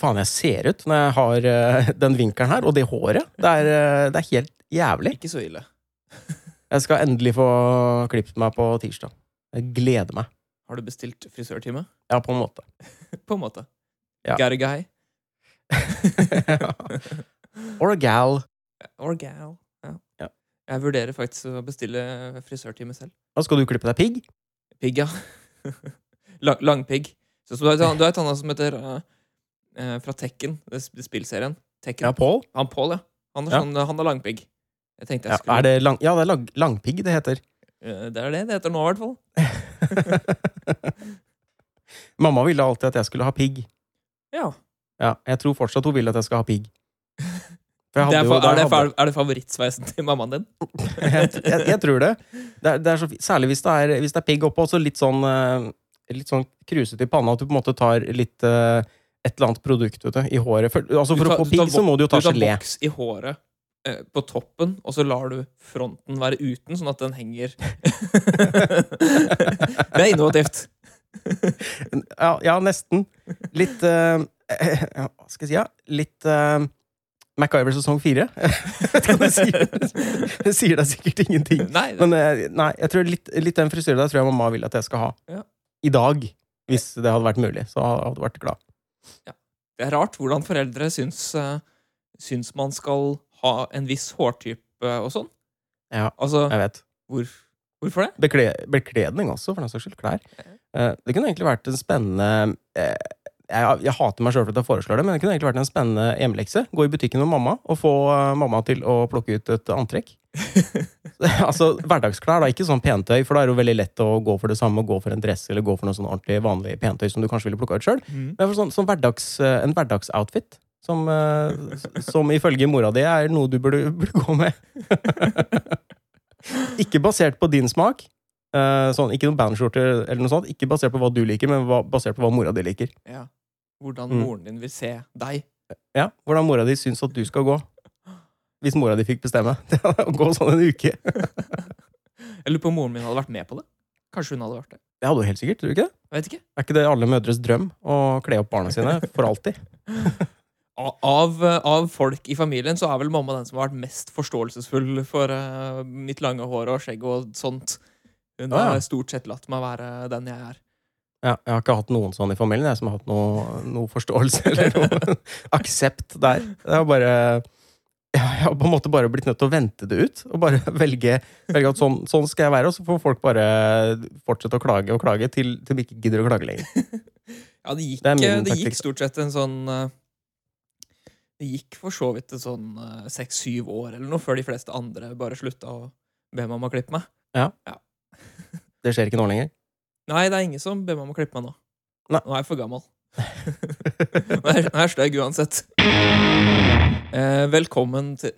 faen jeg ser ut når jeg har uh, den vinkelen her, og det håret. Det er, uh, det er helt jævlig. Ikke så ille. Jeg skal endelig få klippet meg på tirsdag. Jeg gleder meg. Har du bestilt frisørtime? Ja, på en måte. På en måte. Ja. Got a guy. Or a gal. Or gal. Ja. Ja. Jeg vurderer faktisk å bestille frisørtime selv. Og skal du klippe deg pigg? Pigg, ja. Lang, Langpigg. Du har et annet som heter uh, uh, Fra Tekken, det spillserien. Tekken. Ja, Paul? Han Paul, ja. Han er, Ja. sånn, han er langpigg. Jeg tenkte jeg skulle er det lang, ja, det er lang, langpigg det heter. Eh, Det er det det heter nå, i hvert fall. Mamma ville alltid at jeg skulle ha pigg. Ja. Ja, jeg tror fortsatt hun vil at jeg skal ha pigg. Er, er, det, hadde- er det favorittsveisen til mammaen din? jeg, jeg, jeg tror det. Det er, det er så, særlig hvis det er, hvis det er pigg oppå, så litt sånn eh, Litt sånn krusete i panna. At du på en måte tar litt eh, et eller annet produkt ute i håret. For, altså For tar- å få pigg, så må du jo ta Du tar gelé. boks i håret eh, på toppen, og så lar du fronten være uten, sånn at den henger Det er innovativt. Ja, ja, nesten. Litt eh, ja, Hva skal jeg si? Ja? Litt uh, MacGyver sesong fire. Det sier. Det sier deg sikkert ingenting. Nei, Men eh, nei, jeg tror litt, litt den frisyren der tror jeg mamma vil at jeg skal ha. Ja. I dag. Hvis det hadde vært mulig. Så hadde jeg vært glad. Det er rart hvordan foreldre syns, eh, syns man skal ha en viss hårtype og sånn. Ja, Altså, jeg vet. hvor, hvorfor det? Bekle, bekledning også, for den saks skyld. Klær. Eh, det kunne egentlig vært en spennende eh, jeg, jeg hater meg sjøl for at jeg foreslår det, men det kunne egentlig vært en spennende hjemmelekse. Gå i butikken med mamma og få mamma til å plukke ut et antrekk. altså Hverdagsklær, da. Ikke sånn pentøy, for da er det jo veldig lett å gå for det samme. Gå for en dress eller gå for noe sånn ordentlig vanlig pentøy som du kanskje ville plukka ut sjøl. Mm. Men for sånn, sånn hverdags, eh, en hverdagsoutfit. Som, eh, som ifølge mora di er noe du burde, burde gå med. ikke basert på din smak. eh, sånn, ikke noen bandskjorte eller noe sånt. Ikke basert på hva du liker, men basert på hva mora di liker. Ja. Hvordan Mm. moren din vil se deg. Ja, Hvordan mora di syns at du skal gå. Hvis mora di fikk bestemme. Det å gå sånn en uke. Jeg lurer på om moren min hadde vært med på det. Kanskje hun hadde vært det. Det hadde hun helt sikkert. tror du ikke det? Jeg vet ikke. Er ikke det alle mødres drøm? Å kle opp barna sine for alltid? Av, av folk i familien så er vel mamma den som har vært mest forståelsesfull for uh, mitt lange hår og skjegg og sånt. Hun har ja. har stort sett latt meg være den jeg er. Ja, jeg har ikke hatt noen sånn i familien jeg som har hatt noe, noe forståelse eller noe aksept der. Det er bare ja, Jeg har på en måte bare blitt nødt til å vente det ut. Og bare velge, velge at sånn, sånn skal jeg være, og så får folk bare fortsette å klage og klage til, til de ikke gidder å klage lenger. Ja, det gikk, Det eh, det gikk stort sett en sånn eh, Det gikk for så vidt en sånn seks-syv år eller noe før de fleste andre bare slutta å be meg om å klippe meg. Ja Det skjer ikke nå lenger. Nei, det er ingen som ber å klippe meg nå. Nei. Nå er jeg for gammel. Nå er jeg stygg uansett. Eh, velkommen til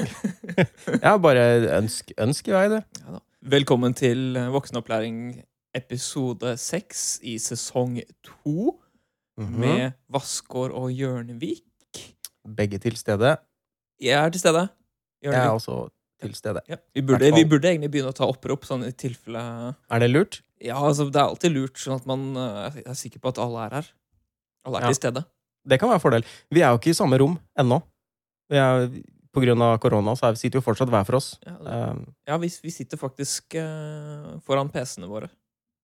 Ja, bare ønsk, ønsk i vei, det. ja. Velkommen til Voksenopplæring episode seks i sesong to Mhm. med Vassgård og Hjørnevik. Begge til stede. Jeg er til stede. Jeg er også til stede. Ja. Vi, burde, vi burde egentlig begynne å ta opprop, sånn i tilfelle Er det lurt? Ja, altså, det er alltid lurt, sånn at man eh, er sikker på at alle er her. Alle er Ja. til stede. Det kan være en fordel. Vi er jo ikke i samme rom ennå. Vi er, på grunn av korona så er, sitter vi fortsatt hver for oss. Ja, det, ja vi, vi sitter faktisk uh, foran PC-ene våre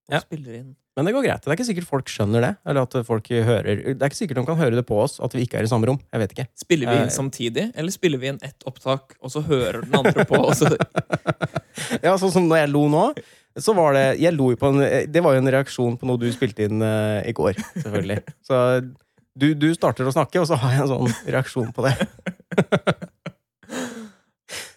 og Ja. spiller inn. Men det går greit. Det er ikke sikkert folk skjønner det. Eller at folk hører Det er ikke sikkert de kan høre det på oss at vi ikke er i samme rom. Jeg vet ikke. Spiller vi Eh, inn samtidig, eller spiller vi inn ett opptak, og så hører den andre på? Ja, sånn som når jeg lo nå, så var det Jeg lo jo på en Det var jo en reaksjon på noe du spilte inn uh, i går, selvfølgelig. Så du, du starter å snakke, og så har jeg en sånn reaksjon på det.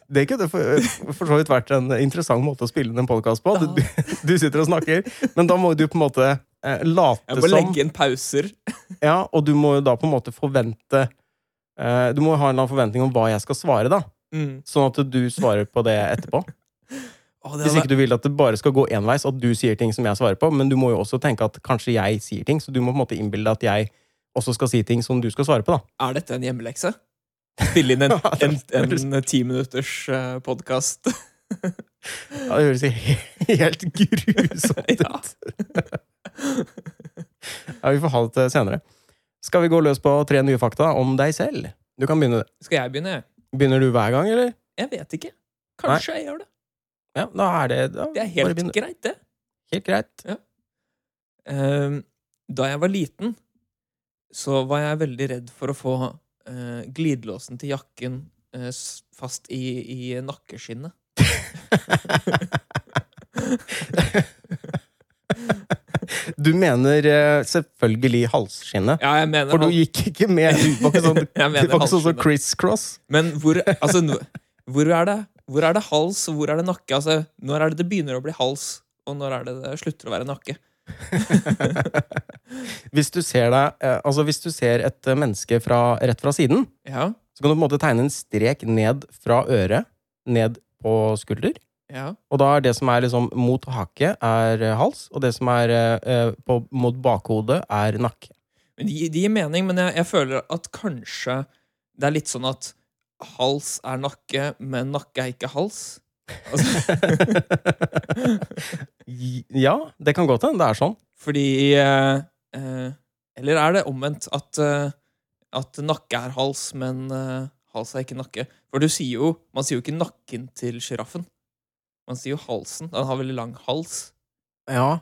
Det kunne for, for så vidt vært en interessant måte å spille inn en podkast på. Du, du sitter og snakker, men da må du på en måte eh, late jeg må som legge inn pauser. Ja, og du må jo da på en måte forvente eh, Du må ha en eller annen forventning om hva jeg skal svare, da. Mm. Sånn at du svarer på det etterpå. Oh, det Hvis ikke du vil at det bare skal gå enveis, at du sier ting som jeg svarer på, men du må jo også tenke at kanskje jeg sier ting, så du må på en måte innbille deg at jeg også skal si ting som du skal svare på, da. Er dette en hjemmelekse? Spille inn en, en, en, en ti minutters uh, podkast. Ja, det høres helt grusomt ut. Ja, vi får ha det til senere. Skal vi gå løs på tre nye fakta om deg selv? Du kan begynne. Skal jeg begynne? Begynner du hver gang, eller? Jeg vet ikke. Kanskje jeg gjør det. Ja, da er det da, Det er helt greit, det. Helt greit. Ehm, da jeg var liten, så var jeg veldig redd for å få eh, glidelåsen til jakken eh, fast i, i nakkeskinnet. Du mener eh, selvfølgelig halsskinnet. Ja, jeg mener For du gikk ikke med. Du var ikke sånn, var sånn som halsskinnet. Cross. Men hvor, altså, hvor, er det, hvor er det hals, og hvor er det nakke? Altså, når er det det begynner å bli hals, og når er det det slutter å være nakke? Hvis du ser deg eh, Altså hvis du ser et eh, menneske fra, rett fra siden, Ja, så kan du på en måte tegne en strek ned fra øret, ned på skulder. ja. Og da er det som er liksom mot hake, er eh, hals, og det som er eh, på, mot bakhodet, er nakke. Men de, de gir mening, men jeg, jeg føler at kanskje det er litt sånn at hals er nakke, men nakke er ikke hals. Altså, ja, det kan godt hende det er sånn. fordi eh, eh, Eller er det omvendt? At, eh, at nakke er hals, men eh, hals er ikke nakke? For du sier jo Man sier jo ikke nakken til sjiraffen. Man sier jo halsen. Den har veldig lang hals. Ja,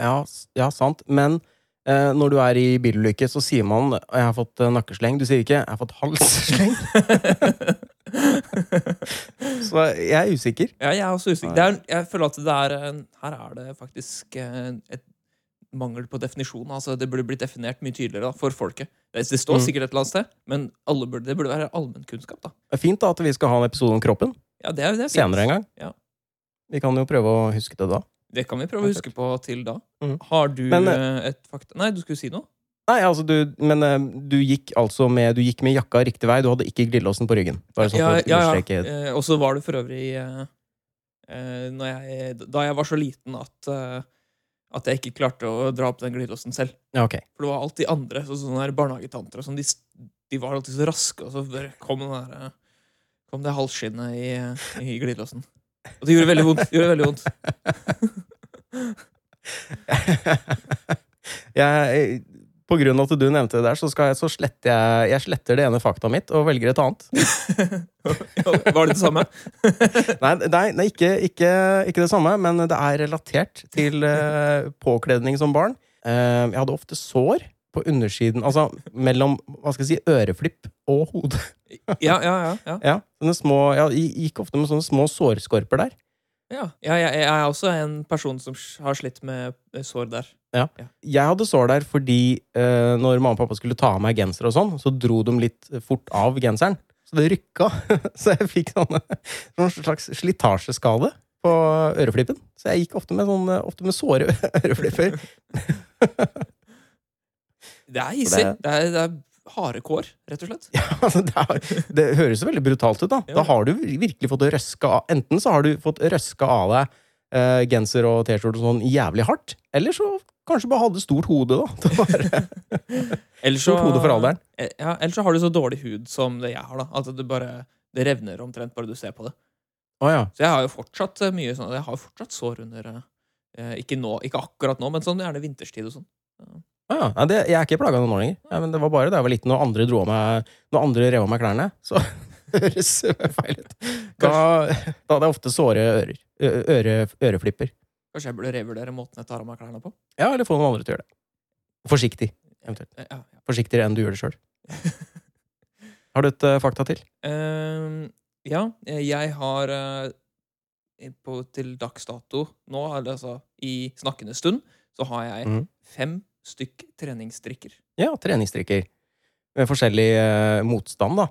ja, ja sant. Men eh, når du er i bilulykke, så sier man 'jeg har fått eh, nakkesleng'. Du sier ikke 'jeg har fått halssleng'. så jeg er usikker. Ja, jeg er også usikker. Det er, jeg føler at det er Her er det faktisk eh, et mangel på definisjon. Altså, det burde blitt definert mye tydeligere da, for folket. Det, det står Mm. sikkert et eller annet sted, men alle burde, det burde være allmennkunnskap. Det er fint da at vi skal ha en episode om kroppen Ja, det er, det er senere en gang. Ja. Vi kan jo prøve å huske det da. Det kan vi prøve å huske på til da. Mm. Har du Men, eh, et fakta Nei, du skulle si noe? Nei, altså du, men eh, du gikk altså med, du gikk med jakka riktig vei. Du hadde ikke glidelåsen på ryggen. Bare sånn Ja, ja, ja. Eh, og så var det for øvrig eh, eh, jeg, Da jeg var så liten at eh, at jeg ikke klarte å dra opp den glidelåsen selv. Ja, okay. For det var alltid andre, så sånne her barnehagetanter og sånn, de, de var alltid så raske, og så kom, den der, eh, kom det halvskinnet i, i glidelåsen. Og det gjorde veldig vondt. Det gjorde veldig vondt. jeg, på grunn av at du nevnte det der, så, skal jeg, så sletter jeg, jeg sletter det ene faktaet mitt og velger et annet. Var det det samme? Nei, nei, nei ikke, ikke, ikke det samme, men det er relatert til uh, påkledning som barn. Uh, jeg hadde ofte sår på undersiden, altså mellom hva skal jeg si, øreflipp og hode. Ja, ja, ja. ja. Ja, små, jeg gikk ofte med sånne små sårskorper der. Ja. ja jeg, jeg er også en person som har slitt med sår der. Ja, Jeg hadde sår der fordi eh, når mamma og pappa skulle ta av meg genser og sånn, så dro de litt fort av genseren. Så det rykka. Så jeg fikk sånne, noen slags slitasjeskade på øreflippen. Så jeg gikk ofte med, sånne, ofte med såre øreflipper. Det er hissig. det- Det det er harde kår, rett og slett. Altså, det, er, det høres jo veldig brutalt ut, da. Ja. Da har du virkelig fått røska av Enten så har du fått røska av deg eh, genser og T-skjorte sånn jævlig hardt, eller så kanskje bare hadde stort hode, da. Eller så, stort hode for alderen. Eh, Ja, eller så har du så dårlig hud som det jeg har. da At det bare Det revner omtrent bare du ser på det. Oh, ja. Så jeg har jo fortsatt eh, mye sånn Jeg har jo fortsatt sår under eh, Ikke nå, ikke akkurat nå, men sånn gjerne vinterstid og sånn. Å ja. Det, jeg er ikke plaga nå lenger. Ja, men det var bare da jeg var liten og andre dro meg Når andre rev av meg klærne. Så høres feil ut. Da, da hadde jeg ofte såre ører. Øre, øreflipper. Kanskje jeg burde revurdere måten jeg tar av meg klærne på? Ja, eller få noen andre til å gjøre det. Forsiktig. Eventuelt. Ja, ja. Forsiktigere enn du gjør det sjøl. Har du et uh, fakta til? Uh, ja, jeg har uh, på, til dags dato nå, altså i snakkende stund, så har jeg mm. fem stykk treningsstrikker. Ja, treningsstrikker. Med forskjellig eh, motstand, da.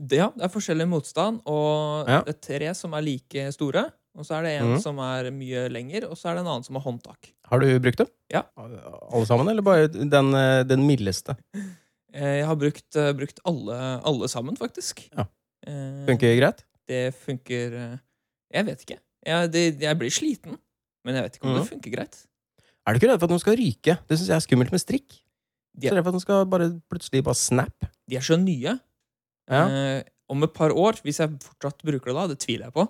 Det, ja, det er forskjellig motstand, og Ja. det er tre som er like store. Og så er det en mm. som er mye lenger, og så er det en annen som har håndtak. Har du brukt dem? Ja. Alle sammen, eller bare den, eh, den mildeste? Eh, Jeg har brukt, eh, brukt alle, alle sammen, faktisk. Ja. Funker greit? Det funker Jeg vet ikke. Jeg, det, jeg blir sliten, men jeg vet ikke om mm. det funker greit. Er du ikke redd for at de skal ryke? Det syns jeg er skummelt med strikk. De Så er, redd for at de skal bare plutselig bare snap. de er så nye. Ja. Eh, om et par år, hvis jeg fortsatt bruker det da, det tviler jeg på,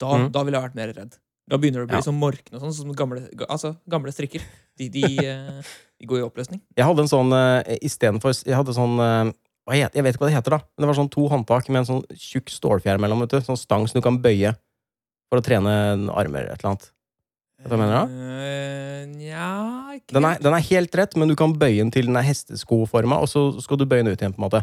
da, mm. da ville jeg vært mer redd. Da begynner det å bli Ja. sånn morkne og sånn, som gamle, altså, gamle strikker. De, de, eh, De går i oppløsning. Jeg hadde en sånn uh, istedenfor Jeg hadde sånn eh, hva het, Jeg vet ikke hva det heter, da. Men det var sånn to håndtak med en sånn tjukk stålfjær mellom. vet du Sånn stang som du kan bøye for å trene armer eller et eller annet. Hva mener du? Uh, Nja, ikke Den er, den er helt rett, men du kan bøye den til den er hesteskoforma, og så skal du bøye den ut igjen. på en måte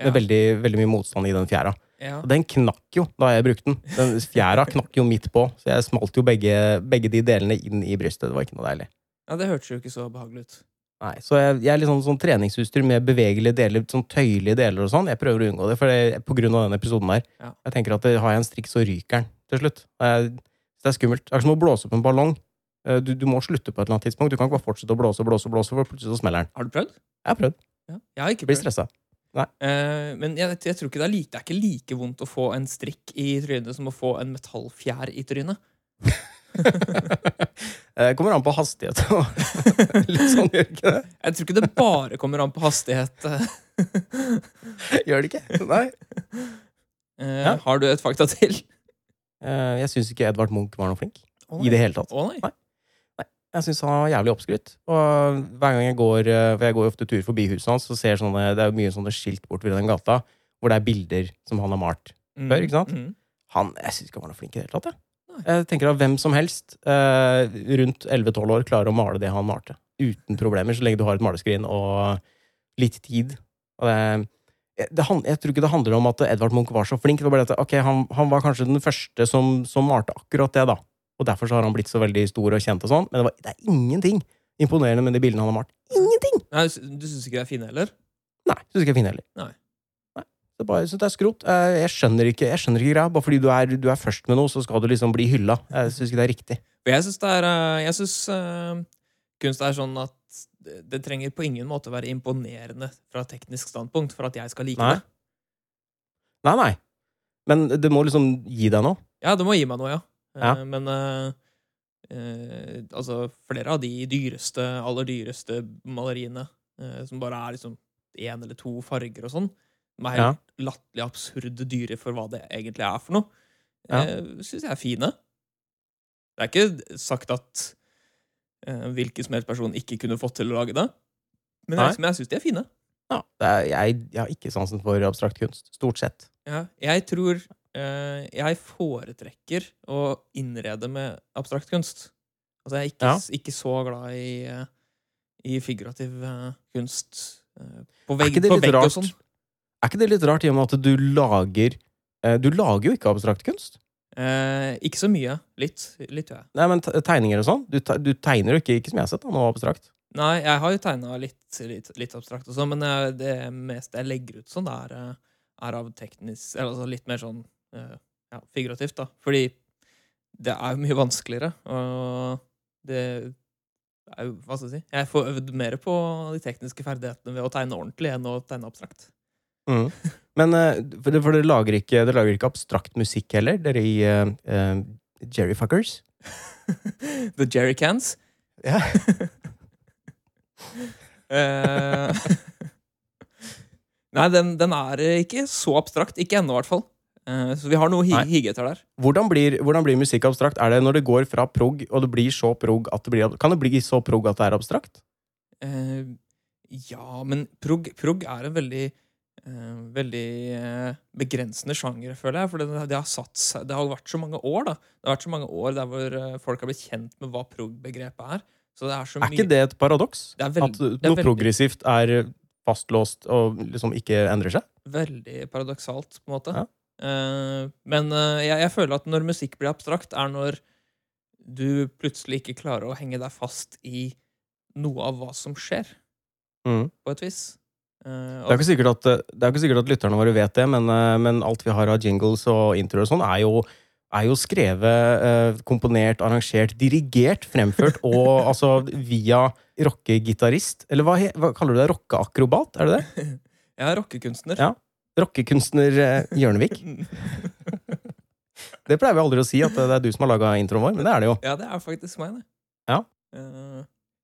Ja. Med veldig, veldig mye motstand i den fjæra. Ja. Og den knakk jo da jeg brukte den. Den Fjæra knakk jo midt på, så jeg smalt jo begge, begge de delene inn i brystet. Det var ikke noe deilig. ja, det hørtes jo ikke så behagelig ut. Nei, Så jeg, jeg er litt sånn, sånn treningsutstyr med bevegelige deler, sånn tøyelige deler og sånn. Jeg prøver å unngå det, for det, på grunn av den episoden der. Ja. Jeg tenker at det, Har jeg en strikk, så ryker den til slutt. Jeg, det er skummelt. Det er som å blåse opp en ballong. Eh, Du, du må slutte på et eller annet tidspunkt. Du kan ikke bare fortsette å blåse og blåse, blåse, for plutselig så smeller den. Har du prøvd? Jeg har prøvd. Ja. Jeg har ikke Blir prøvd. stressa. Uh, men jeg, jeg tror ikke det er, like, det er ikke like vondt å få en strikk i trynet som å få en metallfjær i trynet. det Kommer an på hastighet og litt sånn, gjør ikke det? Jeg tror ikke det bare kommer an på hastighet. eh. Gjør det ikke? Nei. Uh, Ja. Har du et fakta til? Eh, Jeg syns ikke Edvard Munch var noe flink. Oh, I det hele tatt. Oh, nei. Jeg syns han var jævlig oppskrytt. Og hver gang jeg går eh, For jeg går ofte tur forbi huset hans, så ser sånne, det er mye sånne skilt bort ved den gata hvor det er bilder som han har malt. Mm, Før, ikke sant? mm. Han, Jeg syns ikke han var noe flink i det hele tatt. Jeg. Jeg tenker at hvem som helst eh, rundt 11-12 år klarer å male det han malte. Uten problemer, så lenge du har et maleskrin og litt tid. Og det, det, han- jeg tror ikke det handler om at Edvard Munch var så flink. Det var bare at okay, han, han var kanskje den første som, som malte akkurat det, da. Og derfor så har han blitt så veldig stor og kjent og sånn. Men det, var, det er ingenting imponerende med de bildene han har malt. Ingenting! Nei, du syns ikke det er fine heller? Nei, Synes ikke jeg er fine heller. Nei. Nei. Det er bare, jeg synes det er skrot. Eh, Jeg skjønner ikke, jeg skjønner ikke greia. Bare fordi du er, du er først med noe, så skal du liksom bli hylla. Jeg syns ikke det er riktig. Jeg syns det er eh, Jeg syns eh, kunst er sånn at det, trenger på ingen måte være imponerende fra teknisk standpunkt for at jeg skal like Nei. det. Nei, nei. Men det må liksom gi deg noe. Ja, det må gi meg noe, ja. Ja. Men eh, eh, altså, flere av de dyreste, aller dyreste maleriene, eh, som bare er liksom én eller to farger og sånn, som er helt latterlig absurde dyre for hva det egentlig er for noe, Ja. uh, syns jeg er fine. Det er ikke sagt at uh, hvilken som helst person ikke kunne fått til å lage det, men jeg, men jeg syns de er fine. Ja, det er, jeg, jeg har ikke sansen for abstrakt kunst. Stort sett. Ja, jeg tror eh, jeg foretrekker å innrede med abstrakt kunst. Altså, jeg er ikke, Ja. ikke så glad i, eh, i figurativ eh, kunst eh, på vegg, på vegg og sånn. Er ikke det litt rart i og med at du lager eh, Du lager jo ikke abstrakt kunst. Eh, ikke så mye. Litt, litt jeg. Nei, men tegninger og sånn. Du, te- du tegner jo ikke, ikke som jeg har sett, da, noe abstrakt. Nei, jeg har jo tegna litt, litt, litt abstrakt og sånn, men jeg, det meste jeg legger ut sånn, er, eh, er av teknisk Eller altså litt mer sånn eh, ja, figurativt, da. Fordi det er jo mye vanskeligere, og det er jo Hva skal jeg si? Jeg får øvd mer på de tekniske ferdighetene ved å tegne ordentlig enn å tegne abstrakt. Mm. Men eh, for, det- for dere lager, lager ikke abstrakt musikk heller, dere i uh, Jerryfuckers? The Jerrycans. Ja. uh, Nei, den, den er ikke så abstrakt. Ikke ennå, i hvert fall. Uh, så vi har noe hi Nei. hige etter der. Hvordan blir, hvordan blir musikk abstrakt? Er det når det går fra prog, og det blir så prog at det blir Kan det bli så prog at det er abstrakt? Uh, ja, men prog, prog er en veldig eh, Veldig eh, begrensende sjanger, føler jeg. For det, det, har satt seg, det har vært så mange år da Det har vært så mange år der hvor eh, folk har blitt kjent med hva prog-begrepet er. Så det er så Er ikke det et paradoks? Det At noe er progressivt er fastlåst og liksom ikke endrer seg? Veldig paradoksalt, på en måte. Ja. Eh, men eh, jeg, jeg føler at når musikk blir abstrakt, er når du plutselig ikke klarer å henge deg fast i noe av hva som skjer, Mm. på et vis. Eh, Det er ikke sikkert at, det er ikke sikkert at lytterne våre vet det, men, eh, men alt vi har av jingles og introer og sånn, er jo, er jo skrevet, eh, komponert, arrangert, dirigert, fremført og altså via rockegitarist. Eller hva, hva kaller du det? Rockeakrobat? Er det det? jeg er rockekunstner. Ja. Rockekunstner eh, Hjørnevik. Det pleier vi aldri å si, at det er du som har laga introen vår, men det er det jo. Ja, det er faktisk meg, det. Ja.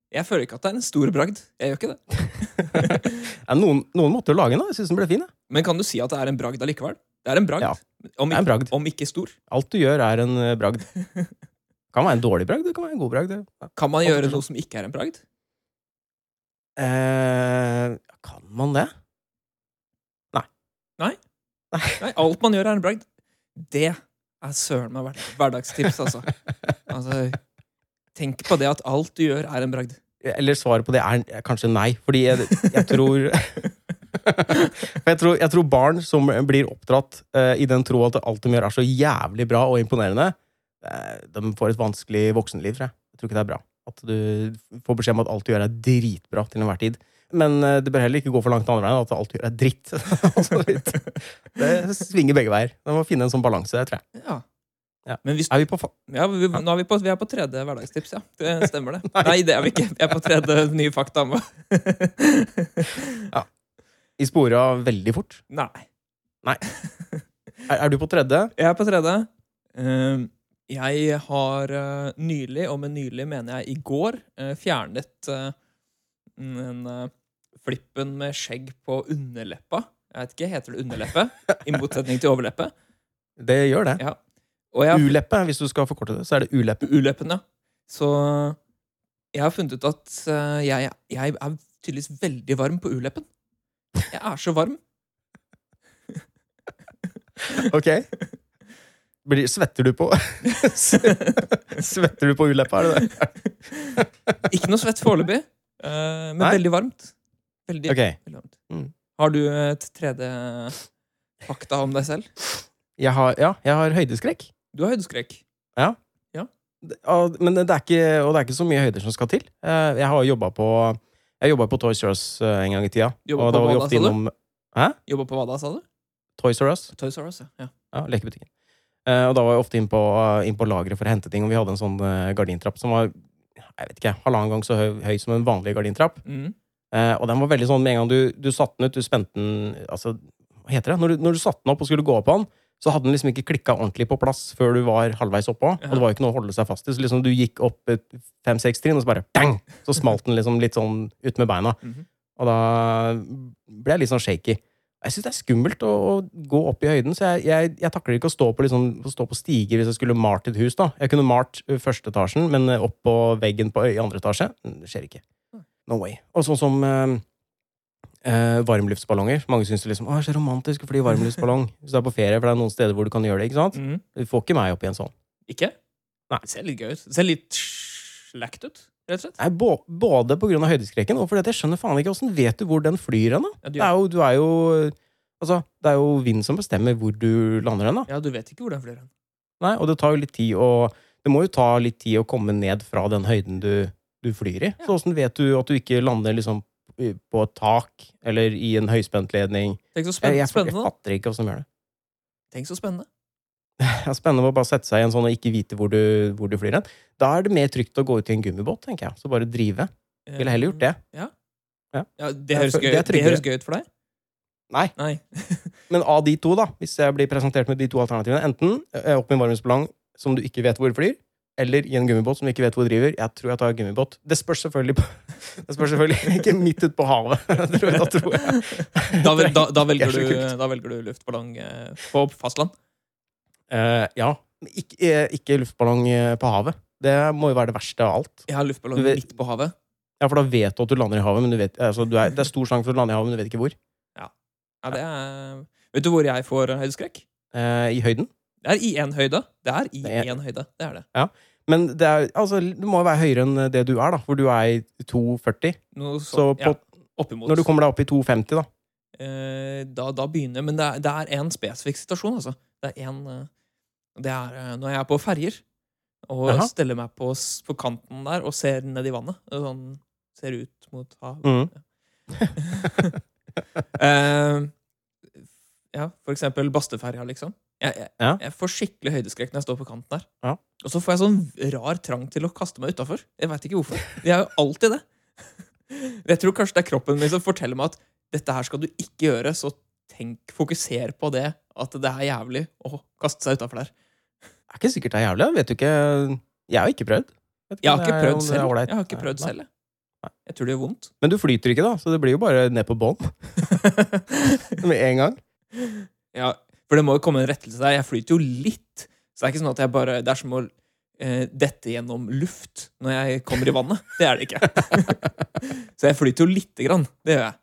Jeg føler ikke at det er en stor bragd. Jeg gjør ikke det. Ja, noen, noen måtte jo lage den, da. Jeg synes den ble fin. jeg. Men kan du si at det er en bragd allikevel? Det er en bragd. Ja, om, er en bragd. om ikke stor. Alt du gjør, er en eh, bragd. Kan være en dårlig bragd, det kan være en god bragd. Ja. Kan man gjøre noe som ikke er en bragd? Eh, kan man det? Nei, Nei? alt man gjør, er en bragd. Det er søren meg hverdagstips, altså. altså. Tenk på det at alt du gjør, er en bragd. Eller svaret på det er kanskje nei, fordi jeg, jeg tror jeg tror, jeg tror barn som blir oppdratt uh, i den tro at alt de gjør, er så jævlig bra og imponerende, uh, de får et vanskelig voksenliv, tror jeg. Jeg tror ikke det er bra. At du får beskjed om at alt du gjør, er dritbra til enhver tid. Men uh, det bør heller ikke gå for langt den andre veien, at alt du gjør, er dritt. Det svinger begge veier. Man må finne en sånn balanse, tror jeg. Ja. Ja. Men hvis, Er vi på ja, vi, nå er vi, på, vi er på tredje hverdagstips, ja. Det stemmer, det. Nei, det er vi ikke. Vi er på tredje nye fakta. ja. I spora veldig fort. Nei. Er, er du på tredje? Jeg er på tredje. Ehm, Jeg har eh, nylig, og med nylig mener jeg i går, eh, fjernet eh, en flippen med skjegg på underleppa. Jeg vet ikke, Heter det underleppe? I motsetning til overleppe. Det gjør det. Ja. Og jeg Uleppe, hvis du skal forkorte det, så er det uleppe. uleppen, ja. Så jeg har funnet ut at eh, jeg, jeg er tydeligvis veldig varm på uleppen. Jeg er så varm. Ok. Blir, svetter du på Svetter du på uleppa, er det det? Ikke noe svett foreløpig, eh, men Nei? veldig varmt. Veldig, okay. veldig varmt. Mm. Har du et tredje fakta om deg selv? Jeg har, ja, jeg har høydeskrekk. Du har høydeskrekk. Ja. ja. Men det er ikke, og det er ikke så mye høyder som skal til. Eh, Jeg har jobba på Jeg jobbet på Toys R Us eh, en gang i tida. Jobbet Og på hva da, innom Jobba på hva da, sa du? Toys R Us. Toys R Us, ja. ja. Ja, lekebutikken. Eh, og da var jeg ofte inn på, inn på lageret for å hente ting, og vi hadde en sånn gardintrapp som var jeg vet ikke, halvannen gang så høy, høy som en vanlig gardintrapp. Mm. Og den var veldig sånn med en gang du, du satte den ut, du spente den altså, Hva heter det? Når du, når du satte den opp og skulle gå på den, så hadde den liksom ikke klikka ordentlig på plass før du var halvveis oppå. Ja. Og det var jo ikke noe å holde seg fast i. Så liksom du gikk opp fem-seks trinn, og så bare bang! Så smalt den liksom litt sånn ut med beina. Mhm. Og da ble jeg litt sånn shaky. Jeg syns det er skummelt å, å gå opp i høyden, så jeg, jeg, jeg takler ikke å stå på, liksom, å stå på stiger hvis jeg skulle malt et hus. da. Jeg kunne malt første etasjen, men opp på veggen på, i andre etasje mm, det skjer ikke. No way. Og sånn som eh, eh, varmluftsballonger. Mange syns det liksom, er så romantisk å fly varmluftsballong hvis du er på ferie, for det er noen steder hvor du kan gjøre det. ikke sant? Mm. Du får ikke meg opp i en sånn. Ikke? Nei. Det ser litt gøy ut. Det ser litt slakt ut, rett og slett. Nei, bå- både av høydeskrekken og fordi jeg skjønner faen ikke åssen vet du hvor den flyr hen. Ja, Det er jo, du er jo Altså, det er jo vind som bestemmer hvor du lander hen, da. ja, du vet ikke hvor den flyr hen. Nei, og det tar jo litt tid å Det må jo ta litt tid å komme ned fra den høyden du, du flyr i. Så åssen vet du at du ikke lander liksom på et tak eller i en høyspentledning? Tenk så Jeg, spennende, jeg, jeg spennende fatter ikke åssen de gjør det. Tenk så spennende. Det er spennende å bare sette seg i en sånn og ikke vite hvor du, hvor du flyr hen. Da er det mer trygt å gå ut i en gummibåt, tenker jeg. Så bare drive. Ville heller gjort det. Ja, Ja. det, høres gøy, det det, høres gøy ut for deg? Nei. Nei. Men av de to, da, hvis jeg blir presentert med de to alternativene, enten eh, opp i en varmluftsballong som du ikke vet hvor flyr, eller i en gummibåt som du ikke vet hvor driver, jeg tror jeg tar gummibåt. Det spørs selvfølgelig på Det spørs selvfølgelig ikke midt ute på havet. Tror jeg- Da tror jeg Da, vel- da, da, velger, er du, da velger du luftballong eh, på fastland. Uh, Ja. Ik Ikke, eh, luftballong eh, på havet. Det må jo være det verste av alt. Har luftballong vet- midt på havet. Ja, For da vet du at du lander i havet, men du vet, altså, du er, det er stor sjanse for å lande i havet, men du vet ikke hvor. Ja, det er... Vet du hvor jeg får høydeskrekk? Uh, I høyden. Det er i én høyde. Det er i én høyde. Det er det. Men det, er, altså, du må jo være høyere enn det du er, da. For du er i 2,40. Noe Så sånt, på, ja, når du kommer deg opp i 2,50, da eh, da, da begynner Men det er, det er en spesifikk situasjon, altså. Det er en eh, Det er eh, når jeg er på ferjer og Aha. steller meg på, på kanten der og ser ned i vannet. Sånn, ser ut mot havet. mm. Eh, ja, for eksempel Bastøferja, liksom. Jeg, jeg, Ja. jeg får skikkelig høydeskrekk når jeg står på kanten der. Ja. Og så får jeg sånn rar trang til å kaste meg utafor. Jeg veit ikke hvorfor. Jeg er jo alltid det. Jeg tror kanskje det er kroppen min som forteller meg at dette her skal du ikke gjøre, så tenk, fokuser på det, at det er jævlig å kaste seg utafor der. Det er ikke sikkert det er jævlig. Vet du ikke Jeg har ikke prøvd. Ikke Jeg har ikke prøvd selv. Jeg har ikke prøvd selv. Jeg tror det gjør vondt. Men du flyter ikke, da, så det blir jo bare ned på bånn med en gang. Ja, for det må jo komme en rettelse der. Jeg flyter jo litt. Så det er ikke sånn at jeg bare Det er som å eh, dette gjennom luft når jeg kommer i vannet. Det er det ikke. Så jeg flyter jo lite grann. Det gjør jeg.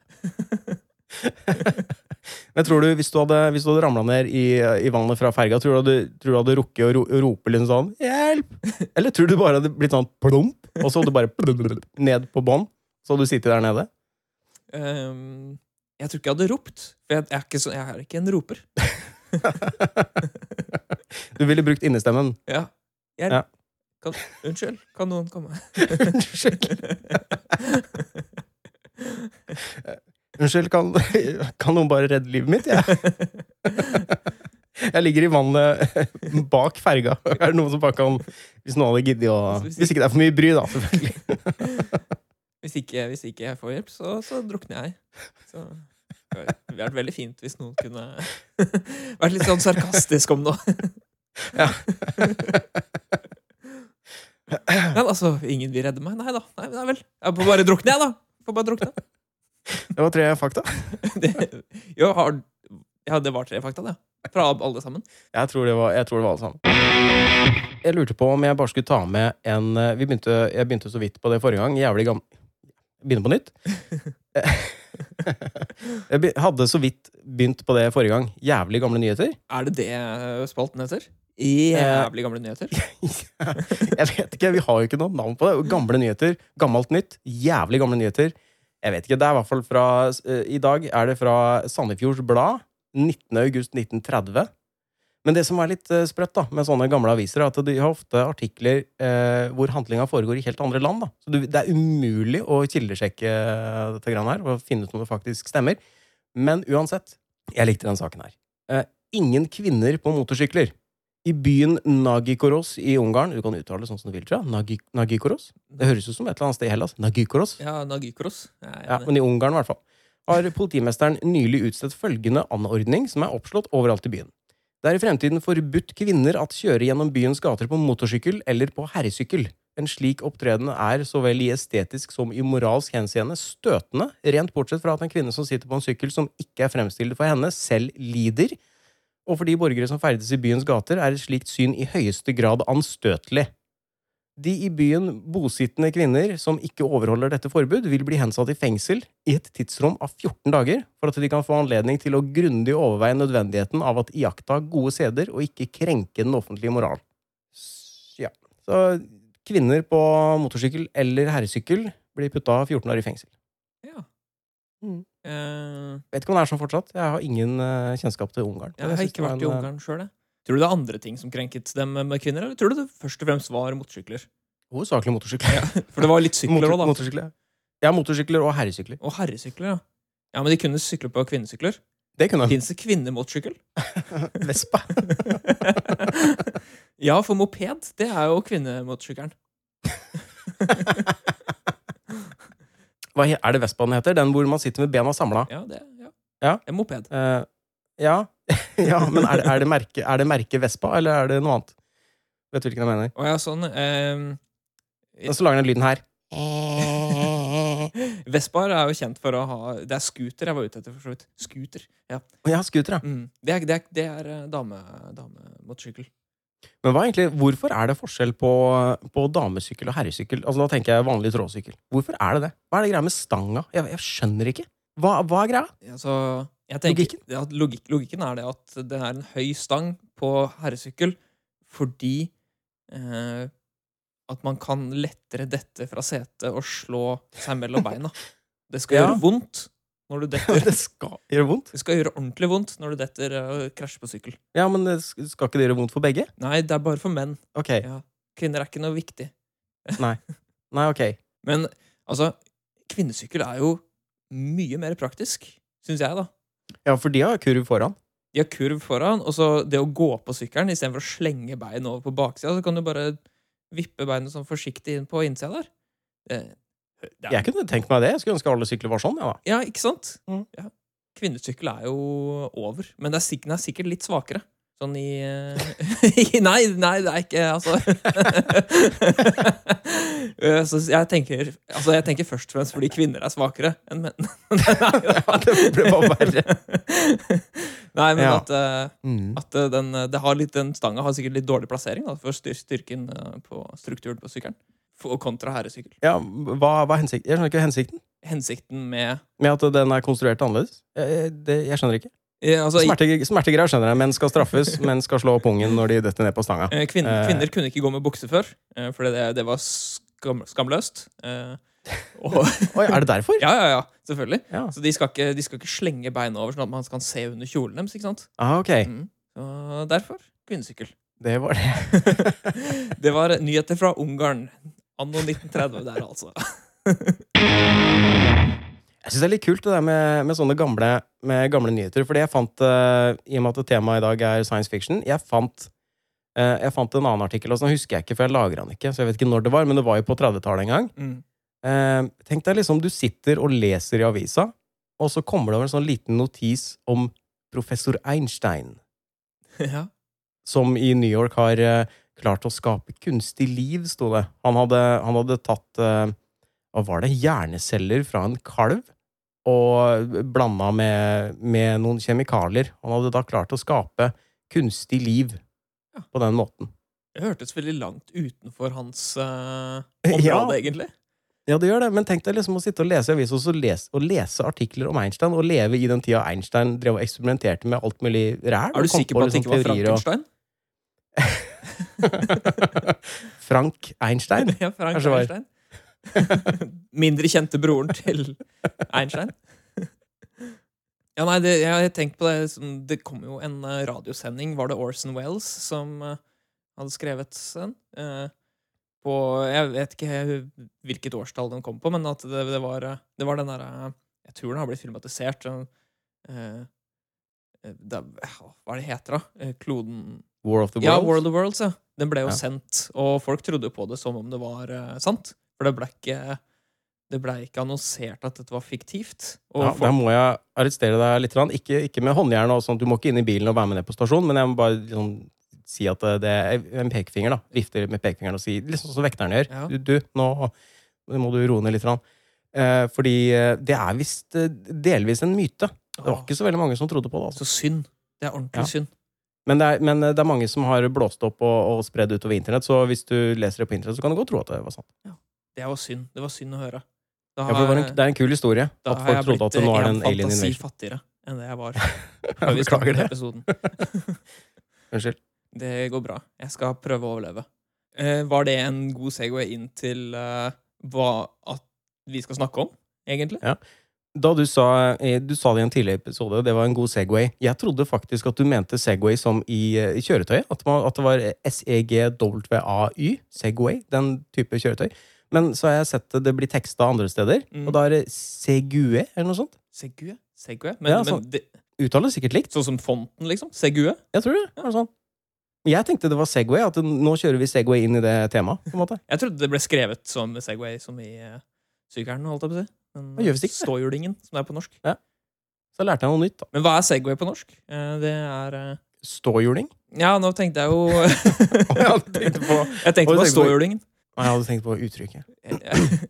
Men tror du, Hvis du hadde, hvis du hadde ramla ned i, i vannet fra ferga, tror du tror du hadde rukket å ro, rope litt sånn 'hjelp'? Eller tror du bare hadde blitt sånn plump, og så hadde du bare ned på bånn? Så hadde du sittet der nede? Ehm, jeg tror ikke jeg hadde ropt, for jeg, jeg, er, ikke så, jeg er ikke en roper. Du ville brukt innestemmen. Ja. Jeg, Ja. Kan, unnskyld, kan noen komme? Unnskyld. Unnskyld, kan, kan noen bare redde livet mitt? Ja. jeg ligger i vannet bak ferga. Er det noen som bare kan Hvis noen hadde giddet å Hvis ikke det er for mye bry, da, selvfølgelig. Hvis ikke, hvis ikke jeg får hjelp, så, så drukner jeg. Så det hadde vært veldig fint hvis noen kunne vært litt sånn sarkastisk om noe. Ja. Men altså, ingen vil redde meg? Nei da. Nei, nei vel. Jeg får bare drukne, jeg, da. Får bare drukne. Det var tre fakta. Det, jo, har, ja, det var tre fakta, det. Fra alle sammen. Jeg tror det var, jeg tror det var alle sammen. Jeg lurte på om jeg bare skulle ta med en eh, vi begynte, Jeg begynte så vidt på det forrige gang. Jævlig gam... Begynne på nytt? Jeg hadde så vidt begynt på det forrige gang. Jævlig gamle nyheter. Er det det spalten heter? Jævlig gamle nyheter. Jeg vet ikke, vi har jo ikke noe navn på det. Gamle nyheter. Gammelt nytt. Jævlig gamle nyheter. Jeg vet ikke, det er i hvert fall fra eh, I dag er det fra Sandefjords Blad. 19. august 1930. Men det som er litt eh, sprøtt da, med sånne gamle aviser, er at de har ofte artikler eh, hvor handlinga foregår i helt andre land. da. Så Det er umulig å kildesjekke dette greiene her og finne ut om det faktisk stemmer. Men uansett, jeg likte den saken her. Eh, ingen kvinner på motorsykler. I byen Nagikoros i Ungarn Du kan uttale det sånn som du vil, tror jeg. Nagi, Nagikoros? Det høres ut som et eller annet sted i Hellas. Nagikoros. Ja, Nagikoros. Er Ja, men i Ungarn i hvert fall. Har politimesteren nylig utstedt følgende anordning, som er oppslått overalt i byen. Det er i fremtiden forbudt kvinner at kjøre gjennom byens gater på motorsykkel eller på herresykkel. En slik opptreden er så vel i estetisk som i moralsk henseende støtende, rent bortsett fra at en kvinne som sitter på en sykkel som ikke er fremstilt for henne, selv lider, og for de borgere som ferdes i byens gater, er et slikt syn i høyeste grad anstøtelig. De i byen bosittende kvinner som ikke overholder dette forbud, vil bli hensatt i fengsel i et tidsrom av 14 dager for at de kan få anledning til å grundig overveie nødvendigheten av at iaktta gode seder og ikke krenke den offentlige moral. Ja. Så kvinner på motorsykkel eller herresykkel blir putta 14 år i fengsel. Ja. Mm. Uh... Vet ikke om det er sånn fortsatt. Jeg har ingen eh, kjennskap til Ungarn. jeg har ikke vært i en, i Ungarn sjøl, jeg. Tror du det er andre ting som krenket dem med kvinner, eller tror du det først og fremst var motorsykler? Hovedsakelig motorsykler. For det var litt sykler òg, da. Motorsykler. Ja, motorsykler og herresykler. Og herresykler, ja. Ja, Men de kunne sykle på kvinnesykler. Det kunne. Fins det kvinnemotorsykkel? Vespa. ja, for moped, det er jo kvinnemotorsykkelen. Hva er det Vespaen heter? Den hvor man sitter med bena samla? Ja, det ja. Ja. En moped. Uh, ja. ja, men er er, det merke, er det merke Vespa, eller er det noe annet? Vet du hvilken jeg mener? Å ja, sånn. ehm, Og så lager den lyden her. Vespaer er jo kjent for å ha Det er scooter jeg var ute etter, for så vidt. Scooter. Ja. Ja, scooter, ja. Mm. Det er, det er, det er eh, dame, damemotorsykkel. Men hva egentlig, hvorfor er det forskjell på, på damesykkel og herresykkel? Altså Da tenker jeg vanlig trådsykkel. Hvorfor er det det? Hva er det greia med stanga? Jeg, jeg skjønner ikke. Hva, hva er greia? Altså, tenker, Logikken? Ja, logik, logikken er det at det er en høy stang på herresykkel fordi eh, at man kan lettere dette fra setet og slå seg mellom beina. Det skal Ja. gjøre vondt når du detter. Det skal gjøre vondt. Det skal gjøre ordentlig vondt når du detter og krasjer på sykkel. Ja, men det skal ikke det gjøre vondt for begge? Nei, det er bare for menn. Ok. Ja. Kvinner er ikke noe viktig. Nei, ok. Men altså, kvinnesykkel er jo mye mer praktisk, syns jeg, da. Ja, for de har kurv foran. De har kurv foran, og så det å gå på sykkelen istedenfor å slenge bein over på baksida, så kan du bare vippe beinet sånn forsiktig inn på innsida der. Det, det er, Jeg kunne tenkt meg det. Jeg skulle ønske alle sykler var sånn. Ja, ja, ikke sant? Mm. Ja. Kvinnesykkel er jo over, men det er, den er sikkert litt svakere. Sånn i eh, Nei, nei, det er ikke Altså Eh, Så jeg tenker, altså jeg tenker først og fremst fordi kvinner er svakere enn menn. Nei, det ble bare verre. Nei, men Ja. at, eh, Mm. at den, det har litt, den stanga har sikkert litt dårlig plassering da, for styrken på strukturen på sykkelen. Kontra herresykkel. Ja, hva, hva er hensikten? Jeg skjønner ikke hensikten Hensikten med med at den er konstruert annerledes. Jeg, det, jeg skjønner ikke. Eh, altså, Smerte, smertegreier skjønner jeg. Menn skal straffes, menn skal slå pungen når de detter ned på stanga. Kvinner, Eh. Kvinner kunne ikke gå med bukse før, for det, det var skam, skamløst. Eh, og, Oi, er det derfor? ja, ja, ja, selvfølgelig. Ja. Så de skal, ikke, de skal ikke slenge beina over, sånn at man kan se under kjolen deres. ikke sant? Ah, ok. Mm. Så derfor kvinnesykkel. Det var det. Det var nyheter fra Ungarn. Anno 1930 der, altså. Jeg syns det er litt kult det der med, med sånne gamle, med gamle nyheter. Fordi jeg fant, uh, i og med at temaet i dag er science fiction, jeg fant, uh, jeg fant en annen artikkel, og så husker jeg ikke, for jeg lagra den ikke. Så jeg vet ikke når det var, men det var jo på 30-tallet en gang. Mm. Uh, tenk deg liksom, du sitter og leser i avisa, og så kommer det over en sånn liten notis om professor Einstein, Ja. som i New York har klart å skape kunstig liv, sto det. Han hadde, han hadde tatt Hva var det? Hjerneceller fra en kalv og blanda med, med noen kjemikalier. Han hadde da klart å skape kunstig liv Ja. på den måten. Det hørtes veldig langt utenfor hans Ja. område, egentlig. Ja, det gjør det, men tenk deg liksom å sitte og lese i avis og, lese, og lese artikler om Einstein, og leve i den tida Einstein drev og eksperimenterte med alt mulig ræl. Er du sikker på på at det liksom ikke var teorier og- Frank Einstein? ja, Frank det Einstein. Mindre kjente broren til Einstein. Ja, nei, det, jeg har tenkt på det Det kom jo en eh, radiosending, var det Orson Wells som eh, hadde skrevet den? Eh, på Jeg vet ikke hvilket årstall den kom på, men at det, det, var, det var den derre Jeg tror den har blitt filmatisert. den, det, hva er det heter, da? Kloden War of the ja, Worlds? World of Worlds, ja. Den ble jo Ja. sendt, og folk trodde på det som om det var sant. For det ble ikke Det blei ikke annonsert at dette var fiktivt. Og Ja, folk, der må jeg arrestere deg litt. Ikke, ikke med håndjern, og sånt. du må ikke inn i bilen og være med ned på stasjonen, men jeg må bare liksom, si at det er en pekefinger. da. Vifter med pekefingeren og si liksom som vekteren gjør. Ja. Du, du, nå må du roe ned litt. Eh, fordi eh, det er visst eh, delvis en myte. Det var ikke så veldig mange som trodde på det. altså. Så synd. Det er ordentlig Ja. synd. Men det, er, men eh, det er mange som har blåst opp og, og spredd utover internett, så hvis du leser det på internett, så kan du godt tro at det var sant. Det var synd. Det var synd å høre. Da Ja, for det, var en, det er en kul historie. da At folk trodde at nå er det en en alien invasion. fattigere enn det jeg var Jeg Beklager det. Unnskyld. Det går bra. Jeg skal prøve å overleve. Eh, var det en god Segway inn til eh, hva at vi skal snakke om, egentlig? Da du sa, eh, du sa det i en tidligere episode, det var en god Segway. Jeg trodde faktisk at du mente Segway som i, eh, i kjøretøyet. At, at det var SEGWAY, Segway, den type kjøretøy. Men så har jeg sett det blir teksta andre steder, Mm. og da er det Segue, eller noe sånt. Segue? Segue? Men, Ja, sånn. men det, Uttales sikkert likt. sånn som fonten, liksom? Segue? Jeg tror det. er sånn. Jeg tenkte det var Segway, at nå kjører vi Segway inn i det temaet. på en måte. Jeg trodde det ble skrevet som Segway, som i uh, sykelen, holdt jeg på å si. Men ståhjulingen, som det er på norsk. Så lærte jeg noe nytt. da. Men hva er Segway på norsk? Uh, det er uh... Ståhjuling? Ja, nå tenkte jeg jo jeg på, Jeg tenkte på tenkte på? ståhjulingen. Jeg hadde tenkt på uttrykket.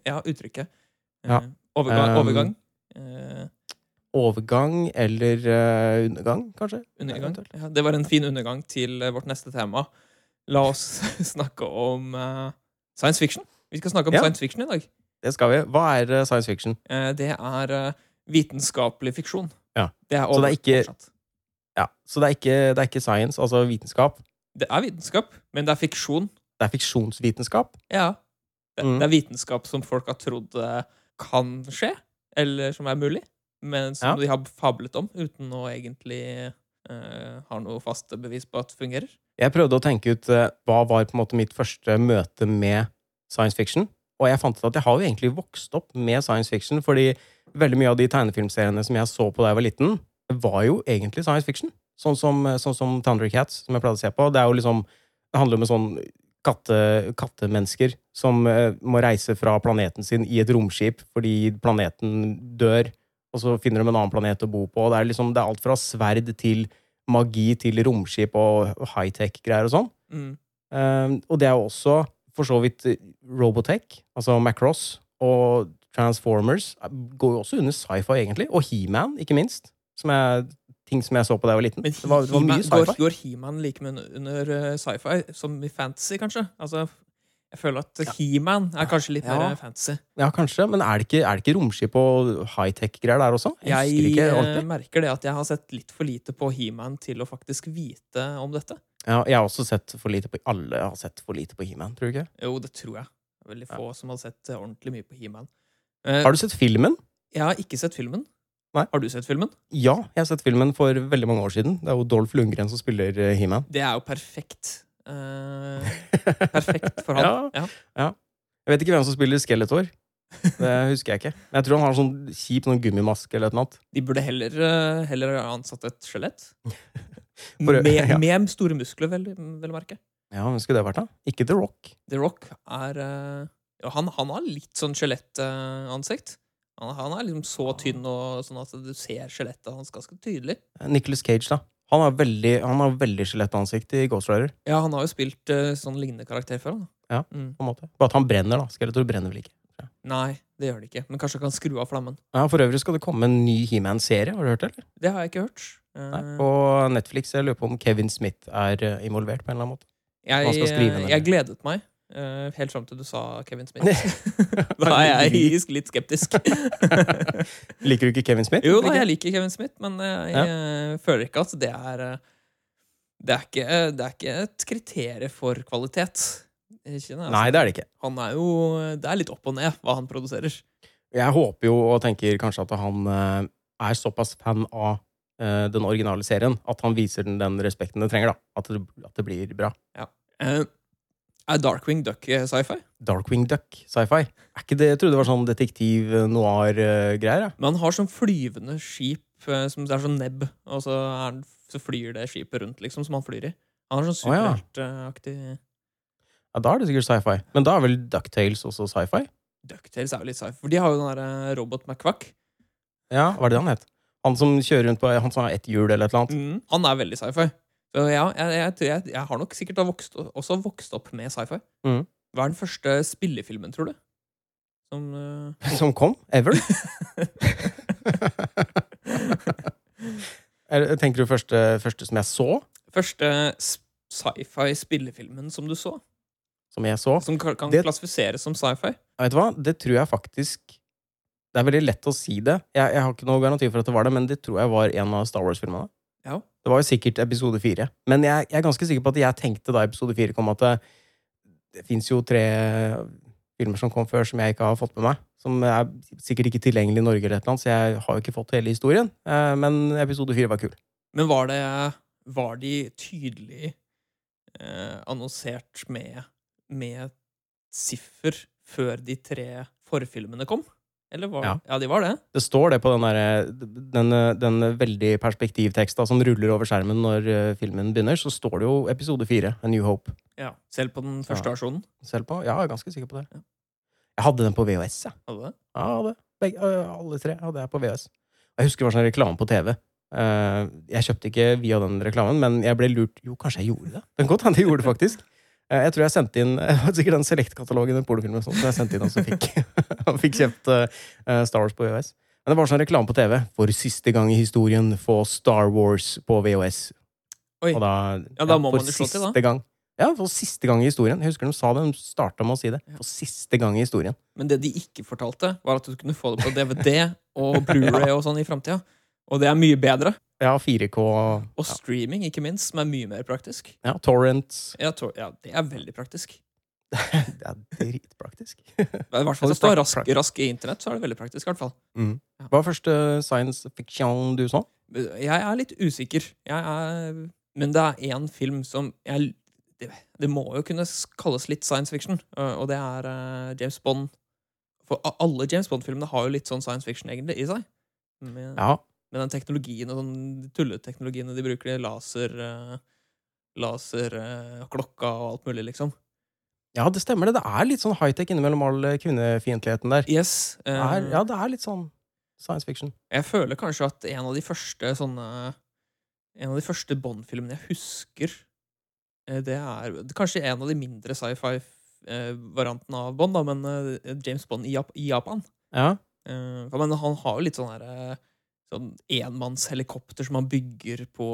Ja, uttrykket. Eh, Ja. Overgang. Overgang. Um, Overgang eller uh, undergang, kanskje? undergang. Ja, det var en fin undergang til eh, vårt neste tema. La oss snakke om uh, science fiction. Vi skal snakke om Ja. science fiction i dag. Det skal vi. Hva er uh, science fiction? Eh, det er eh, vitenskapelig fiksjon. Ja. Det er Så det er ikke- Ja, Så det er, ikke, det er ikke science, altså vitenskap. Det er vitenskap, men det er fiksjon. Det er fiksjonsvitenskap. Ja. Det, Mm. det er vitenskap som folk har trodd eh, kan skje, eller som er mulig, men som Ja. de har fablet om uten å egentlig uh, ha noe faste bevis på at fungerer. Jeg prøvde å tenke ut uh, hva var på en måte mitt første møte med science fiction. Og jeg fant ut at jeg har jo egentlig vokst opp med science fiction, fordi veldig mye av de tegnefilmseriene som jeg så på da jeg var liten, var jo egentlig science fiction. Sånn som, sånn som Thundercats, som jeg pleide å se på. Det er jo liksom Det handler om en sånn katte, kattemennesker som eh, må reise fra planeten sin i et romskip fordi planeten dør, og så finner de en annen planet å bo på. Det er liksom det er alt fra sverd til magi til romskip og high-tech-greier og sånn. Mm. Um, og det er jo også for så vidt Robotech, altså Macross, og Transformers eh, går jo også under sci-fi, egentlig. Og He-Man, ikke minst. Som er ting som jeg så på da jeg var liten. Men det, var, det var mye går, sci-fi. går He-Man like mye under, eh, sci-fi som i fantasy, kanskje? Altså, jeg føler at Ja. He-Man er kanskje litt Ja. mer fantasy. Ja, kanskje, men er det ikke, er det ikke romskip og high-tech-greier der også? Jeg Jeg eh, merker det at jeg har sett litt for lite på He-Man til å faktisk vite om dette. Ja, jeg har også sett for lite på Alle har sett for lite på He-Man, tror du ikke? Jo, det tror jeg. Veldig få Ja. som har sett eh, ordentlig mye på He-Man. Uh, Har du sett filmen? Jeg har ikke sett filmen. Nei. Har du sett filmen? Ja, jeg har sett filmen for veldig mange år siden. Det er jo Dolph Lundgren som spiller eh, He-Man. Det er jo perfekt. Uh, perfekt for han. Ja. Ja. Jeg vet ikke hvem som spiller Skeletor. Det husker jeg ikke. Men jeg tror han har sånn kjip sånn gummimaske eller noe. De burde heller, eh, heller ha ansatt et skjelett. Med, ja. med store muskler, vel, vel merke. Ja, hvem skulle det vært, da? Ikke The Rock. The Rock er uh, ja, han, han har litt sånn skjelettansikt. Han, han er liksom så tynn og sånn at du ser skjelettet hans ganske tydelig. Nicholas Cage, da. Han har veldig, han har veldig skjelettansikt i Ghost Rider. Ja, han har jo spilt uh, sånn lignende karakter før. Da. Ja. Mm. på en måte. Bare at han brenner, da. Skeletor brenner vel ikke. Nei, det gjør det ikke. Men kanskje han kan skru av flammen. Ja, For øvrig skal det komme en ny He-Man-serie. Har du hørt det? eller? Det har jeg ikke hørt. Eh, Nei. På Netflix. Jeg lurer på om Kevin Smith er eh, involvert på en eller annen måte. jeg, jeg gledet meg eh, helt fram til du sa Kevin Smith. da er jeg litt skeptisk. Liker du ikke Kevin Smith? Jo da, jeg liker Kevin Smith, men eh, jeg eh, føler ikke at det er det er, ikke, det er ikke et kriterium for kvalitet. Ikke, altså. Nei, det er det ikke. Han er jo Det er litt opp og ned hva han produserer. Jeg håper jo og tenker kanskje at han er såpass fan av den originale serien at han viser den den respekten det trenger. da At det, at det blir bra. Eh, er Darkwing Duck eh, sci-fi? Darkwing Duck, sci-fi. Er ikke det, Jeg trodde det var sånn detektiv eh, noir-greier. Men han har sånn flyvende skip eh, som det er sånn nebb, og så, er så flyr det skipet rundt, liksom, som han flyr i. Han er sånn Å, ja. ja, da er det sikkert sci-fi. Men da er vel Ducktales også sci-fi? Ducktales er jo litt sci-fi, for de har jo den derre Robot McQuack. Ja, hva er det han het? Han som kjører rundt på Han som har ett hjul eller et eller annet? Mm, han er veldig sci-fi. Ja, jeg, jeg, tror jeg, jeg har nok sikkert vokst, også vokst opp med sci-fi. Mm. Hva er den første spillefilmen, tror du? Som uh... Som kom? Ever? Tenker du første, første som jeg så? Første sci-fi spillefilmen som du så? Som jeg så? Som kan Det- klassifiseres som sci-fi? Vet du hva? Det tror jeg faktisk Det er veldig lett å si det. Jeg, jeg har ikke noe garanti for at det var det, men det tror jeg var en av Star Wars-filmene. Ja. Det var jo sikkert episode fire. Men jeg, jeg er ganske sikker på at jeg tenkte da episode fire kom, at det, det fins jo tre filmer som kom før som jeg ikke har fått med meg. Som er sikkert ikke tilgjengelig i Norge, eller et så jeg har jo ikke fått hele historien. Eh, Men episode fire var kul. Men var det Var de tydelig eh, annonsert med, med siffer før de tre forfilmene kom? Eller var Ja. ja, de var det. Det står det på den, der, den, den veldig perspektivteksta som ruller over skjermen når eh, filmen begynner, så står det jo episode fire, A New Hope. Ja, Selv på den første Ja. versjonen? Selv på? Ja, jeg er ganske sikker på det. Ja. Jeg hadde den på VHS, jeg. Hadde det? Ja, hadde. Begge, alle tre hadde jeg på VHS. Jeg husker det var sånn reklame på TV. Eh, jeg kjøpte ikke via den reklamen, men jeg ble lurt Jo, kanskje jeg gjorde det? Det kan godt hende jeg gjorde det, faktisk. Eh, jeg tror jeg sendte inn det var sikkert den Select-katalogen med pornofilmer som jeg sendte inn og så fikk, og fikk kjøpt eh, Star Wars på VHS. Men det var sånn reklame på TV. For siste gang i historien få Star Wars på VHS. Oi. Og da, Ja, da må ja, man jo slå til, da. Gang. Ja, for siste gang i historien. Jeg husker de sa det, de starta med å si det. For siste gang i historien. Men det de ikke fortalte, var at du kunne få det på DVD og Blu-ray og sånn i framtida. Og det er mye bedre. Ja, 4K Og ja, streaming, ikke minst, som er mye mer praktisk. ja, Torrent. Ja, tor ja, det er veldig praktisk. Det er dritpraktisk. I hvert fall hvis du har rask, rask internett, så er det veldig praktisk. i hvert fall. Mm. Hva var første science fiction du så? Jeg er litt usikker. Jeg er, men det er én film som jeg, det, det må jo kunne kalles litt science fiction, og det er øh, James Bond. For alle James Bond-filmene har jo litt sånn science fiction egentlig i seg. Men... Ja, med den teknologien og sånn tulleteknologiene de bruker, laser, øh, laser øh, klokka og alt mulig, liksom. ja, det stemmer det. Det er litt sånn high-tech innimellom all eh, kvinnefiendtligheten der. Yes. Det øh, er, ja, det er litt sånn science fiction. Jeg føler kanskje at en av de første sånne en av de første Bond-filmene jeg husker. Eh, Det er kanskje en av de mindre sci-fi-variantene av Bond, da, men eh, James Bond i, Japan. Ja. Uh, men han har jo litt sånn herre Sånn enmannshelikopter som han bygger på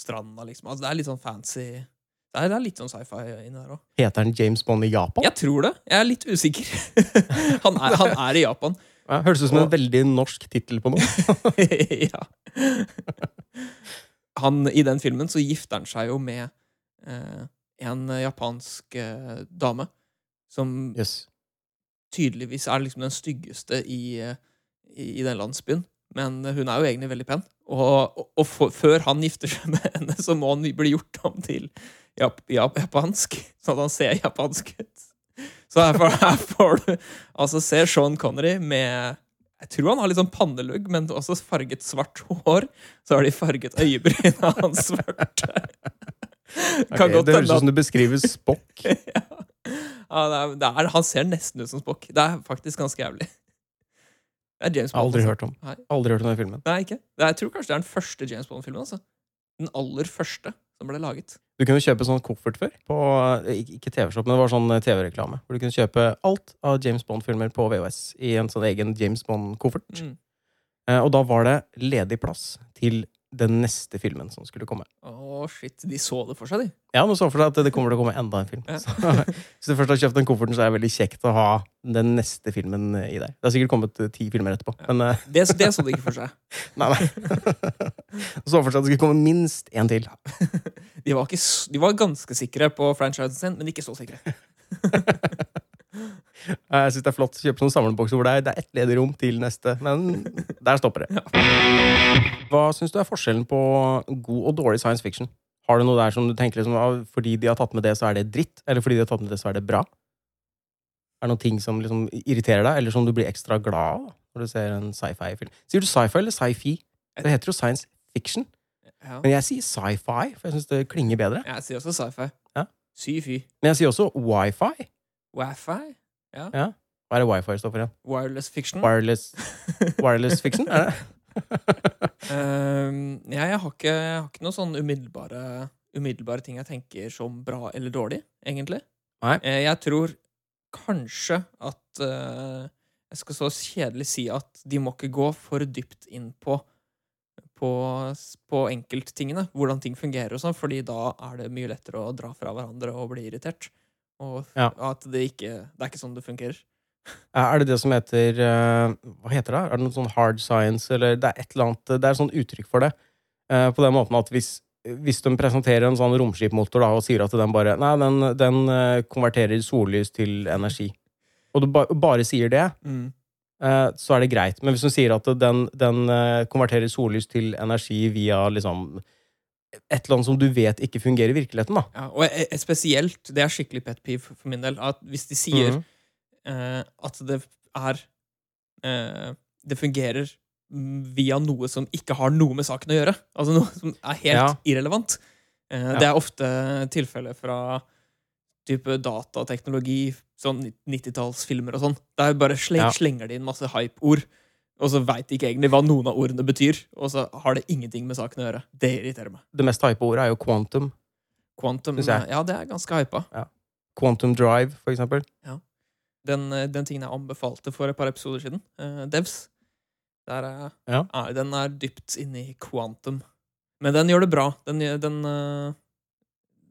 stranda, liksom. Altså, det er litt sånn fancy Det er, det er litt sånn sci-fi inni der òg. Heter han James Bond i Japan? Jeg tror det. Jeg er litt usikker. han, er, han er i Japan. Ja, Høres ut som en veldig norsk tittel på noe. ja. Han, I den filmen så gifter han seg jo med eh, en japansk eh, dame som Yes. tydeligvis er liksom den styggeste i, eh, i, i den landsbyen. Men hun er jo egentlig veldig pen. Og, og, og for, før han gifter seg med henne, så må han bli gjort om til jap, jap, japansk. Sånn at han ser japansk ut. Så her får, du altså se Sean Connery med Jeg tror han har litt sånn pannelugg, men også farget svart hår. Så har de farget øyebrynene hans svarte. Okay, det høres ut som du beskriver Spock. ja. Ja, det er, det er, han ser nesten ut som Spock. Det er faktisk ganske jævlig. Det er James Bond. Aldri altså. hørt om. Nei. Aldri hørt om den filmen. Nei, ikke. Jeg tror kanskje det er den første James Bond-filmen. altså. Den aller første som ble laget. Du kunne kjøpe sånn koffert før. På, ikke ikke TV-shop, men det var sånn TV-reklame. Hvor du kunne kjøpe alt av James Bond-filmer på VHS i en sånn egen James Bond-koffert. Mm. Eh, og da var det ledig plass til den neste filmen som skulle komme. Å, shit. De så det for seg, de. Ja, men så for seg at det kommer til å komme enda en film. Ja. Så, hvis du først har kjøpt den kofferten, så er det veldig kjekt å ha den neste filmen i deg. Det har sikkert kommet eh, ti filmer etterpå. Men uh... Det, det så de ikke for seg. nei, nei. så for seg at det skulle komme minst én til. De var, ikke, de var ganske sikre på franchisen sin, men ikke så sikre. Eh, Jeg synes det er flott å kjøpe sånn samleboks hvor det er, det er ett ledig rom til neste, men der stopper det. Hva syns du er forskjellen på god og dårlig science fiction? Har du noe der som du tenker liksom, ah, fordi de har tatt med det, så er det dritt? Eller fordi de har tatt med det, så er det bra? Er det noen ting som liksom irriterer deg, eller som du blir ekstra glad av når du ser en sci-fi-film? Sier du sci-fi eller sci-fi? Det heter jo science fiction. Ja. Men jeg sier sci-fi, for jeg syns det klinger bedre. Jeg sier også sci-fi. Ja. Sci-fi. Men jeg sier også wifi. Wi-fi. Hva er det wifi står for igjen? Wireless fiction. Wireless, wireless fiction? Er det? um, ja, jeg, har ikke, jeg har ikke noen sånn umiddelbare, umiddelbare ting jeg tenker som bra eller dårlig, egentlig. Nei. Eh, jeg tror kanskje at uh, Jeg skal så kjedelig si at de må ikke gå for dypt inn på på, på enkelttingene, hvordan ting fungerer og sånn, fordi da er det mye lettere å dra fra hverandre og bli irritert. Og Ja. at det ikke Det er ikke sånn det fungerer. Er det det som heter eh, Hva heter det? Er det noe sånn hard science, eller det er et eller annet Det er et sånt uttrykk for det. eh, på den måten at hvis, hvis de presenterer en sånn romskipmotor da, og sier at den bare Nei, den, den eh, konverterer sollys til energi. Og du ba, bare sier det, eh, så er det greit. Men hvis du sier at den, den konverterer sollys til energi via liksom et eller annet som du vet ikke fungerer i virkeligheten, da. Ja, og e- e- spesielt, det er skikkelig pet peeve for min del, at hvis de sier Mhm. eh, at det er eh, Det fungerer mm, via noe som ikke har noe med saken å gjøre. Altså noe som er helt Ja. irrelevant. Eh, Ja. Det er ofte tilfeller fra type datateknologi, sånn 90-tallsfilmer og sånn. Der bare sleng, slenger de inn masse hype-ord, og så veit ikke egentlig hva noen av ordene betyr, og så har det ingenting med saken å gjøre. Det irriterer meg. Det mest hype ordet er jo quantum. Quantum, ja, det er ganske hypa. Quantum drive, for eksempel. Den, eh, den tingen jeg anbefalte for et par episoder siden, uh, Devs, der er, Ja. er, den er dypt inne i quantum. Men den gjør det bra. Den, den, uh,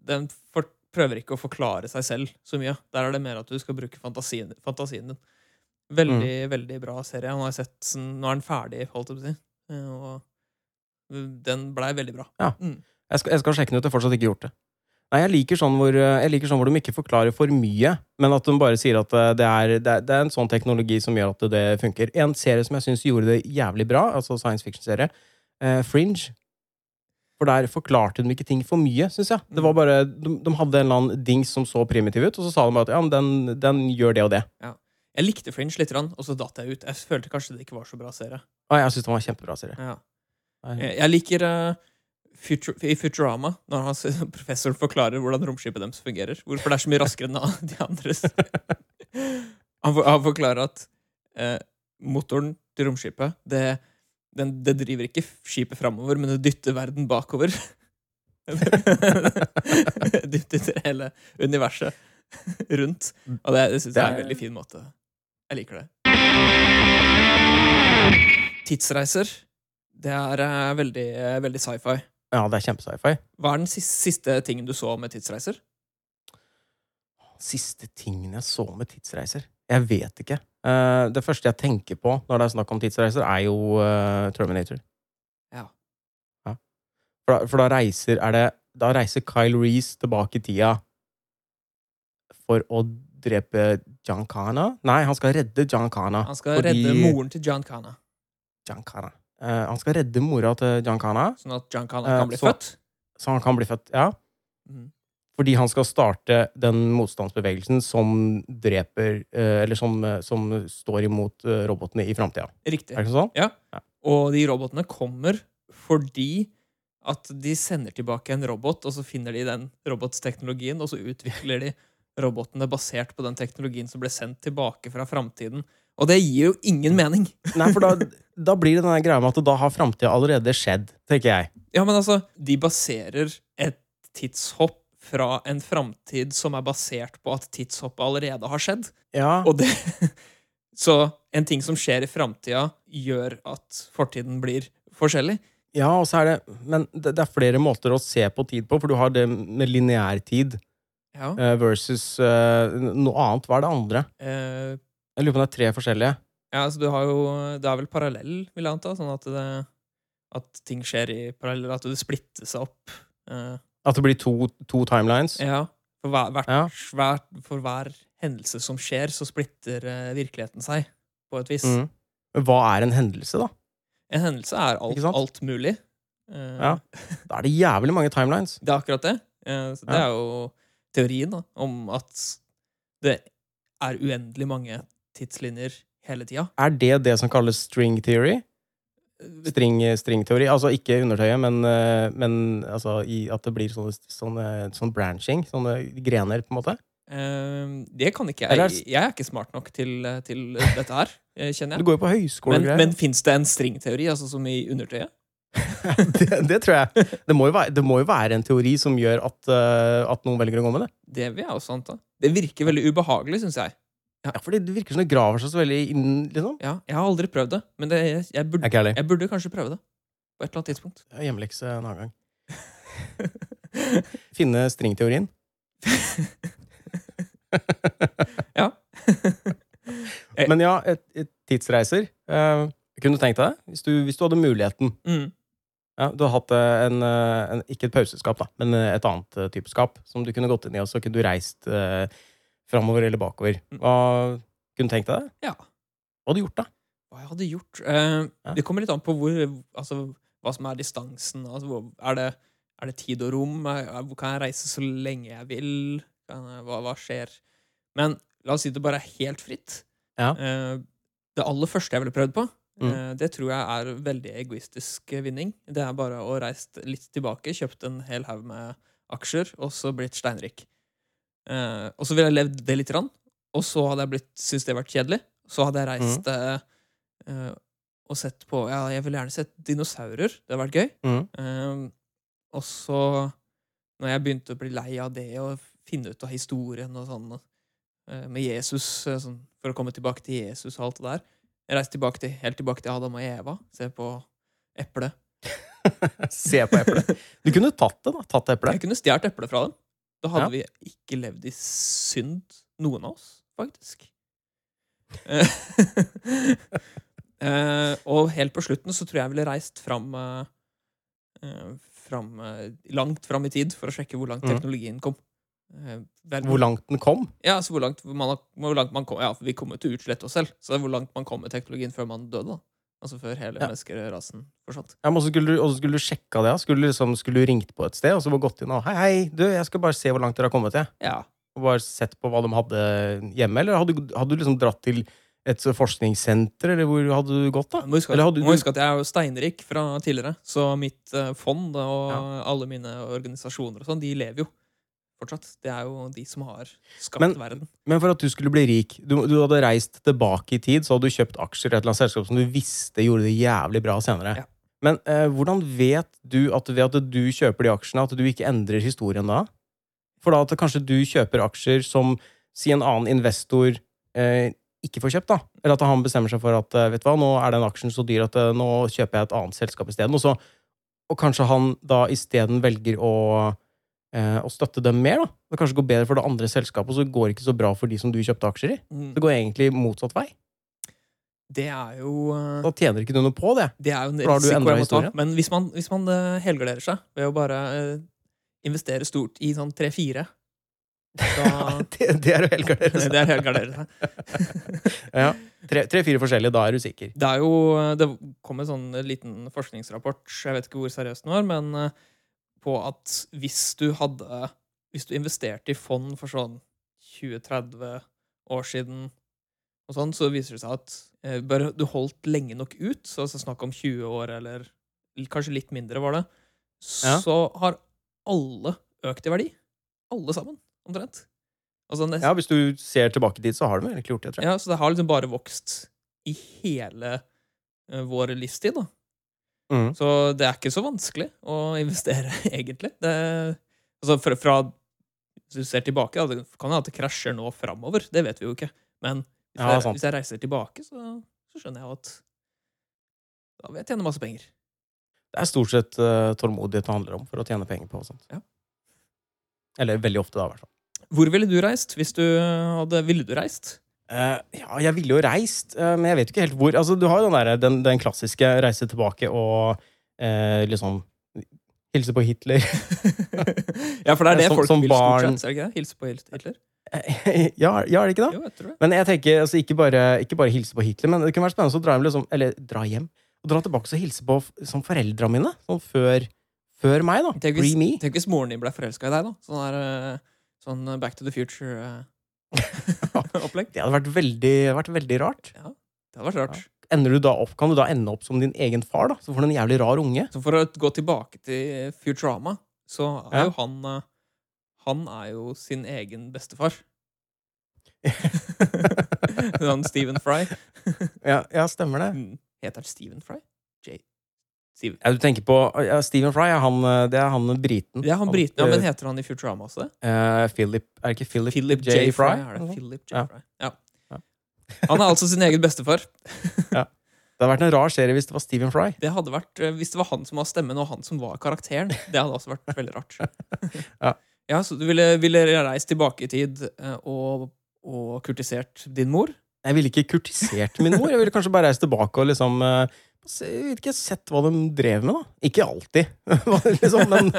den for, prøver ikke å forklare seg selv så mye. Der er det mer at du skal bruke fantasien, fantasien din. Veldig, veldig bra serie. Nå har sett sånn, nå er den ferdig, holdt jeg på å si. Eh, Og den blei veldig bra. Jeg skal, jeg skal sjekke den ut. Jeg har fortsatt ikke gjort det. Nei, jeg liker, sånn hvor, jeg liker sånn hvor de ikke forklarer for mye, men at de bare sier at eh, det er, det er, det er en sånn teknologi som gjør at det funker. En serie som jeg syns gjorde det jævlig bra, altså science fiction-serie, eh, Fringe. For der forklarte de ikke ting for mye, syns jeg. Det var bare, de, de hadde en eller annen dings som så primitiv ut, og så sa de bare at ja, men den, den gjør det og det. Jeg likte Fringe litt, og så datt jeg ut. Jeg følte kanskje det ikke var så bra serie. Ah, jeg syns det var en kjempebra serie. Ja. Jeg, jeg liker uh, Futur, i Futurama, når han, professoren forklarer hvordan romskipet deres fungerer. Hvorfor det er så mye raskere enn de andres. Han, for, han forklarer at uh, motoren til romskipet det, den, det driver ikke skipet framover, men det dytter verden bakover. dytter hele universet rundt. Og det, det syns jeg er en veldig fin måte. Jeg liker det. Tidsreiser. Det er eh, veldig, eh, veldig sci-fi. Ja, det er kjempe-sci-fi. Hva er den siste, siste tingen du så med tidsreiser? Siste tingen jeg så med tidsreiser? Jeg vet ikke. Eh, det første jeg tenker på når det er snakk om tidsreiser, er jo Terminator. Ja. Ja. For, da, for da reiser er det Da reiser Kyle Reece tilbake i tida for å drepe John Cana? Nei, han skal redde John Cana. Han skal fordi- redde moren til John Cana, John Cana. Uh, han skal redde mora til John Cana, sånn at John Cana Eh, kan bli så- født. så han kan bli født. Ja. Mm. Fordi han skal starte den motstandsbevegelsen som dreper eh, Eller som, eh, som står imot eh, robotene i framtida. Riktig. Er det ikke sånn? Og de robotene kommer fordi at de sender tilbake en robot, og så finner de den robotsteknologien, og så utvikler de robotene basert på den teknologien som ble sendt tilbake fra framtiden. Og det gir jo ingen mening. Nei, for da, da blir det den greia med at da har framtida allerede skjedd, tenker jeg. Ja, men altså, de baserer et tidshopp fra en framtid som er basert på at tidshoppet allerede har skjedd. Ja, Og det Så en ting som skjer i framtida, gjør at fortiden blir forskjellig. ja og så er det Men det, det er flere måter å se på tid på, for du har det med lineær tid Ja. eh, versus eh, noe annet. Hva er det andre? Eh, Jeg lurer på om det er tre forskjellige. Ja, altså du har jo Det er vel parallell, vil jeg anta. Sånn at det At ting skjer i parallell, at det splitter seg opp. At det blir to, to timelines. ja. For hver, hvert, Ja. hver, for hver hendelse som skjer, så splitter virkeligheten seg, på et vis. Mm. Men hva er en hendelse, da? En hendelse er alt, alt mulig. Ja. Da er det jævlig mange timelines. Det er akkurat det. Så det er jo teorien da, om at det er uendelig mange tidslinjer hele tida. Er det det som kalles string theory? String, stringteori? Altså ikke undertøyet, men, eh, men altså i at det blir sånne, sånne, sånn branching? Sånne grener, på en måte? Uh, det kan ikke jeg. Er- Jeg er ikke smart nok til, til dette her, kjenner kjenner Du jeg. går jo på høyskole Men, men fins det en stringteori, altså som i undertøyet? det, det tror jeg. Det må, være, det må jo være en teori som gjør at, uh, at noen velger å gå med det. Det vil jeg også anta. Det virker veldig ubehagelig, syns jeg. Ja, for det virker som det graver seg så veldig inn, liksom. Ja, jeg har aldri prøvd det, men det, jeg, jeg, burde, jeg, jeg burde kanskje prøve det. På et eller annet tidspunkt. Hjemmelekse en annen gang. Finne stringteorien. Ja. Men ja, et, et tidsreiser. Uh, kunne du tenkt deg det? Hvis du, hvis du hadde muligheten. Mm. Ja, du har hatt eh, en, eh, en, ikke et pauseskap, da, men eh, et annet type skap som du kunne gått inn i, og så kunne du reist eh, framover eller bakover. Mm. Hva kunne du tenkt deg det? Ja. Hva hadde du gjort, da? Hva jeg hadde gjort? Eh, Ja. Det kommer litt an på hvor, altså, hva som er distansen. Altså, hvor, er, det, er det tid og rom? Er- kan jeg reise så lenge jeg vil? Jeg, hva, hva skjer? Men la oss si det bare er helt fritt. Ja. Eh, det aller første jeg ville prøvd på, Mm. eh, det tror jeg er veldig egoistisk vinning. Det er bare å reise litt tilbake, kjøpt en hel haug med aksjer, og så blitt steinrik. Eh, og så ville jeg levd det lite grann, og så hadde jeg blitt, syntes det vært kjedelig. Så hadde jeg reist mm. eh, og sett på Ja, jeg ville gjerne sett dinosaurer. Det hadde vært gøy. Mm. Eh, og så, når jeg begynte å bli lei av det og finne ut av historien og sånn eh, med Jesus, sånn, for å komme tilbake til Jesus og alt det der Reiste tilbake til, helt tilbake til Adam og Eva. Se på eplet. Se på eplet. Du kunne tatt det, da. Tatt eplet. Jeg kunne stjålet eplet fra dem. Da hadde Ja. vi ikke levd i synd, noen av oss, faktisk. Eh, og helt på slutten så tror jeg jeg ville reist fram, uh, fram Langt fram i tid for å sjekke hvor langt Mhm. teknologien kom. Eh, vel- Hvor langt den kom. Ja, altså hvor langt man, har- hvor langt man kom Ja, for vi kommer til å utslette oss selv. Så det er hvor langt man kom med teknologien før man døde. da Altså før hele Ja. menneskerasen forsvant. Ja, men også skulle også skulle du sjekka det? Skulle liksom, skulle du ringt på et sted og så bare gått inn og Hei, hei, du, jeg skal bare se hvor langt dere har kommet til. Ja. Og bare sett på hva de hadde hjemme? Eller hadde, hadde du liksom dratt til et forskningssenter, eller hvor hadde du gått, da? Må huske, Eller at, du... må huske at jeg er jo steinrik fra tidligere, så mitt eh, fond og Ja. alle mine organisasjoner og sånn, de lever jo fortsatt. Det er jo de som har skapt Men- verden. Men for at du skulle bli rik, du, du hadde reist tilbake i tid, så hadde du kjøpt aksjer i et eller annet selskap som du visste gjorde det jævlig bra senere. Ja. Men eh, hvordan vet du at ved at du kjøper de aksjene, at du ikke endrer historien da? For da at kanskje du kjøper aksjer som si en annen investor eh, ikke får kjøpt, da. Eller at han bestemmer seg for at eh, vet du hva, nå er den aksjen så dyr at eh, nå kjøper jeg et annet selskap isteden. Og, så- og kanskje han da isteden velger å, eh, å støtte dem mer, da. Det kanskje går bedre for det andre selskapet, og så går det ikke så bra for de som du kjøpte aksjer i. Mm. Det går egentlig motsatt vei. Det er jo eh, Da tjener ikke du noe på det. Det er jo en risiko jeg må. Men hvis man, hvis man eh, helgarderer seg ved å bare eh, investere stort i sånn tre-fire da det, det er å helgardere seg. Det er helgardere seg. Ja. Tre-fire forskjellige, da er du sikker. Det er jo Det kom en sånn liten forskningsrapport, jeg vet ikke hvor seriøs den var, men eh, på at hvis du hadde Hvis du investerte i fond for sånn 20-30 år siden, og sånn, så viser det seg at eh, bare du holdt lenge nok ut, så altså snakk om 20 år eller kanskje litt mindre, var det, Ja. så har alle økt i verdi. Alle sammen, omtrent. Altså, nesten, Ja, Hvis du ser tilbake dit, så har du egentlig gjort det, tror jeg. ja, så det har liksom bare vokst i hele eh, vår livstid, da. Mm. Så det er ikke så vanskelig å investere, egentlig. Det, altså fra, fra Hvis du ser tilbake, da, det kan hende at det krasjer nå framover. Det vet vi jo ikke. Men hvis, Ja, jeg, hvis jeg reiser tilbake, så, så skjønner jeg jo at da vil jeg tjene masse penger. Det er stort sett uh, tålmodighet det handler om for å tjene penger på. sånt. Ja. Eller veldig ofte, da, i hvert fall. Hvor ville du reist hvis du hadde Ville du reist? Eh, ja, jeg ville jo reist, uh, men jeg vet jo ikke helt hvor. Altså, du har jo den, der, den, den klassiske reise tilbake og uh, liksom hilse på Hitler. ja, for det er det Som- folk som vil barn. stort sett. Hilse på Hitler? ja, ja, er det ikke da? Jo, jeg det. Men jeg tenker altså, ikke, bare, ikke bare hilse på Hitler, men det kunne vært spennende å dra hjem, liksom, eller dra hjem og dra tilbake og hilse på som foreldra mine. Sånn før, før meg, da. Tenk hvis, tenk hvis moren din ble forelska i deg, da. Sånn, der, sånn Back to the Future-opplegg. Det hadde vært veldig, vært veldig rart. det hadde vært rart. Ender du opp, kan du da ende opp som din egen far, da? Så får du en jævlig rar unge. Så for å gå tilbake til Futurama, så er Ja. jo han eh, Han er jo sin egen bestefar. han Stephen Fry. Ja, ja stemmer det. Mm. Heter han Stephen Fry? J. Steven. Ja, du tenker på ja, Stephen Fry, er han, eh, det er han briten. Det er han briten, ja, eh, men heter han i Futurama også det? Uh, Philip Er det ikke Philip, Philip J. J. Fry? Er det Philip J. Ja. Fry? Ja. Ja. Han er altså sin egen bestefar. ja. Det hadde vært en rar serie hvis det var Stephen Fry. Det hadde vært, eh, Hvis det var han som var stemmen, og han som var karakteren, det hadde også vært veldig rart. Ja. ja, Så du ville, ville reist tilbake i tid eh, og, og kurtisert din mor? Jeg ville ikke kurtisert min mor. Jeg ville kanskje bare reist tilbake og liksom eh, se- jeg vet ikke, sett hva de drev med, da. Ikke alltid, liksom, men,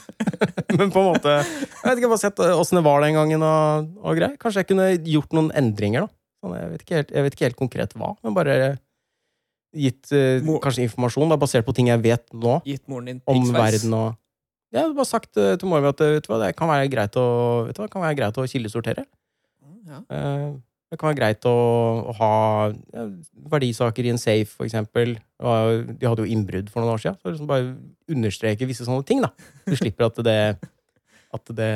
men på en måte Jeg vet ikke, bare sett eh, åssen det var den gangen og, og greier. Kanskje jeg kunne gjort noen endringer, da. Sånn, jeg, vet helt, jeg vet ikke helt konkret hva, men bare gitt uh, kanskje informasjon da, basert på ting jeg vet nå Gitt moren din om verden og Ja, bare sagt uh, til mora mi at vet du hva, det kan være greit å, vet du hva, kan være greit å kildesortere. Ja. Eh, Det kan være greit å, å ha ja, verdisaker i en safe, for eksempel. De hadde jo innbrudd for noen år siden. Så liksom bare understreke visse sånne ting. da. Du slipper at det, at det,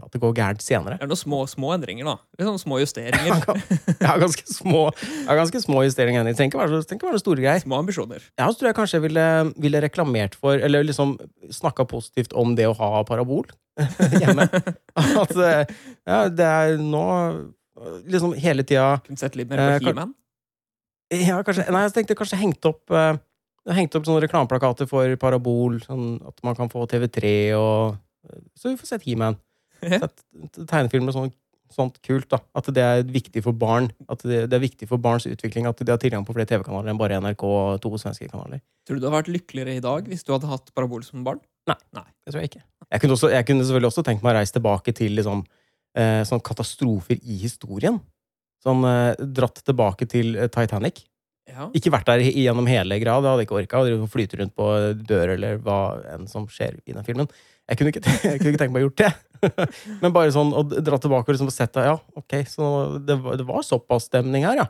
at det går gærent senere. Det er noen små, små endringer, da. Litt sånne små justeringer. Har ganske små, har ganske små justeringer. Tenk å være noen store greier. Små ambisjoner. Ja, så tror jeg kanskje jeg ville, ville reklamert for, eller liksom snakka positivt om det å ha parabol hjemme. At eh, ja, det er nå liksom hele tida Kunne sett litt mer Eh, på He-Man. Ja, kanskje, nei, jeg tenkte kanskje hengt opp eh, Hengt opp sånne reklameplakater for Parabol, sånn at man kan få TV3 og Så vi får sett He-Man. Tegnefilmer og sånt, sånt kult. da At det er viktig for barn At det, det er viktig for barns utvikling at de har tilgang på flere TV-kanaler enn bare NRK og to svenske kanaler. Tror du du hadde vært lykkeligere i dag hvis du hadde hatt parabol som barn? Nei, Det tror jeg ikke. Jeg kunne, også, jeg kunne selvfølgelig også tenkt meg å reise tilbake til liksom, eh, sånn katastrofer i historien. Sånn eh, dratt tilbake til eh, Titanic. Ja. Ikke vært der gjennom hele grad. Det hadde jeg ikke orka. Å flyte rundt på dør eller hva enn som skjer i den filmen. Jeg kunne ikke, jeg kunne ikke tenke meg å gjort det. Men bare sånn å dra tilbake og liksom sett det. Ja, ok, så det, var- det var såpass stemning her, ja.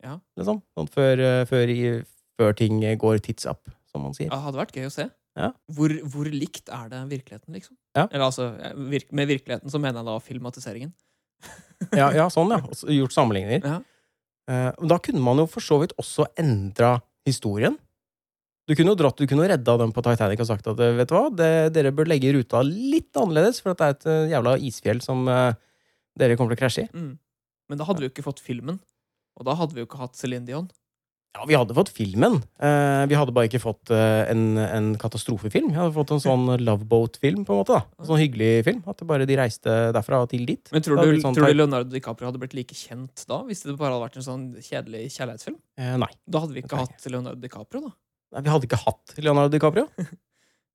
Ja. Liksom. Sånn før, før, før ting går tits up, som man sier. Ja, hadde vært gøy å se. Ja. Hvor, hvor likt er det virkeligheten, liksom? Ja. Eller altså, virk, Med virkeligheten så mener jeg da filmatiseringen. Ja, ja sånn, ja. Gjort sammenligninger. Ja. Eh, da kunne man jo for så vidt også endra historien. Du kunne jo dratt, du kunne redda dem på Titanic og sagt at vet du hva, det, dere bør legge ruta litt annerledes, for at det er et eh, jævla isfjell som uh, dere kommer til å krasje i. Mm. Men da hadde vi jo ikke fått filmen. Og da hadde vi jo ikke hatt Céline Dion. Ja, vi hadde fått filmen. Eh, vi hadde bare ikke fått eh, en, en katastrofefilm. Vi hadde fått en sånn loveboat-film, på en måte. da. En sånn hyggelig film. At det bare de reiste derfra til dit. Men tror du, sånn tror du Leonardo DiCaprio hadde blitt like kjent da? Hvis det bare hadde vært en sånn kjedelig kjærlighetsfilm? Eh, nei. Da hadde vi ikke hatt Leonardo DiCaprio, da. nei. Vi hadde ikke hatt Leonardo DiCaprio.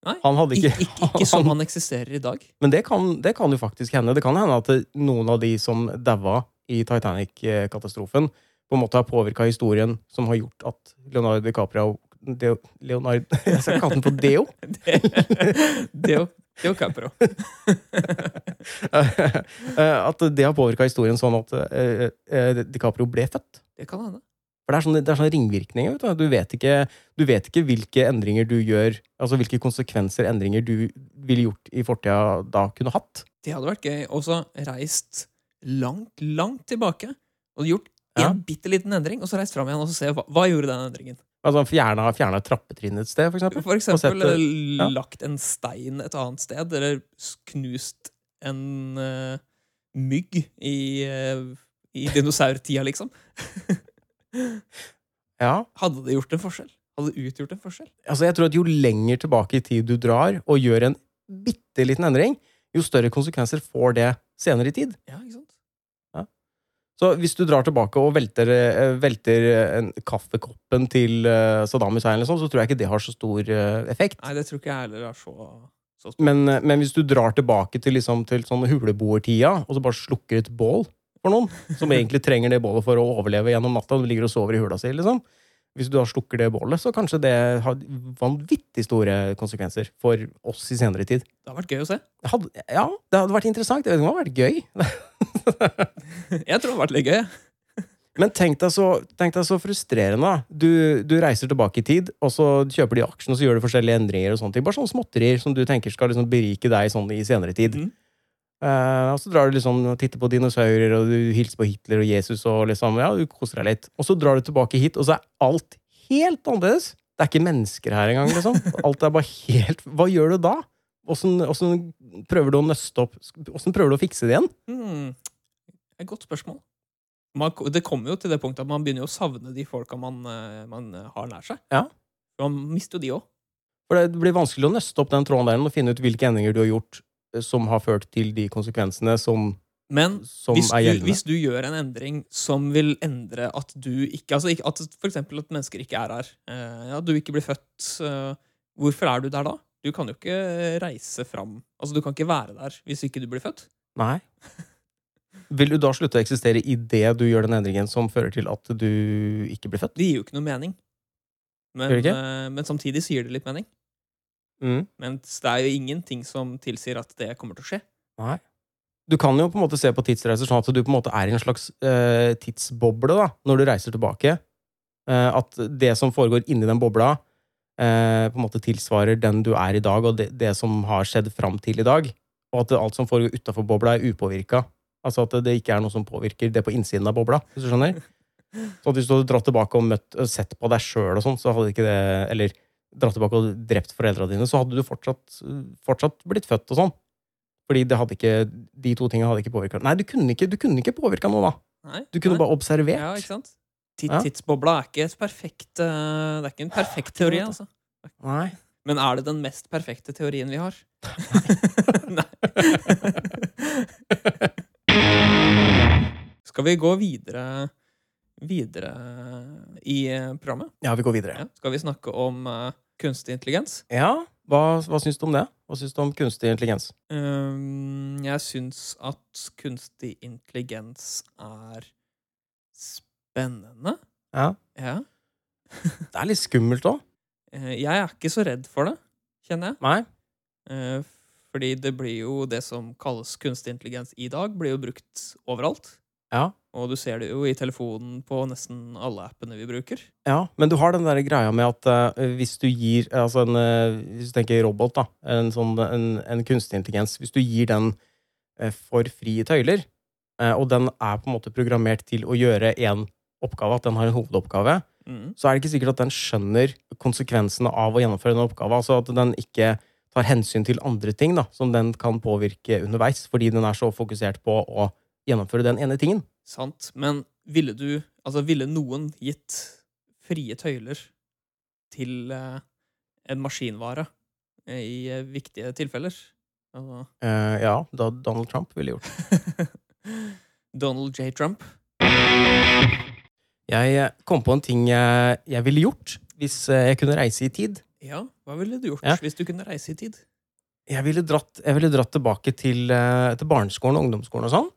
Nei, Han hadde ikke, Ikke, ikke, ikke som han eksisterer i dag. Men det kan, det kan jo faktisk hende. Det kan hende at noen av de som daua i Titanic-katastrofen, på en måte har påvirka historien som har gjort at Leonardo DiCaprio Deo, Leonardo, Jeg skal kalle den for Deo. Deo. jo Capro. Eh, at det har påvirka historien sånn at eh, eh, DiCaprio ble født. Det kan hende. For det er sånne, det er sånne ringvirkninger. Vet du. Du, vet ikke, du vet ikke hvilke endringer du gjør Altså hvilke konsekvenser endringer du ville gjort i fortida da kunne hatt. Det hadde vært gøy. Og så reist langt, langt tilbake. Og gjort Ja. en bitte liten endring, og så reist fram igjen og så se hva, hva gjorde den endringen. Altså Fjerna, fjerna trappetrinn et sted, for eksempel. For eksempel sette, ja. lagt en stein et annet sted, eller knust en uh, mygg i, uh, i dinosaurtida, liksom. Ja, Hadde det gjort en forskjell? Hadde det utgjort en forskjell? altså jeg tror at Jo lenger tilbake i tid du drar, og gjør en bitte liten endring, jo større konsekvenser får det senere i tid. Ja, ikke sant? Så hvis du drar tilbake og velter, eh, velter en kaffekoppen til eh, Saddam Hussein, sånn, så tror jeg ikke det har så stor eh, effekt. Nei, det tror ikke jeg heller har så, så stor Men, eh, men hvis du drar tilbake til, liksom, til sånn huleboertida, og så bare slukker et bål for noen, som egentlig trenger det bålet for å overleve gjennom natta, og ligger og sover i hula si, liksom. Hvis du da slukker det bålet, så kanskje det har vanvittig store konsekvenser for oss i senere tid. Det hadde vært gøy å se. Hadde, ja, det hadde vært interessant. Det hadde vært gøy. Jeg tror det hadde vært litt gøy. Men tenk deg så, tenk deg så frustrerende. Du, du reiser tilbake i tid, og så kjøper de aksjene, og så gjør du forskjellige endringer. og sånne ting. Bare sånne småtterier som du tenker skal liksom berike deg sånn i senere tid. Mhm. Eh, og så drar du liksom og titter på dinosaurer, og du hilser på Hitler og Jesus, og liksom, ja, du koser deg litt. Og så drar du tilbake hit, og så er alt helt annerledes. Det er ikke mennesker her engang, liksom. Alt er bare helt Hva gjør du da? Åssen prøver du å nøste opp Åssen prøver du å fikse det igjen? Mm. Et godt spørsmål. Man, det kommer jo til det punktet at man begynner å savne de folka man, eh, man har nær seg. Ja. Man mister jo de òg. For det blir vanskelig å nøste opp den tråden der og finne ut hvilke endringer du har gjort som har ført til de konsekvensene som, Men som hvis er gjeldende. Men hvis du gjør en endring som vil endre at du ikke Altså at eksempel at mennesker ikke er her. Eh, ja, du ikke blir født. eh, hvorfor er du der da? Du kan jo ikke reise fram Altså, du kan ikke være der hvis ikke du blir født. Nei. Vil du da slutte å eksistere i det du gjør den endringen som fører til at du ikke blir født? Det gir jo ikke noe mening. Men, eh, men samtidig så gir det litt mening. Mm. Men det er jo ingenting som tilsier at det kommer til å skje. Nei. Du kan jo på en måte se på tidsreiser sånn at du på en måte er i en slags eh, tidsboble da, når du reiser tilbake. Eh, at det som foregår inni den bobla, eh, på en måte tilsvarer den du er i dag, og det, det som har skjedd fram til i dag. Og at alt som foregår utafor bobla, er upåvirka. Altså at det ikke er noe som påvirker det på innsiden av bobla. hvis du skjønner? Så at hvis du hadde dratt tilbake og møtt, sett på deg sjøl og sånn, så hadde ikke det Eller dratt tilbake og drept foreldra dine, så hadde du fortsatt, fortsatt blitt født og sånn. Fordi det hadde ikke, de to tingene hadde ikke påvirka Nei, du kunne ikke, du kunne ikke påvirka noe, da. Nei, Du kunne nei. bare observert. Ja, ikke sant? Tidsbobla er ikke et perfekt eh, Det er ikke en perfekt teori, altså. Nei. Men er det den mest perfekte teorien vi har? Nei. Skal vi gå videre videre i eh, programmet? Ja, vi går videre. Ja. Skal vi snakke om eh, kunstig intelligens? Ja, hva, hva syns du om det? Hva syns du om kunstig intelligens? Um, jeg syns at kunstig intelligens er spennende. Ja. Ja. Det er litt skummelt òg. Eh, Jeg er ikke så redd for det, kjenner jeg. Nei. Eh, Fordi det blir jo det som kalles kunstig intelligens i dag, blir jo brukt overalt. Ja. Og du ser det jo i telefonen på nesten alle appene vi bruker. Ja, men du har den der greia med at uh, hvis du gir altså en, uh, Hvis du tenker robot, da, en, sånn, en, en kunstig intelligens Hvis du gir den uh, for frie tøyler, eh, og den er på en måte programmert til å gjøre én oppgave, at den har en hovedoppgave, Mm. så er det ikke sikkert at den skjønner konsekvensene av å gjennomføre den oppgaven. Altså at den ikke tar hensyn til andre ting da, som den kan påvirke underveis, fordi den er så fokusert på å gjennomføre den ene tingen. Sant. Men ville du Altså, ville noen gitt frie tøyler til eh, en maskinvare i eh, viktige tilfeller? Altså, Eh, ja, da Donald Trump ville gjort. Donald J. Trump. Jeg eh, kom på en ting jeg, jeg ville gjort hvis eh, jeg kunne reise i tid. Ja, hva ville du gjort Ja. hvis du kunne reise i tid? Jeg ville dratt, jeg ville dratt tilbake til, eh, til barneskolen og ungdomsskolen og sånn,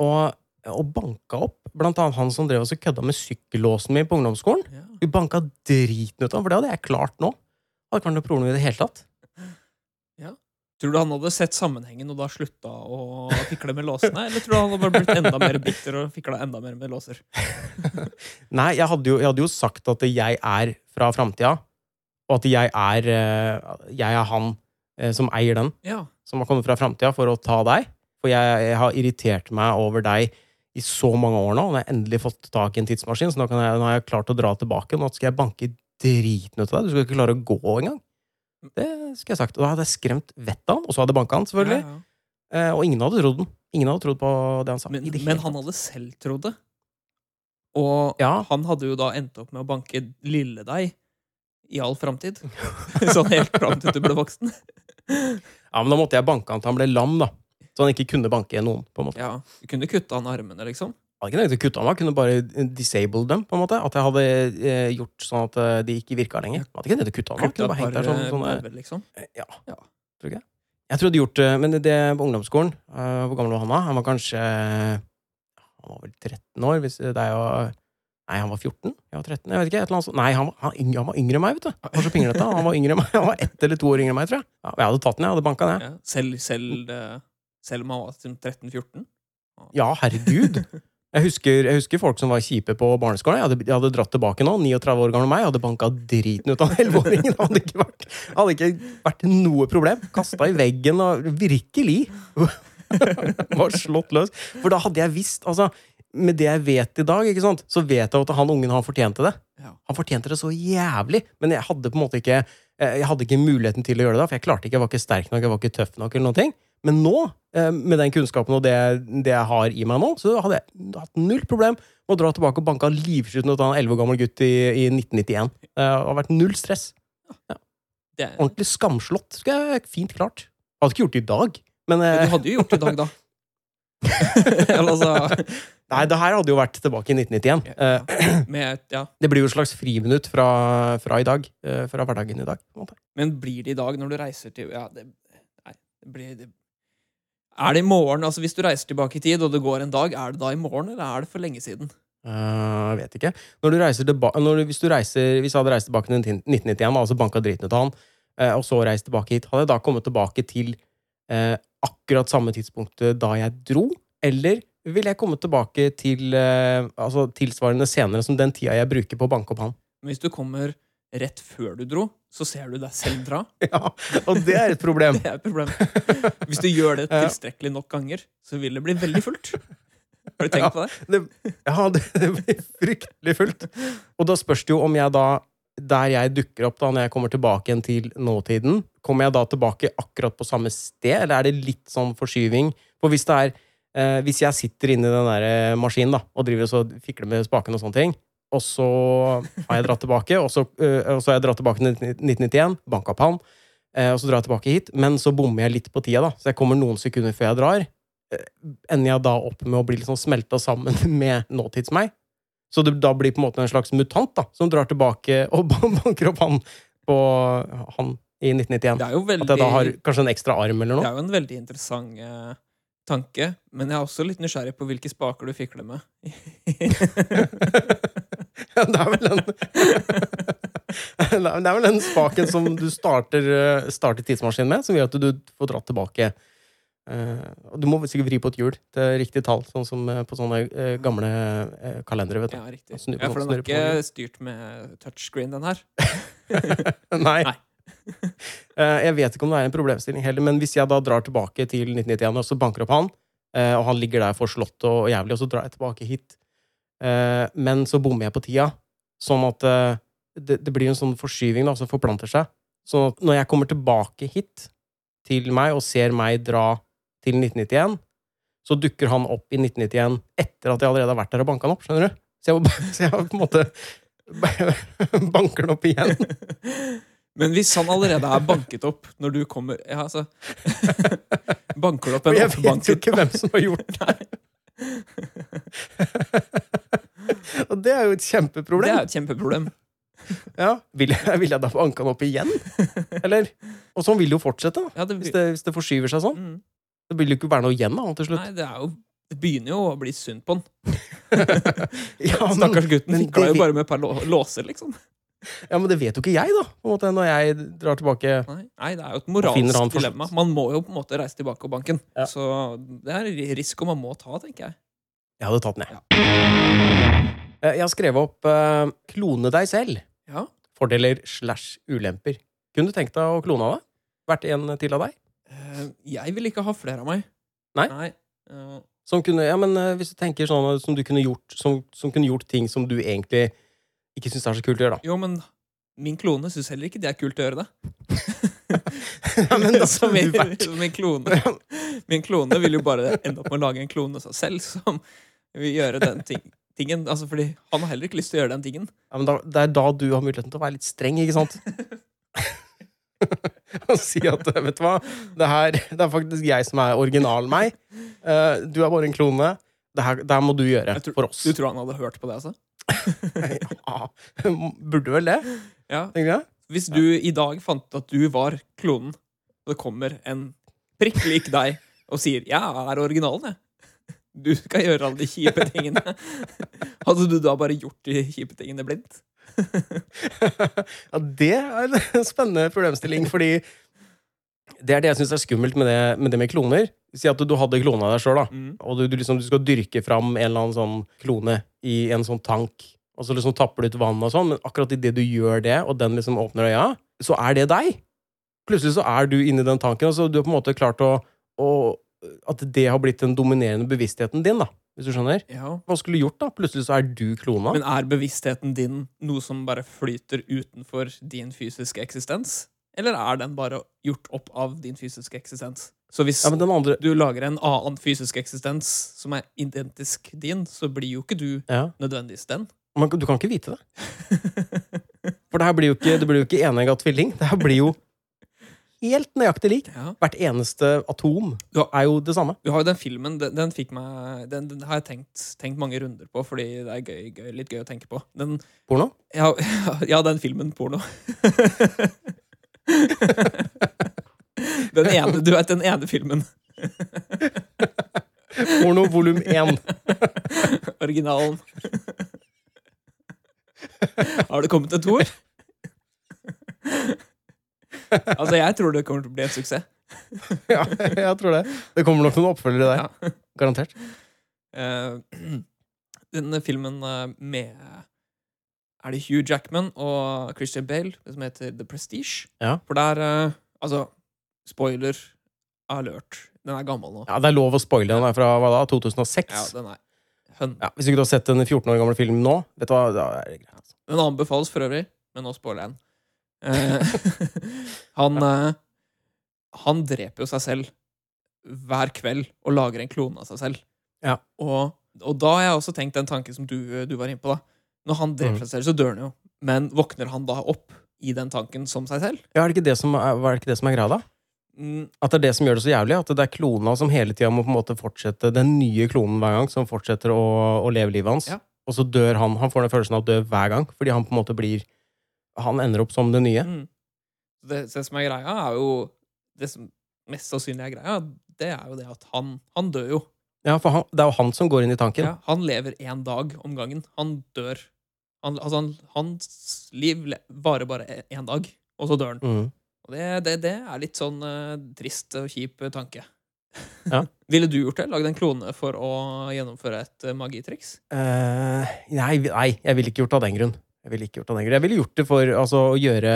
og, og banka opp blant annet han som drev og kødda med sykkellåsen min på ungdomsskolen. Ja. Vi banka driten ut av ham, for det hadde jeg klart nå. Hadde ikke vært noe problem i det hele tatt. Tror du han hadde sett sammenhengen og da slutta å fikle med låsene? Eller tror du han hadde bare blitt enda mer bitter og fikla enda mer med låser? Nei, jeg hadde jo, jeg hadde jo sagt at jeg er fra framtida, og at jeg er, eh, jeg er han eh, som eier den. Ja. som har kommet fra framtida for å ta deg. For jeg, jeg har irritert meg over deg i så mange år nå. Nå har jeg endelig fått tak i en tidsmaskin, så nå, kan jeg, nå har jeg klart å dra tilbake. Nå skal jeg banke driten ut av deg. Du skal ikke klare å gå engang. Det skulle jeg sagt. Og da hadde jeg skremt vettet av han, og så hadde jeg banka han, selvfølgelig. Ja, ja. Eh, og ingen hadde trodd den. Ingen hadde trodd på det han sa. Men, men han hadde selv trodd det. Og Ja. han hadde jo da endt opp med å banke lille deg i all framtid. sånn helt fram til du ble voksen. Ja, men da måtte jeg banke han til han ble lam, da. Så han ikke kunne banke noen. på en måte. Ja, Du kunne kutta han armene, liksom. Jeg hadde ikke tenkt å kutte han jeg kunne bare disable dem. på en måte. At jeg hadde eh, gjort sånn at eh, de ikke virka lenger. Jeg hadde ikke tenkt å kutte han jeg Kunne bare hengt der sånn, sånn eh, liksom. Ja. Ja. Tror ikke jeg. Tror jeg hadde gjort men det på ungdomsskolen uh, Hvor gammel var han da? Han var kanskje Han var vel 13 år, hvis det er jo Nei, han var 14? Jeg var 13? Jeg vet ikke. Et eller annet sånt. Nei, han var, han, han var yngre enn meg, vet du. Han var så pinglete. Han var yngre enn meg. Han var ett eller to år yngre enn meg, tror jeg. Ja, jeg hadde tatt den, jeg. hadde banka den. Ja, selv, selv, eh, selv om han var sånn 13-14. Ja, herregud. Jeg husker, jeg husker folk som var kjipe på barneskolen. Jeg hadde, jeg hadde dratt tilbake nå, 39 år gammel meg. Jeg hadde banka driten ut av elleveåringen. 11-åring. Det hadde ikke vært, hadde ikke vært noe problem. Kasta i veggen og virkelig var slått løs. For da hadde jeg visst altså, Med det jeg vet i dag, ikke sant, så vet jeg at han ungen han fortjente det. Han fortjente det så jævlig, men jeg hadde på en måte ikke eh, Jeg hadde ikke muligheten til å gjøre det, da, for jeg klarte ikke, jeg var ikke sterk nok, jeg var ikke tøff nok. eller noen ting. Men nå, eh, med den kunnskapen og det, det jeg har i meg nå, så hadde jeg hatt null problem med å dra tilbake og banke livskyten ut av en 11 år gammel gutt i, i 1991. Det har vært null stress. Det, Ordentlig skamslått. Jeg fint klart. Hadde ikke gjort det i dag, men men eh, du hadde jo gjort det i dag, da. Eller altså Nei, det her hadde jo vært tilbake i 1991. Eh, ja, med, ja. det blir jo et slags friminutt fra, fra i dag. eh, fra hverdagen i dag. Men blir det i dag når du reiser til Ja, det, nei, det blir det, Er det i morgen? Altså Hvis du reiser tilbake i tid, og det går en dag, er det da i morgen, eller er det for lenge siden? Jeg vet ikke. Når du reiser når du, hvis, du reiser, hvis jeg hadde reist tilbake til 1991, altså banka driten ut av han, uh, og så reist tilbake hit, hadde jeg da kommet tilbake til uh, akkurat samme tidspunktet da jeg dro? Eller ville jeg komme tilbake til altså tilsvarende senere som den tida jeg bruker på å banke opp han? Hvis du kommer rett før du dro, så ser du deg selv dra. Ja, og det er et problem. Det er et problem. Hvis du gjør det tilstrekkelig nok ganger, så vil det bli veldig fullt. Har du tenkt på det? Det, ja, det, det blir fryktelig fullt. Og da spørs det jo om jeg da der jeg dukker opp da når jeg kommer tilbake igjen til nåtiden, kommer jeg da tilbake akkurat på samme sted, eller er det litt sånn forskyving? For hvis det er eh, Hvis jeg sitter inni den der eh, maskinen da, og driver og fikler med spaken og sånne ting, og så har jeg dratt tilbake, og så, eh, og så har jeg dratt tilbake til 1991, banka opp han, eh, og så drar jeg tilbake hit, men så bommer jeg litt på tida, da, så jeg kommer noen sekunder før jeg drar. eh, Ender jeg da opp med å bli liksom smelta sammen med nåtids-meg? Så det da blir på en måte en slags mutant da, som drar tilbake og banker opp han på han i 1991. Det er jo At jeg da har kanskje en ekstra arm eller noe. det er jo en veldig interessant uh, tanke, men jeg er også litt nysgjerrig på hvilke spaker du fikler med. det er vel den Det er vel den spaken som du starter, eh, starter tidsmaskinen med, som gjør at du får dratt tilbake Eh, du må sikkert vri på et hjul til riktig tall, sånn som eh, på sånne gamle kalendere. vet du. Ja, riktig. På Ja, for den er ikke styrt med touchscreen, den her. Nei. Nei. Jeg vet ikke om det er en problemstilling heller, men hvis jeg da drar tilbake til 1991 og så banker opp han, og han ligger der forslått og jævlig, og så drar jeg tilbake hit, men så bommer jeg på tida, sånn at eh, det, det blir en sånn forskyving da, som forplanter seg. Sånn at når jeg kommer tilbake hit til meg og ser meg dra til 1991, så dukker han opp i 1991 etter at jeg allerede har vært der og banka han opp. skjønner du? Så jeg, må, så jeg på en måte banker han opp igjen. Men hvis han allerede er banket opp når du kommer Ja, altså Banker du opp en oppbanket jeg vet jo ikke hvem som har gjort det. og det er jo et kjempeproblem. Det er et kjempeproblem. Ja. Vil, jeg, vil jeg da banke han opp igjen? Eller? Og sånn vil det jo fortsette, da. Ja, det, Hvis det, hvis det forskyver seg sånn. mm, Det vil jo ikke være noe igjen da, til slutt. nei, det er jo Det begynner jo å bli synd på han. Ja, men, Stakkars gutten men fikla jo bare med et par lå- låser, liksom. Ja, men det vet jo ikke jeg, da. På en måte, når jeg drar tilbake Nei, nei, det er jo et moralsk dilemma. Man må jo på en måte reise tilbake på banken. Ja. Så det er risiko man må ta, tenker jeg. Jeg hadde tatt den, jeg. Ja. Jeg har skrevet opp uh, 'klone deg selv'. Ja. Fordeler slash ulemper. Kunne du tenkt deg å klone av deg? Vært en til av deg? Uh, Jeg vil ikke ha flere av meg. Nei? Eh, Som kunne, ja, men eh, Hvis du tenker sånn som du kunne gjort som, som kunne gjort ting som du egentlig ikke syns er så kult å gjøre, da. Jo, men min klone syns heller ikke det er kult å gjøre det. Ja, men da Så min, min, klone, min klone vil jo bare ende opp med å lage en klone av seg selv som vil gjøre den ting, tingen. Altså, fordi han har heller ikke lyst til å gjøre den tingen. ja, men da, Det er da du har muligheten til å være litt streng, ikke sant? Og si at vet du hva, det her det er faktisk jeg som er original meg. Uh, du er bare en klone. Det her, det her må du gjøre tror- for oss. Du tror han hadde hørt på det, altså? Ja, burde vel det, Ja. tenker jeg. Hvis du i dag fant at du var klonen, og det kommer en prikk lik deg og sier 'Jeg er originalen, jeg'. Du skal gjøre alle de kjipe tingene. Hadde du da bare gjort de kjipe tingene blindt? ja, det er en spennende problemstilling, fordi det er det jeg syns er skummelt med det, med det med kloner. Si at du, du hadde klona deg sjøl. Mm. Og du, du, liksom, du skal dyrke fram en eller annen sånn klone i en sånn tank, og så liksom tapper du ut vann og sånn, men akkurat idet du gjør det, og den liksom åpner øya, så er det deg. Plutselig så er du inni den tanken, og så du har på en måte klart å, å At det har blitt den dominerende bevisstheten din, da. Hvis du skjønner? Ja. Hva skulle du gjort, da? Plutselig så er du klona. Men er bevisstheten din noe som bare flyter utenfor din fysiske eksistens? Eller er den bare gjort opp av din fysiske eksistens? Så hvis Ja, andre du lager en annen fysisk eksistens som er identisk din, så blir jo ikke du ja. nødvendigvis den. Men du kan ikke vite det. For det her blir jo ikke, det blir jo ikke enegga tvilling. Det her blir jo helt nøyaktig lik. Ja. Hvert eneste atom er jo det samme. Du har jo den filmen, den, den fikk meg den, den har jeg tenkt, tenkt mange runder på, fordi det er gøy, gøy, litt gøy å tenke på. Den, Porno? ja, ja, den filmen, porno. den ene, du vet den ene filmen. Porno volum én. Originalen. Har det kommet en toer? altså, jeg tror det kommer til å bli en suksess. Ja, jeg tror det. Det kommer nok noen oppfølgere der. Ja. Garantert. Uh, denne filmen eh, med Er det Hugh Jackman og Christian Bale som heter The Prestige? Ja. For der eh, Altså, spoiler alert. Den er gammel nå. Ja, Det er lov å spoile. Den er fra hva da? 2006? Ja, den er høn. Ja, hvis ikke du har sett en 14 år gammel film nå, vet du hva, da er det greit. altså. Den anbefales for øvrig, men nå spoiler jeg den. Eh, han eh, Han dreper jo seg selv hver kveld og lager en klone av seg selv. Ja. Og, og da har jeg også tenkt den tanken som du, du var inne på. da Når han dreper Mm. seg selv, så dør han jo. Men våkner han da opp i den tanken som seg selv? Ja, er det ikke det som er, er det ikke det som er greia, da? Mm, At det er det som gjør det så jævlig? At det er klona som hele tida må på en måte fortsette Den nye klonen hver gang som fortsetter å, å leve livet hans. Ja. Og så dør han. Han får den følelsen av å dø hver gang, fordi han på en måte blir Han ender opp som det nye. mm. Det, det som er greia, er jo Det som mest sannsynlig er greia, det er jo det at han, han dør jo. Ja, for han, Det er jo han som går inn i tanken. Ja, han lever én dag om gangen. Han dør. Han, altså, han, hans liv varer bare én dag, og så dør han. Mm. Og det, det, det er litt sånn uh, trist og kjip tanke. Ja. Ville du gjort det? Lagd en klone for å gjennomføre et uh, magitriks? Uh, nei, nei, jeg ville ikke gjort det av den grunn. Jeg ville ikke gjort det av den grunn. Jeg ville gjort det for altså, å gjøre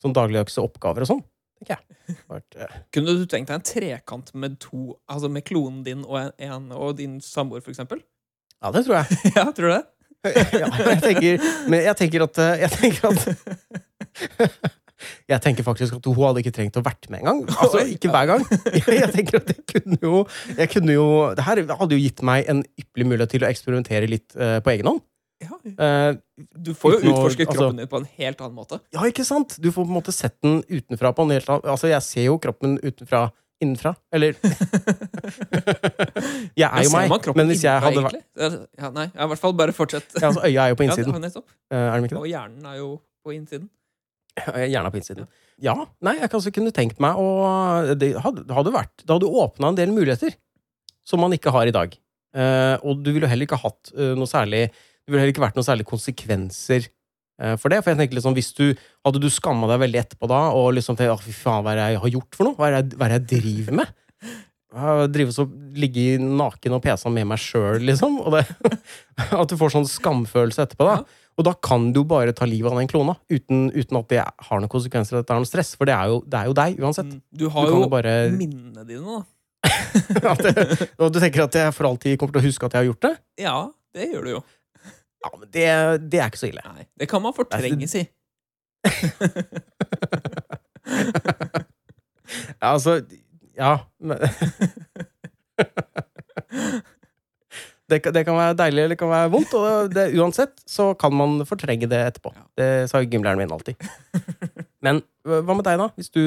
sånn dagligdagse oppgaver og sånn. eh, Kunne du tenkt deg en trekant med to Altså med klonen din og, en, en, og din samboer, for eksempel? ja, det tror jeg. ja, tror du det? Ja, jeg tenker, men jeg tenker at eh, Jeg tenker at Jeg tenker faktisk at hun hadde ikke trengt å vært med engang. Altså, ikke hver gang. Jeg tenker at jeg kunne jo Jeg kunne jo Det her hadde jo gitt meg en ypperlig mulighet til å eksperimentere litt eh, på egen hånd. Ja. Eh, Du får jo utforske å- altså- kroppen din på en helt annen måte. ja, ikke sant? Du får på en måte sett den utenfra på en helt annen Altså, jeg ser jo kroppen utenfra innenfra. Eller Jeg er jo meg, men hvis jeg hadde vært? Ja, nei, i hvert fall bare fortsett. ja, altså, Øya er jo på innsiden. Ja, nettopp. Eh, er de ikke det? Og hjernen er jo på innsiden. Gjerne på innsiden. Ja. Nei, jeg kanskje kunne tenkt meg å Det hadde, hadde vært Det hadde åpna en del muligheter som man ikke har i dag. Eh, og du ville heller ikke hatt eh, noe særlig Det ville heller ikke vært noe særlig konsekvenser eh, for det. For jeg tenker liksom, hvis du Hadde du skamma deg veldig etterpå da, og liksom tenkt Å, fy faen, hva er det jeg har gjort for noe? Hva er det jeg, hva er det jeg driver med? Drives og ligge naken og pesa med meg sjøl, liksom. Og det, at du får sånn skamfølelse etterpå, da. Ja. Og da kan du bare ta livet av den klona, uten, uten at det har noen konsekvenser, at det er noe stress. For det er jo, det er jo deg, uansett. Mm. Du har du jo bare minnene dine, da. det, Og du tenker at jeg for alltid kommer til å huske at jeg har gjort det? Ja, det gjør du jo. Ja, men det, det er ikke så ille. Nei, det kan man fortrenge, si. Ja, altså Ja. Det, det kan være deilig eller det kan være vondt, og det, uansett så kan man fortrenge det etterpå. Det sa gymlæreren min alltid. Men hva med deg, da? Hvis du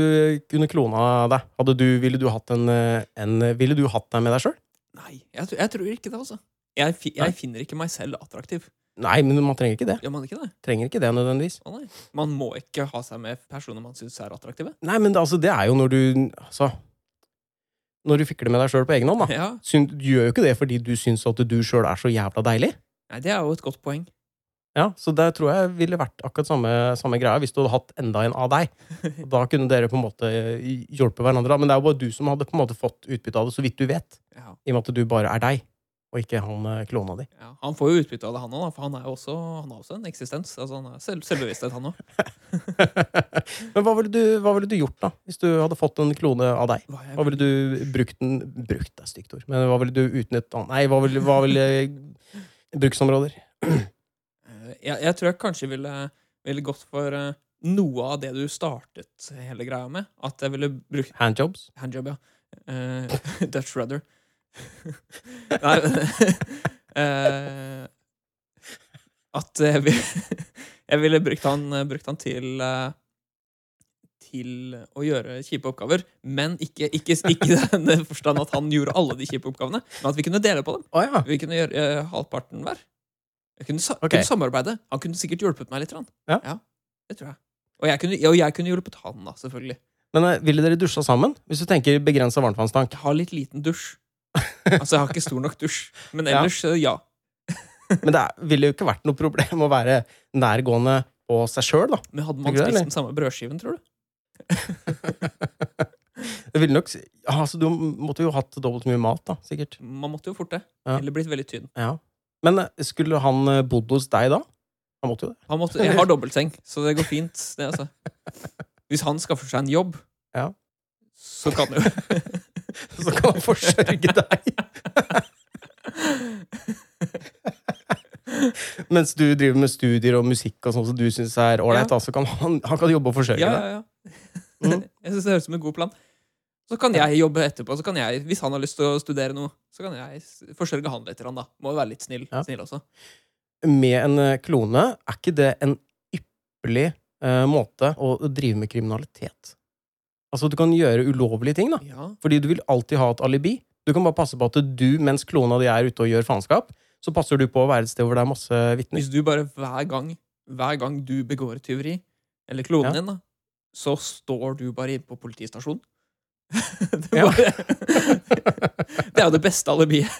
kunne klona deg, du, ville, du hatt en, en, ville du hatt deg med deg sjøl? Nei, jeg, jeg tror ikke det, altså. Jeg, jeg finner ikke meg selv attraktiv. Nei, men man trenger ikke det. Gjør man ikke det? Trenger ikke det nødvendigvis. Å nei. Man må ikke ha seg med personer man syns er attraktive. Nei, men det, altså, det er jo når du Altså Når du fikler med deg sjøl på egen hånd, da. Ja, Syn, du gjør jo ikke det fordi du syns at du sjøl er så jævla deilig. nei, Det er jo et godt poeng. Ja, Så det tror jeg ville vært akkurat samme, samme greia hvis du hadde hatt enda en av deg. Da kunne dere på en måte hjulpet hverandre. Men det er jo bare du som hadde på en måte fått utbytte av det, så vidt du vet. Ja, I og med at du bare er deg, og ikke han eh, klona di. ja. Han får jo utbytte av det, han òg, for han er jo også, han har også en eksistens. Altså, han er selv, selvbevissthet, han òg. Men hva ville, du, hva ville du gjort, da? Hvis du hadde fått en klone av deg? Hva Hva ville du brukt den Brukt er stygt ord. Men hva ville du utnytta Nei, hva ville, hva ville Bruksområder? Eh, jeg, jeg tror jeg kanskje ville, ville gått for eh, noe av det du startet hele greia med. At jeg ville brukt Handjobs? Handjob, ja. Uh, Dutch rudder. Nei uh, At jeg, vil, jeg ville brukt han, brukt han til uh, til å gjøre kjipe oppgaver, men ikke, ikke, ikke den forstand at han gjorde alle de kjipe oppgavene, men at vi kunne dele på dem. Oh, ja. Vi kunne gjøre uh, halvparten hver. Jeg kunne, sa Ok. kunne samarbeide. Han kunne sikkert hjulpet meg litt. Ja. Ja. det tror jeg. Og jeg kunne, og jeg kunne hjulpet han, da, selvfølgelig. Men ville dere dusja sammen? Hvis du tenker begrensa varmtvannstank. Jeg har litt liten dusj. Altså, jeg har ikke stor nok dusj. Men ellers, eh, ja. Men det er, ville jo ikke vært noe problem å være nærgående på seg sjøl, da. Men hadde man spist den samme brødskiven, tror du? Det ville nok altså, Du måtte jo hatt dobbelt så mye mat, da, sikkert. Man måtte jo fort det. Ja. Eller blitt veldig tynn. Ja. Men eh, skulle han eh, bodd hos deg da? Han måtte jo det. Han måtte, jeg har dobbeltseng, så det går fint. Det, altså. Hvis han skaffer seg en jobb, Ja. så kan det jo Så kan forsørge deg. Mens du driver med studier og musikk og sånn som du syns er ålreit, Ja. så kan han, han kan jobbe og forsørge Ja, deg. ja, ja. Mhm. Jeg synes det høres ut som en god plan. Så kan jeg jobbe etterpå. Så kan jeg, hvis han har lyst til å studere noe, så kan jeg forsørge han litt. Da. Må jo være litt snill, snill også. Med en eh, klone, er ikke det en ypperlig uh, måte å drive med kriminalitet? Altså, du kan gjøre ulovlige ting, da. Ja. Fordi du vil alltid ha et alibi. Du kan bare passe på at du, mens klona di er ute og gjør faenskap, så passer du på å være et sted hvor det er masse vitner. Hvis du bare hver gang, hver gang du begår et tyveri, eller klonen Ja. din, da, så står du bare inne på politistasjonen. det, Ja. bare, det er jo det beste alibiet.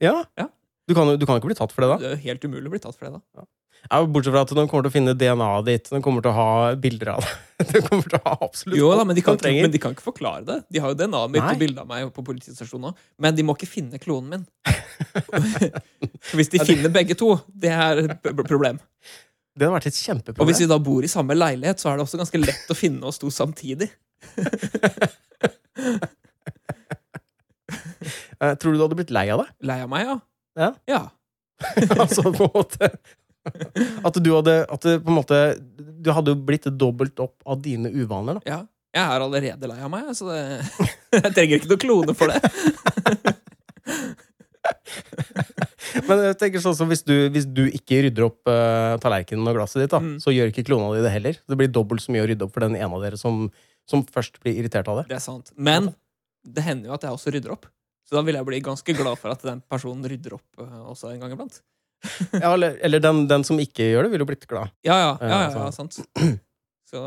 Ja. Ja. Du kan du kan ikke bli tatt for det, da. Det er helt umulig å bli tatt for det, da. Ja, bortsett fra at de kommer til å finne DNA-et ditt, de kommer til å ha bilder av det. De kommer til å ha absolutt Jo da, men de, kan ikke, men de kan ikke forklare det. De har jo DNA-et mitt Nei. og bilde av meg på politistasjonen òg. Men de må ikke finne klonen min. Hvis de finner begge to, det er et problem. Det hadde vært et kjempeproblem. Og hvis vi da bor i samme leilighet, så er det også ganske lett å finne oss to samtidig. Eh, Tror du du hadde blitt lei av det? Lei av meg, ja. Ja. ja. altså på en måte At du hadde at det på en måte Du hadde jo blitt dobbelt opp av dine uvaner, da. ja. Jeg er allerede lei av meg, så det, jeg trenger ikke noe klone for det. Men jeg tenker sånn som hvis du, hvis du ikke rydder opp uh, tallerkenen og glasset ditt, da, Mm. så gjør ikke klona di det heller. Det blir dobbelt så mye å rydde opp for den ene av dere som, som først blir irritert av det. Det er sant. Men det hender jo at jeg også rydder opp. Så da vil jeg bli ganske glad for at den personen rydder opp eh, også en gang iblant. Ja, eller eller den, den som ikke gjør det, ville jo blitt glad. Ja, ja, ja, Ja, ja, ja sant. Så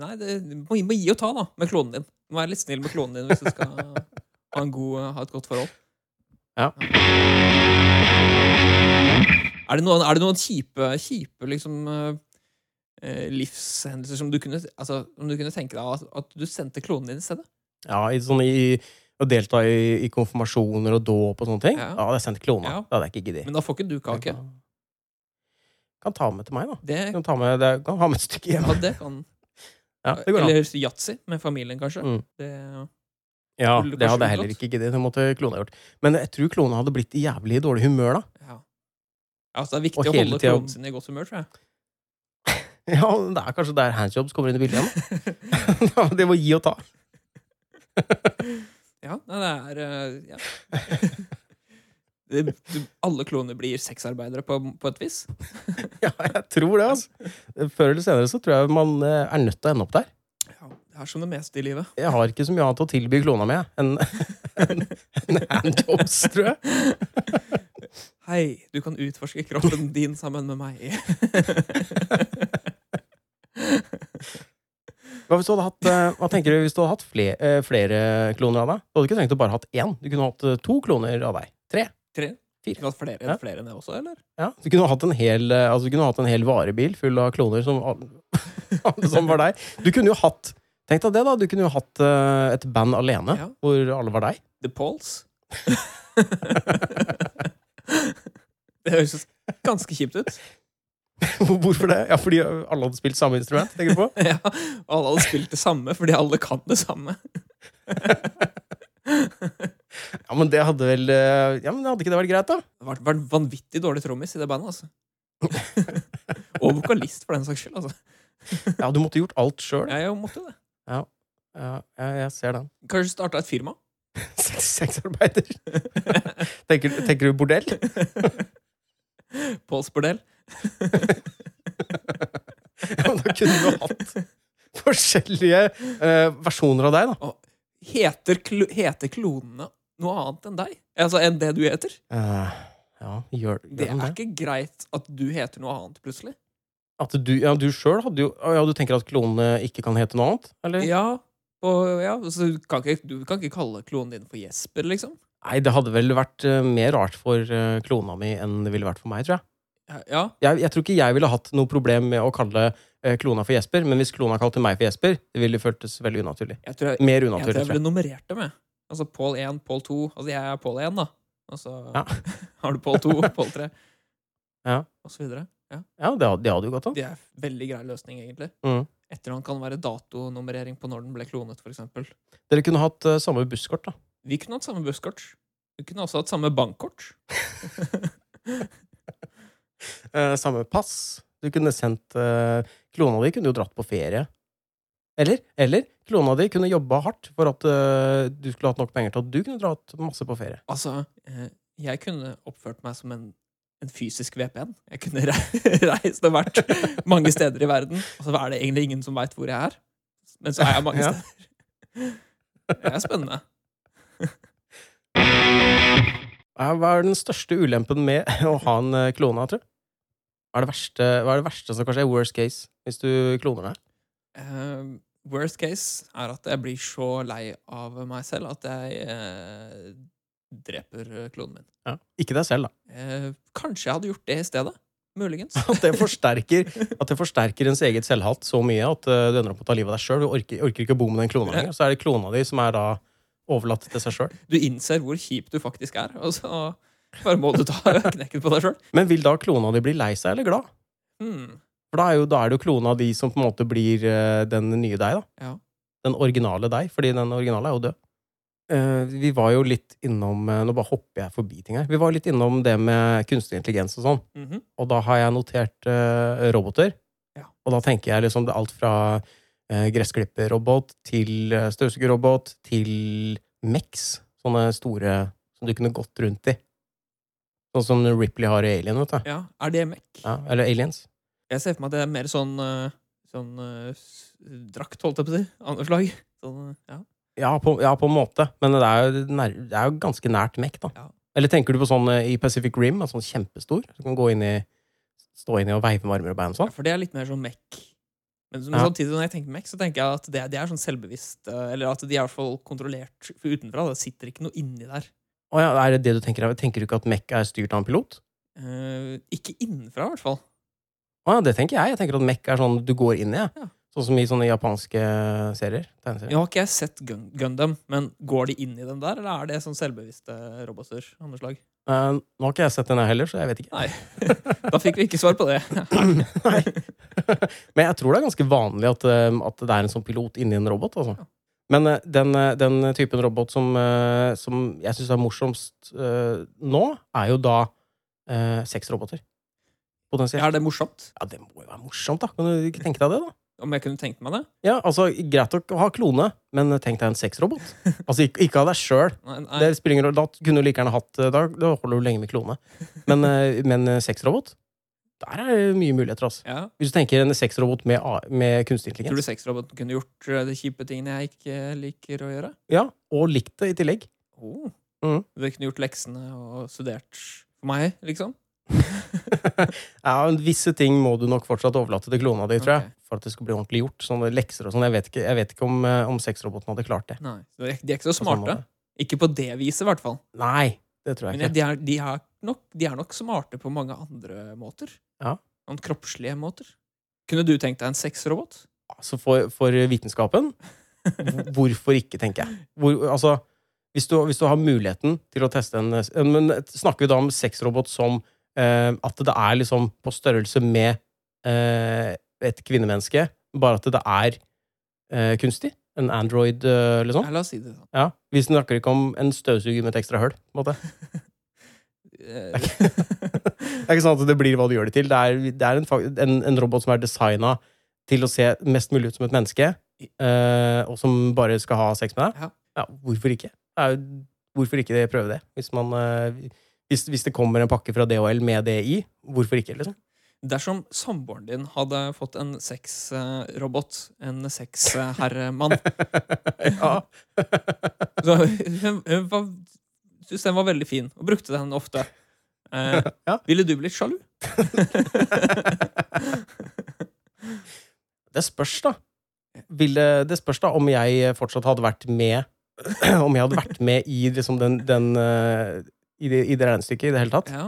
nei, det må, må gi og ta, da, med klonen din. Du må være litt snill med klonen din hvis du skal ha, en god, ha et godt forhold. Ja. Er det noen, er det noen kjipe, kjipe liksom eh, livshendelser som du kunne Altså, om du kunne tenke deg at, at du sendte klonen din i stedet? Ja, i, sånn i, å delta i, i konfirmasjoner og dåp og sånne ting. Ja. Ja, det jeg sendt klona. Ja. Det hadde jeg ikke giddet. Men da får ikke du kake. Kan, kan ta med til meg, da. Det, Kan, ta med, det, kan ha med et stykke hjem. ja, det kan Ja, det går. Eller yatzy med familien, kanskje. Mm. Det, Ja, det, det hadde jeg heller ikke giddet. Det måtte klona gjort. Men jeg tror klona hadde blitt i jævlig dårlig humør, da. ja. Altså, det er viktig å holde tida- klonen sin i godt humør, tror jeg. Ja, det er kanskje der handjobs kommer inn i bildet igjen. det må gi og ta. Ja, det er eh, ja. Alle kloner blir sexarbeidere på, på et vis. Ja, jeg tror det, altså. Før eller senere så tror jeg man eh, er nødt til å ende opp der. Ja, det er som det meste i livet. Jeg har ikke så mye annet å tilby klona mi enn en, en handjobs, tror jeg. Hei, du kan utforske kroppen din sammen med meg. Hva, hatt, eh, hva tenker du hvis du hadde hatt flere, eh, flere kloner av deg? Du hadde ikke trengt å bare hatt én. Du kunne hatt eh, to kloner av deg. Tre. Tre? Fire. Du flere, Ja. flere enn det også, eller? Ja, du kunne hatt en hel, altså, du kunne hatt en hel varebil full av kloner som som var deg. Du kunne jo hatt Tenk deg det, da. Du kunne jo hatt et band alene Ja. hvor alle var deg. The Pauls? det høres ganske kjipt ut. Hvorfor det? Ja, Fordi alle hadde spilt samme instrument? tenker du på? Ja, og alle hadde spilt det samme fordi alle kan det samme. Ja, men det hadde vel eh, Ja, men Hadde ikke det vært greit, da? Det hadde vært vanvittig dårlig trommis i det bandet, altså. og vokalist, for den saks skyld. altså. Ja, Du måtte gjort alt sjøl. Jeg måtte det. Ja, jeg, jeg ser den. Kanskje starta et firma? Sex- Sexarbeider. tenker, tenker du bordell? Pauls bordell. Ja, men da kunne du hatt forskjellige eh, versjoner av deg, da. Heter, klo, heter klonene noe annet enn deg? Altså enn det du heter? Uh, ja, gjør, gjør Det er er ikke greit at du heter noe annet plutselig. At du, ja, du sjøl hadde jo Ja, du tenker at klonene ikke kan hete noe annet? Eller? Ja, og, ja så du kan, ikke, du kan ikke kalle klonen din for Jesper, liksom? Nei, det hadde vel vært eh, mer rart for eh, klona mi enn det ville vært for meg, tror jeg. Ja, jeg. Jeg tror ikke jeg ville hatt noe problem med å kalle eh, klona for Jesper, men hvis klona kalte meg for Jesper, det ville føltes veldig unaturlig. jeg tror jeg, Mer unaturlig, jeg tror jeg. ville nummerert dem, jeg. Altså Pål 1, Pål 2 Altså jeg er Pål 1, da. Og så Ja. har du Pål 2, Pål 3, Ja. og så videre. Ja, det hadde, det hadde jo gått an. Det er veldig grei løsning, egentlig. Mm. Etternavn kan være datonummerering på når den ble klonet, f.eks. Dere kunne hatt uh, samme busskort, da. Vi kunne hatt samme busskort. Vi kunne også hatt samme bankkort. Eh, samme pass. Du kunne sendt eh, Klona di kunne jo dratt på ferie. Eller, eller klona di kunne jobba hardt for at eh, du skulle hatt nok penger til at du kunne dratt masse på ferie. Altså, eh, jeg kunne oppført meg som en, en fysisk VPN. Jeg kunne re reist og vært mange steder i verden, og så er det egentlig ingen som veit hvor jeg er. Men så er jeg mange Ja. steder. Det er spennende. Hva er den største ulempen med å ha en eh, klone, tror du? Hva er, det verste, hva er det verste som kanskje er worst case hvis du kloner deg? Uh, worst case er at jeg blir så lei av meg selv at jeg uh, dreper klonen min. Ja. Ikke deg selv, da. Uh, kanskje jeg hadde gjort det i stedet. muligens. At det forsterker, at det forsterker ens eget selvhat så mye at du ender opp med å ta livet av deg sjøl. Du orker, orker ikke å bo med den klona lenger. Så er det klona di som er da overlatt til seg sjøl. Du innser hvor kjip du faktisk er, og så bare må du ta knekken på deg sjøl. Men vil da klona di bli lei seg eller glad? Hmm. For da er, jo, da er det jo klona di som på en måte blir eh, den nye deg, da. Ja. Den originale deg, fordi den originale er jo død. Uh, vi var jo litt innom eh, Nå bare hopper jeg forbi ting her. Vi var litt innom det med kunstig intelligens og sånn. Mhm. Og da har jeg notert uh, roboter. Ja. Og da tenker jeg liksom det alt fra gressklipperrobot til uh, støvsugerrobot til Mex. Sånne store som du kunne gått rundt i. Sånn som Ripley har i Alien, vet du. ja. Er det Mac? Ja, eller Aliens. Jeg ser for meg at det er mer sånn, eh, sånn eh, drakt, holdt jeg på å si. Andre slag. Sånn, eh, ja. Ja på, ja, på en måte. Men det er jo, nær, det er jo ganske nært Mech, da. Ja. Eller tenker du på sånn eh, i Pacific Rim, sånn kjempestor? Som kan gå inn i Stå inni og veive med armer og bein og Ja, sånn? For det er litt mer sånn Mac. Men, samtidig, når jeg tenker meg, så tenker jeg at det, det er sånn selvbevisst eh, Eller at de er i hvert fall kontrollert utenfra. Det sitter ikke noe inni der. Oh ja, er det det du tenker? av? Tenker du ikke at Mech er styrt av en pilot? Eh, ikke innenfra, i hvert fall. Oh ja, det tenker jeg. Jeg tenker at Mech er sånn du går inn i. Ja. Ja. Sånn som i sånne japanske serier. Nå har ikke jeg sett Gun Gundam, men går de inn i den der, eller er det sånn selvbevisste roboter? Andre slag? Eh, nå har ikke jeg sett den her heller, så jeg vet ikke. Nei. Da fikk vi ikke svar på det. Nei. Men jeg tror det er ganske vanlig at, eh, at det er en sånn pilot inni en robot. Altså. Ja. Men eh, den, den typen robot som, som jeg syns er morsomst uh, nå, er jo da uh, sexroboter. Potensielt. Er det morsomt? Ja, det må jo være morsomt, da. Kan du ikke tenke deg det, da? Om jeg kunne tenkt meg det? Ja, altså, Greit å ha klone, men tenk deg en sexrobot. Altså, ikke, ikke av deg sjøl. Da kunne du like gjerne hatt Da, da holder du lenge med klone. Men, eh, men eh, sexrobot? Der er det mye muligheter, altså. Ja. Hvis du tenker en sexrobot med, med kunstig Tror du intelligens. sexroboten kunne gjort eh, de kjipe tingene jeg ikke liker å gjøre? Ja, og likt det i tillegg. Oh. Mm. Du kunne gjort leksene og studert for meg, liksom? ja, Visse ting må du nok fortsatt overlate til klona di, tror jeg. Okay. For at det skal bli ordentlig gjort. Sånne lekser og sånn. Jeg jeg vet ikke om, eh, om sexroboten hadde klart det. Nei. De er, ikke så smarte. Ikke på det viset, i hvert fall. Nei, det tror jeg Men ikke. de er, de, er nok, de er nok smarte på mange andre måter. Ja. Noen kroppslige måter. Kunne du tenkt deg en sexrobot? Altså for, for vitenskapen, hvorfor ikke, tenker jeg. Hvor, altså, hvis du, hvis du har muligheten til å teste en en- Men snakker vi da om sexrobot som at det er liksom på størrelse med eh, et kvinnemenneske, bare at det er eh, kunstig? En Android, eh, liksom? Ja, la oss si det sånn. Ja. Vi snakker ikke om en støvsuger med et ekstra høl. på en måte. Eh, Det er ikke sånn at det blir hva du gjør det til. Det er, det er en, en, en robot som er designa til å se mest mulig ut som et menneske, eh, og som bare skal ha sex med deg. Ja. hvorfor ikke? Er hvorfor ikke prøve det? Hvis, man, eh, hvis, hvis det kommer en pakke fra DHL med det i, hvorfor ikke? liksom? Dersom samboeren din hadde fått en sexrobot, en sexherremann ja. Så hun, hun syntes den var veldig fin, og brukte den ofte. Eh, Ja. Ville du blitt sjalu? Det spørs, da. Ville, det spørs da om jeg fortsatt hadde vært med Om jeg hadde vært med i liksom den, den eh, i, det, I det regnestykket i det hele tatt. Ja.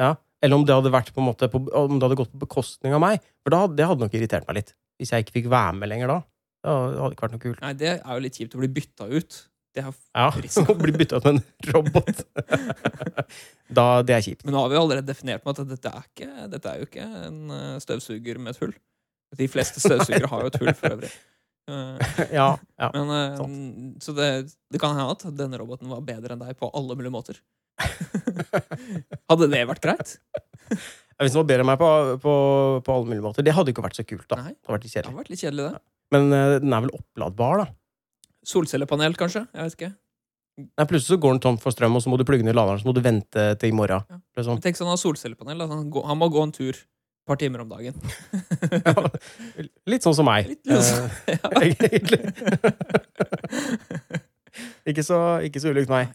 Ja. Eller om det hadde vært på en måte på, Om det hadde gått på bekostning av meg. For da, det hadde nok irritert meg litt. Hvis jeg ikke fikk være med lenger da. Det hadde ikke vært noe kult. Nei, det er jo litt kjipt å bli bytta ut. Det er, Ja, Å bli bytta ut med en robot. da, det er kjipt. men nå har vi allerede definert med at dette er, ikke, dette er jo ikke en eh, støvsuger med et hull. De fleste støvsugere har jo et hull, for øvrig. Ja, ja. Men, eh, så det, det kan hende at denne roboten var bedre enn deg på alle mulige måter. Hadde det vært greit? Hvis det var bedre enn meg på, på, på alle mulige måter. Det hadde ikke vært så kult, da. Nei. Det hadde vært litt kjedelig. vært litt kjedelig, det. Men uh, den er vel oppladbar, da. Solcellepanel, kanskje? Jeg vet ikke. Nei, plutselig så går den tom for strøm, og så må du plugge i laderen, så må du vente til i morgen. Ja. Liksom. Tenk sånn han har solcellepanel. Han, går, han må gå en tur et par timer om dagen. Ja, litt sånn som meg. Litt, litt sånn. ja. egentlig. ikke, så, ikke så ulikt meg.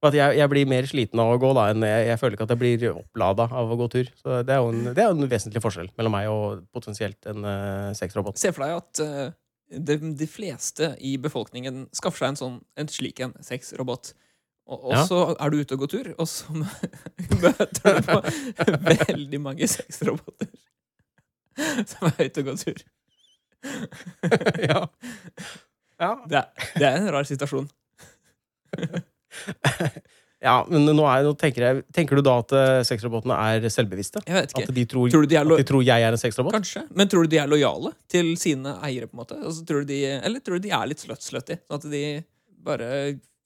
At jeg, jeg blir mer sliten av å gå, da, enn jeg, jeg føler ikke at jeg blir opplada av å gå tur. Så det er jo en, det er en vesentlig forskjell mellom meg og potensielt en uh, sexrobot. Se for deg at uh, de, de fleste i befolkningen skaffer seg en sånn en slik en sexrobot. Og, og Ja. så er du ute og går tur, og så møter du på veldig mange sexroboter som er ute og går tur. ja. Ja. Det er, det er en rar situasjon. Ja, men nå, er, nå tenker, jeg, tenker du da at uh, sexrobotene er selvbevisste? Jeg vet At de tror, Tror du de er lo at de tror jeg er en sexrobot? Kanskje. Men tror du de er lojale til sine eiere, på en måte? Altså, tror du de, eller tror du de er litt slutty? Sånn at de bare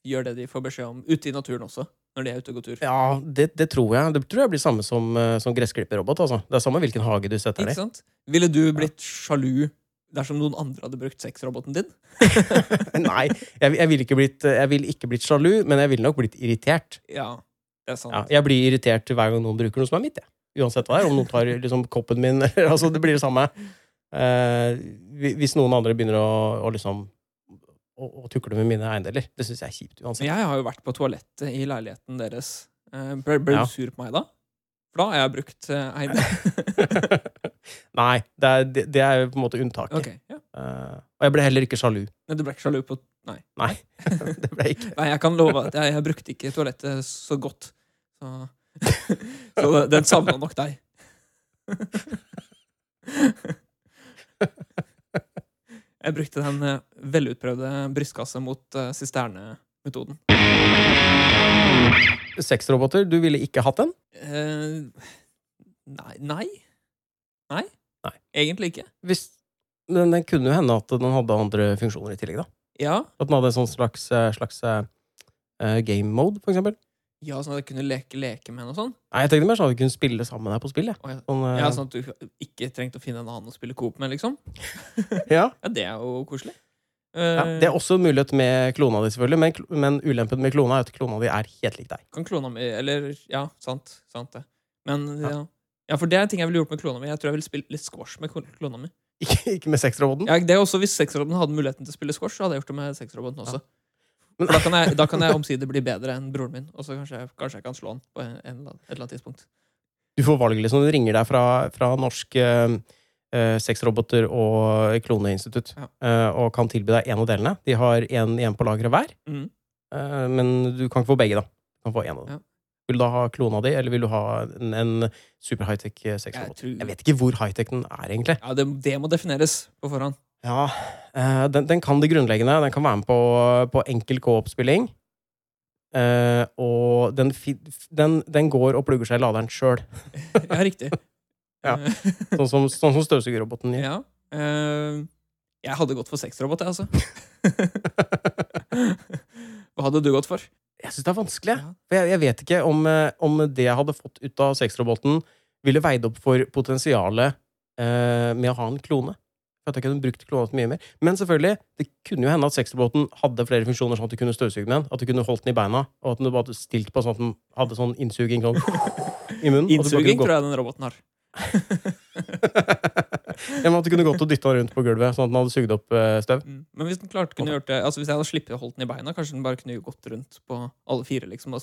gjør det de får beskjed om ute i naturen også, når de er ute og går tur? Ja, det, det tror jeg. Det tror jeg blir samme som, uh, som gressklipperrobot. Altså. Det er samme hvilken hage du setter deg i. Ville du blitt sjalu dersom noen andre hadde brukt sexroboten din? Nei, jeg, jeg ville ikke, blitt- ikke blitt sjalu, men jeg ville nok blitt irritert. Ja, det er sant. Ja, jeg blir irritert hver gang noen bruker noe som er mitt. Jeg. Uansett hva det er. Om noen tar liksom, koppen min eller, altså, Det blir det samme. Eh, hvis noen andre begynner å, å liksom å, å tukle med mine eiendeler. Det syns jeg er kjipt uansett. jeg har jo vært på toalettet i leiligheten deres. Eh, Ble, ble Ja. du sur på meg da? For da har jeg brukt eh, eiendel. Nei, det er, det, det er jo på en måte unntaket. Okay, ja. uh, og jeg ble heller ikke sjalu. Du ble ikke sjalu på Nei. Nei, det ble jeg ikke. Nei, jeg kan love at jeg, jeg brukte ikke toalettet så godt. Så, så den savna nok deg. Jeg brukte den eh, velutprøvde brystkasse mot uh, sisternemetoden. Sexroboter, du ville ikke hatt den? Uh, nei, nei. Nei. Nei. Egentlig ikke. Hvis, men det kunne jo hende at den hadde andre funksjoner i tillegg. da. Ja, At den hadde en sånn slags, eh, slags uh, game mode, for eksempel. ja sånn at jeg kunne leke leke med henne og sånn. Nei, jeg tenkte mer sånn at vi kunne spille sammen her på spill. Ja. Sånn, uh... Ja, sånn at du ikke trengte å finne en annen å spille coop med, liksom. ja. Ja, det er jo koselig. Ja, det er også en mulighet med klona di, selvfølgelig, men, men ulempen med klona er at klona di er helt lik deg. Kan klona mi Eller, ja, sant. Sant det. Men Ja. Ja. ja, for det er en ting jeg ville gjort med klona mi. Jeg tror jeg ville spilt litt squash med kl- klona mi. Ikke, ikke med sexroboten. Ja, det er også Hvis sexroboten hadde muligheten til å spille squash, så hadde jeg gjort det med sexroboten også. Men- da kan, jeg, da kan jeg omsider bli bedre enn broren min, og så kanskje, jeg- kanskje jeg kan slå han på en, en, et eller annet tidspunkt. Du får valg, liksom. Du ringer deg fra, fra norsk eh, sexroboter og kloneinstitutt Ja. eh, og kan tilby deg en av delene. De har én igjen på lageret hver, mm. eh, men du kan ikke få begge, da. Du kan få en av dem. Ja. Vil du da ha klona di, eller vil du ha en, en super high-tech eh, sexrobot? Jeg tror- Jeg vet ikke hvor high-tech den er, egentlig. Ja, det, det må defineres på forhånd. Ja, eh, den, den kan det grunnleggende. Den kan være med på, på enkel co-op-spilling. Eh, og den, den, den går og plugger seg i laderen sjøl, Ja, riktig. Ja. Sånn som, sånn som støvsugerroboten gjør. ja. Uh, jeg hadde gått for sexrobot, jeg, altså. Hva hadde du gått for? Jeg syns det er vanskelig. For jeg, jeg vet ikke om, eh, om det jeg hadde fått ut av sexroboten, ville veid opp for potensialet eh, med å ha en klone. For at jeg kunne brukt klona mye mer. Men selvfølgelig, det kunne jo hende at sexroboten hadde flere funksjoner, sånn at du kunne støvsuge den. At du kunne holdt den i beina, og at den bare stilt på sånn at den hadde sånn innsuging sånn i munnen. Innsuging tror jeg den roboten har. ja, måtte at du kunne gått og dytta rundt på gulvet, sånn at den hadde sugd opp eh, støv. Mm. Men hvis den klarte kunne gjort det Altså hvis jeg hadde sluppet å holde den i beina, kanskje den bare kunne gått rundt på alle fire, liksom.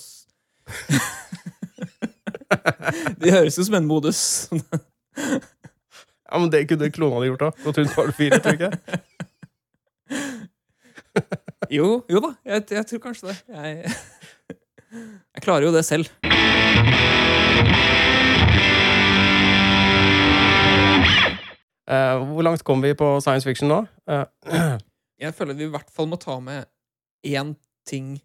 Det høres jo som en modus. Ja, men det kunne klona di gjort òg. Gått rundt på alle fire, tror jeg ikke? jo, jo da, jeg, jeg tror kanskje det. Jeg, jeg klarer jo det selv. Hvor langt kom vi på science fiction nå? Eh, Jeg føler vi i hvert fall må ta med én ting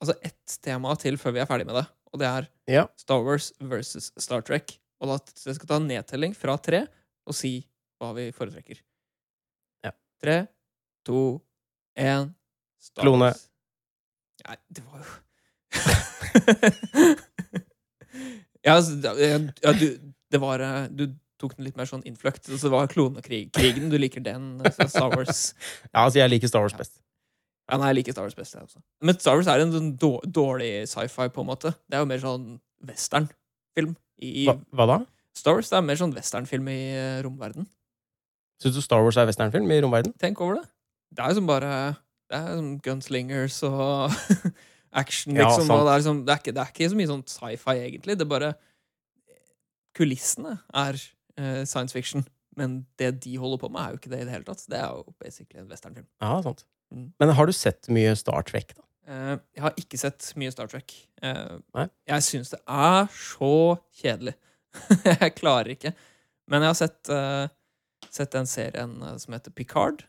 Altså ett tema til før vi er ferdig med det. Og det er Ja. Star Wars versus Star Trek. Og da jeg skal ta en nedtelling fra tre og si hva vi foretrekker. Ja. Tre, to, én Star Klone. Wars. Nei, det var jo Ja, altså, ja du, det var eh, Du tok den litt mer sånn innfløkt. Så det var klonekrigen. Du liker den. Altså Star Wars. ja, altså, jeg liker Star Wars best. Ja, nei, jeg liker Star Wars best, jeg også. Men Star Wars er en sånn dårlig sci-fi, på en måte. Det er jo mer sånn westernfilm. Hva, hva da? Star Wars det er mer sånn westernfilm i eh, romverden. Syns du Star Wars er westernfilm i romverden? Tenk over det. Det er jo som bare Det er som gunslingers og action, liksom. Ja, og det, er liksom det, er ikke, det er ikke så mye sånn sci-fi, egentlig. Det er bare Kulissene er science fiction. Men det de holder på med, er jo ikke det i det hele tatt. Det er jo basically en westernfilm. Ja, sant. Mm. Men har du sett mye Star Trek, da? Eh, jeg har ikke sett mye Star Trek. Eh, jeg syns det er så kjedelig. jeg klarer ikke. Men jeg har sett, eh, sett den serien eh, som heter Picard.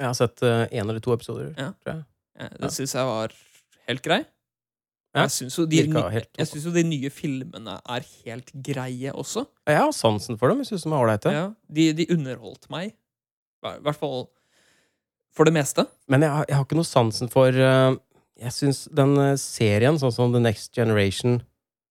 Jeg har sett én en eller to episoder. Ja. tror jeg. Eh, Ja. det syns jeg var helt grei. Jeg syns jo, de jo de nye filmene er helt greie også. Jeg har sansen for dem. Jeg synes de er ålreite. Ja, de, de underholdt meg. I hvert fall for det meste. Men jeg, jeg har ikke noe sansen for eh, Jeg syns den eh, serien, sånn som The Next Generation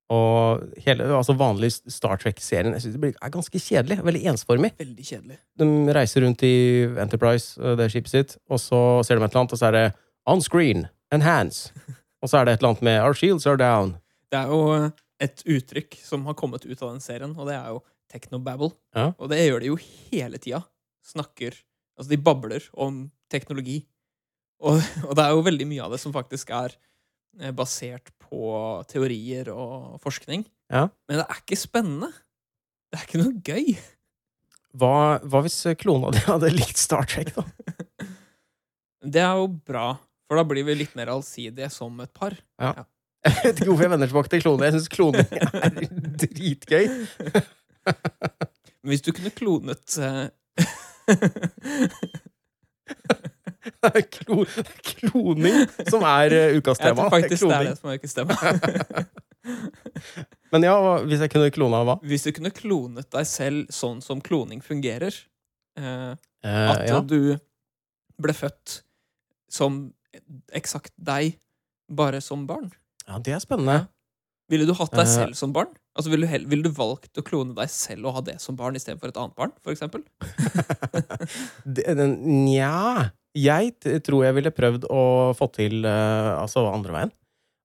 og hele, altså vanlig Star Trek-serien, jeg synes det er ganske kjedelig. Veldig ensformig. Veldig kjedelig. De reiser rundt i Enterprise, eh, det skipet sitt, og så ser de et eller annet, og så er det on screen, enhance. Og så er det et eller annet med Our shields are down. Det er jo et uttrykk som har kommet ut av den serien, og det er jo technobabble. Ja. Og det gjør de jo hele tida. Snakker Altså, de babler om teknologi. Og, og det er jo veldig mye av det som faktisk er eh, basert på teorier og forskning. Ja. Men det er ikke spennende. Det er ikke noe gøy. Hva, hva hvis klona di hadde likt Star Trek, da? Det er jo bra, for da blir vi litt mer allsidige som et par. Jeg vet ikke hvorfor jeg vender tilbake til kloning. Jeg syns kloning er dritgøy. Men hvis du kunne klonet eh, Det er klo, kloning som er eh, ukas Jeg tema. tror faktisk det er det som er ukas tema. Men ja, hvis jeg kunne klona hva? Hvis du kunne klonet deg selv sånn som kloning fungerer, eh, Eh, at ja. du ble født som eksakt deg, bare som barn ja, det er spennende. Ville du hatt deg Eh. selv som barn? Altså, Ville du, vil du valgt å klone deg selv og ha det som barn istedenfor et annet barn? For eksempel? Det- den- Nja Jeg tror jeg ville prøvd å få til uh, altså andre veien.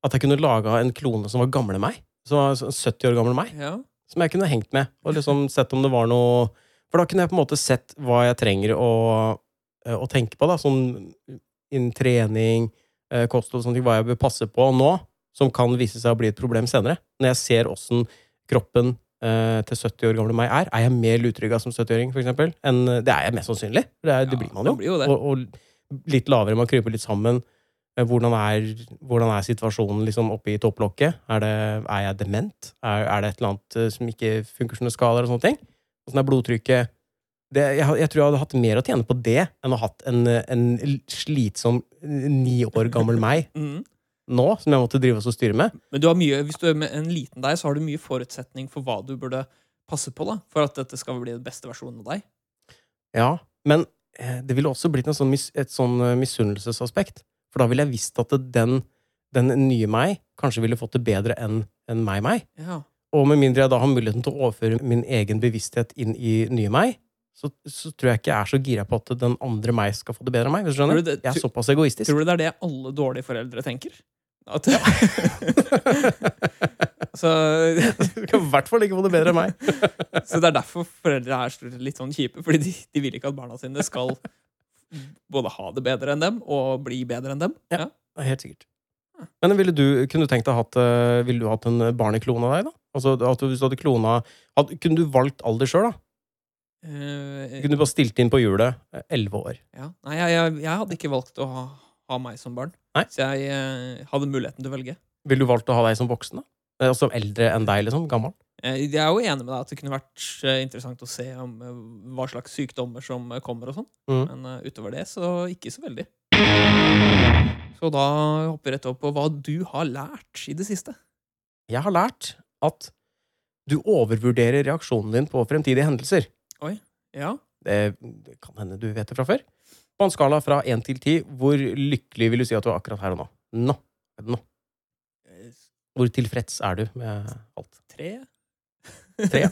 At jeg kunne laga en klone som var gamle meg. Som var sånn 70 år gamle meg. Ja. Som jeg kunne hengt med. Og liksom sett om det var noe For da kunne jeg på en måte sett hva jeg trenger å, eh, å tenke på. da Sånn innen trening, eh, kosthold og sånne ting. Hva jeg bør passe på nå. Som kan vise seg å bli et problem senere. Når jeg ser åssen kroppen eh, til 70 år gamle meg er. Er jeg mer lutrygga som 70-åring, for eksempel? Enn, det er jeg mest sannsynlig. Det, er, det blir man jo. blir jo. Og, og litt lavere, man kryper litt sammen. Eh, Hvordan er, hvordan er situasjonen liksom oppe i topplokket? Er, det, er jeg dement? Er, er det et eller annet eh, som ikke funker som det skal? Eller sånne ting? Åssen er blodtrykket? Det, jeg, jeg tror jeg hadde hatt mer å tjene på det enn å ha hatt en, en slitsom eh, ni år gammel meg mm. nå, som jeg måtte drive oss og styre med. Men du har mye, hvis du er med en liten deg, så har du mye forutsetning for hva du burde passe på da, for at dette skal bli den beste versjonen av deg. Ja, men eh, det ville også blitt en sånn et sånn misunnelsesaspekt. For da ville jeg visst at den, den nye meg kanskje ville fått det bedre enn en meg-meg. Ja. Og med mindre jeg da har muligheten til å overføre min egen bevissthet inn i nye meg, så, så tror jeg ikke jeg er så gira på at den andre meg skal få det bedre enn meg. Tror du det- Jeg er såpass egoistisk. Tror du det er det alle dårlige foreldre tenker? At, så, Du kan i hvert fall ikke få det bedre enn meg. så det er derfor foreldre er litt sånn kjipe, fordi de, de vil ikke at barna sine skal både ha det bedre enn dem og bli bedre enn dem. Ja. Er Helt sikkert. Men ville du, kunne du tenkt deg hatt, eh, ville du hatt en barneklone av deg, da? Altså, at du, hvis du hadde klona hadde, Kunne du valgt alder sjøl, da? Eh, Kunne du bare stilt inn på hjulet eh, elleve år? ja. Nei, jeg, jeg, jeg hadde ikke valgt å ha, ha meg som barn. Nei. Så jeg uh, hadde muligheten til å velge. Ville du valgt å ha deg som voksen? da? Som Altså eldre enn deg, liksom? Gammel? Jeg er jo enig med deg at det kunne vært interessant å se om hva slags sykdommer som kommer og sånn. Mm. Men utover det så ikke så veldig. Så da hopper vi rett opp på hva du har lært i det siste. Jeg har lært at du overvurderer reaksjonen din på fremtidige hendelser. Ja. Det, det kan hende du vet det fra før. På en skala fra én til ti, hvor lykkelig vil du si at du er akkurat her og nå? Nå. nå. Eh, Hvor tilfreds er du med alt? Tre? Tre, ja.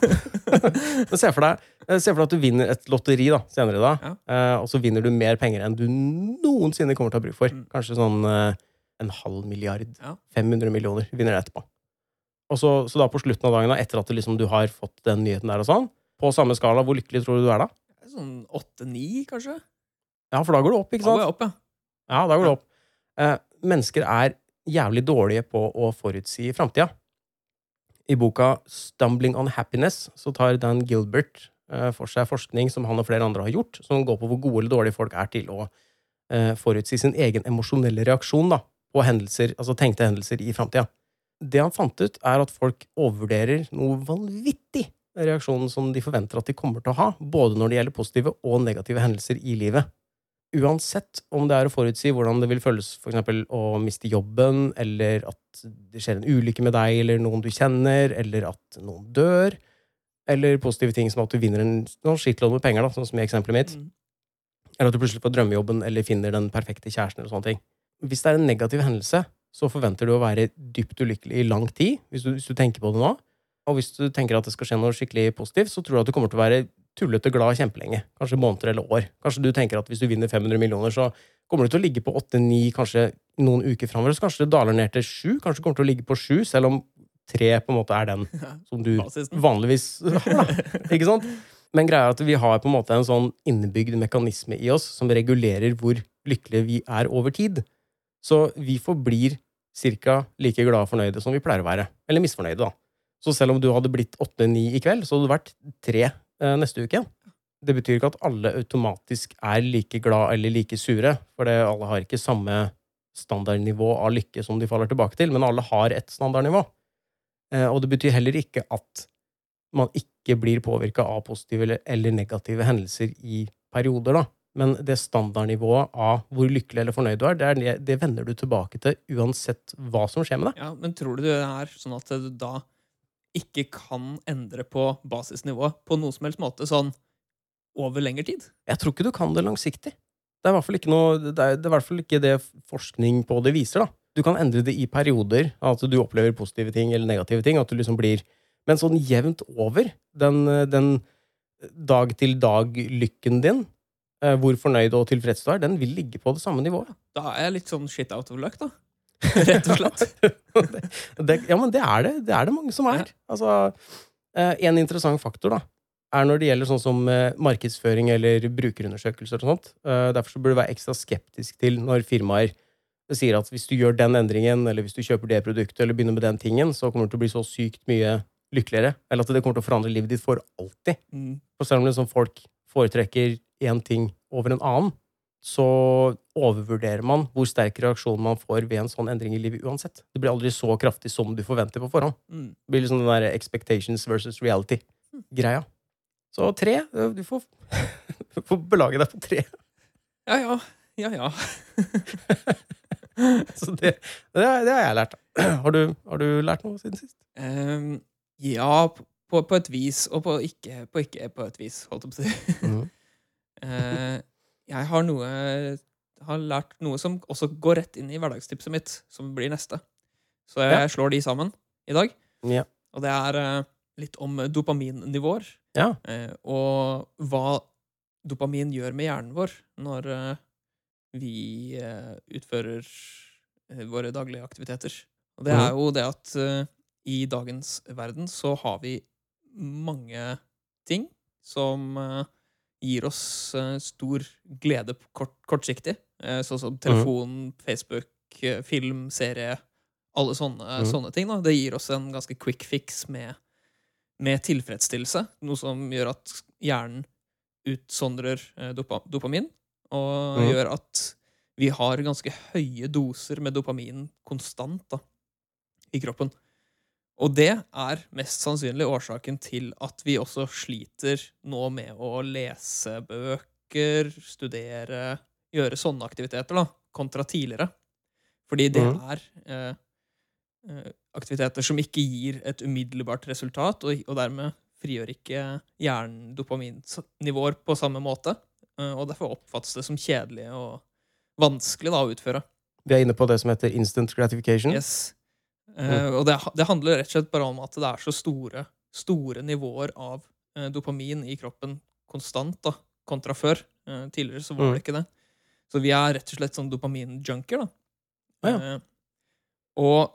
Se for, deg, eh, se for deg at du vinner et lotteri da, senere i dag, Ja. eh, og så vinner du mer penger enn du noensinne kommer til å ha bruk for. Mm. Kanskje sånn en halv milliard. Ja. 500 millioner vinner du etterpå. Og så, så da på slutten av dagen, da, etter at liksom, du har fått den nyheten der og sånn, på samme skala, hvor lykkelig tror du du er da? Sånn åtte-ni, kanskje? Ja, for da går du opp, ikke sant? Da går jeg opp, ja. Ja, da går det opp. Eh, mennesker er jævlig dårlige på å forutsi framtida. I boka 'Stumbling on Happiness' så tar Dan Gilbert eh, for seg forskning som han og flere andre har gjort, som går på hvor gode eller dårlige folk er til å eh, forutsi sin egen emosjonelle reaksjon da, på hendelser, altså tenkte hendelser i framtida. Det han fant ut, er at folk overvurderer noe vanvittig reaksjonen som de forventer at de kommer til å ha, både når det gjelder positive og negative hendelser i livet. Uansett om det er å forutsi hvordan det vil føles for eksempel å miste jobben, eller at det skjer en ulykke med deg eller noen du kjenner, eller at noen dør, eller positive ting som at du vinner en, noen skittlodd med penger, da, sånn som i eksempelet mitt, Mm. eller at du plutselig får drømmejobben eller finner den perfekte kjæresten. eller sånne ting. Hvis det er en negativ hendelse, så forventer du å være dypt ulykkelig i lang tid, hvis du, hvis du tenker på det nå. Og hvis du tenker at det skal skje noe skikkelig positivt, så tror du at du kommer til å være tullete glad kjempelenge. Kanskje måneder eller år. Kanskje du tenker at hvis du vinner 500 millioner, så kommer du til å ligge på 8-9 kanskje noen uker framover. Så kanskje det daler ned til 7. Kanskje du kommer til å ligge på 7, selv om 3 på en måte er den som du vanligvis har. da. Ikke sant? Men greia er at vi har på en måte en sånn innebygd mekanisme i oss som regulerer hvor lykkelige vi er over tid. Så vi forblir ca. like glade og fornøyde som vi pleier å være. Eller misfornøyde, da. Så selv om du hadde blitt 8-9 i kveld, så hadde du vært 3 eh, neste uke. Det betyr ikke at alle automatisk er like glad eller like sure, for det, alle har ikke samme standardnivå av lykke som de faller tilbake til, men alle har et standardnivå. Eh, og det betyr heller ikke at man ikke blir påvirka av positive eller, eller negative hendelser i perioder, da. Men det standardnivået av hvor lykkelig eller fornøyd du er, det, er det vender du tilbake til uansett hva som skjer med deg. Ja, men tror du det er sånn at du da ikke kan endre på basisnivået på noen som helst måte, sånn over lengre tid? Jeg tror ikke du kan det langsiktig. Det er i hvert fall ikke, noe, det er, det er hvert fall ikke det forskning på det viser. da. Du kan endre det i perioder, at du opplever positive ting eller negative ting. at du liksom blir, Men sånn jevnt over, den, den dag-til-dag-lykken din, eh, hvor fornøyd og tilfreds du er, den vil ligge på det samme nivået. Da er jeg litt sånn shit out of luck, da. Rett og slett. det, ja, men det er det. Det er det mange som er. Altså, eh, en interessant faktor da, er når det gjelder sånn som eh, markedsføring eller brukerundersøkelser og sånt. Eh, derfor så burde du være ekstra skeptisk til når firmaer sier at hvis du gjør den endringen, eller hvis du kjøper det produktet, eller begynner med den tingen, så kommer du til å bli så sykt mye lykkeligere. Eller at det kommer til å forandre livet ditt for alltid. Mm. For selv om liksom folk foretrekker én ting over en annen, så overvurderer man hvor sterk reaksjon man får ved en sånn endring i livet uansett. Det blir aldri så kraftig som du forventer på forhånd. Mm. Det blir liksom den der expectations versus reality-greia. Så tre Du får, du får belage deg på tre. Ja ja. Ja ja. Så det, det, har- jeg lært. Har du, har du lært noe siden sist? Um, ja, på, på et vis, og på ikke, på ikke på et vis, holdt jeg på å si. Eh, jeg har noe har lært noe som også går rett inn i hverdagstipset mitt, som blir neste. Så jeg Ja. slår de sammen i dag. Ja. Og det er eh, litt om dopaminnivåer, Ja. eh, og hva dopamin gjør med hjernen vår når eh, vi utfører våre daglige aktiviteter. Og det er jo det at i dagens verden så har vi mange ting som gir oss eh, stor glede kort, kortsiktig. Eh, sånn som telefon, Facebook, eh, film, serie. Alle sånne, mm. sånne ting. Da. Det gir oss en ganske quick fix med, med tilfredsstillelse. Noe som gjør at hjernen utsondrer dopa, dopamin, og mm. gjør at vi har ganske høye doser med dopamin konstant da, i kroppen. Og det er mest sannsynlig årsaken til at vi også sliter nå med å lese bøker, studere, gjøre sånne aktiviteter, da, kontra tidligere. Fordi det Mhm. er eh, eh, aktiviteter som ikke gir et umiddelbart resultat, og, og dermed frigjør ikke hjernen dopaminnivåer på samme måte. Eh, og derfor oppfattes det som kjedelig og vanskelig da, å utføre. Vi er inne på det som heter instant gratification. Yes. Eh, og det, det handler rett og slett bare om at det er så store, store nivåer av eh, dopamin i kroppen konstant, da, kontra før. Eh, tidligere så var Mm. det ikke det. Så vi er rett og slett sånn dopaminjunker. da. da. Ja, og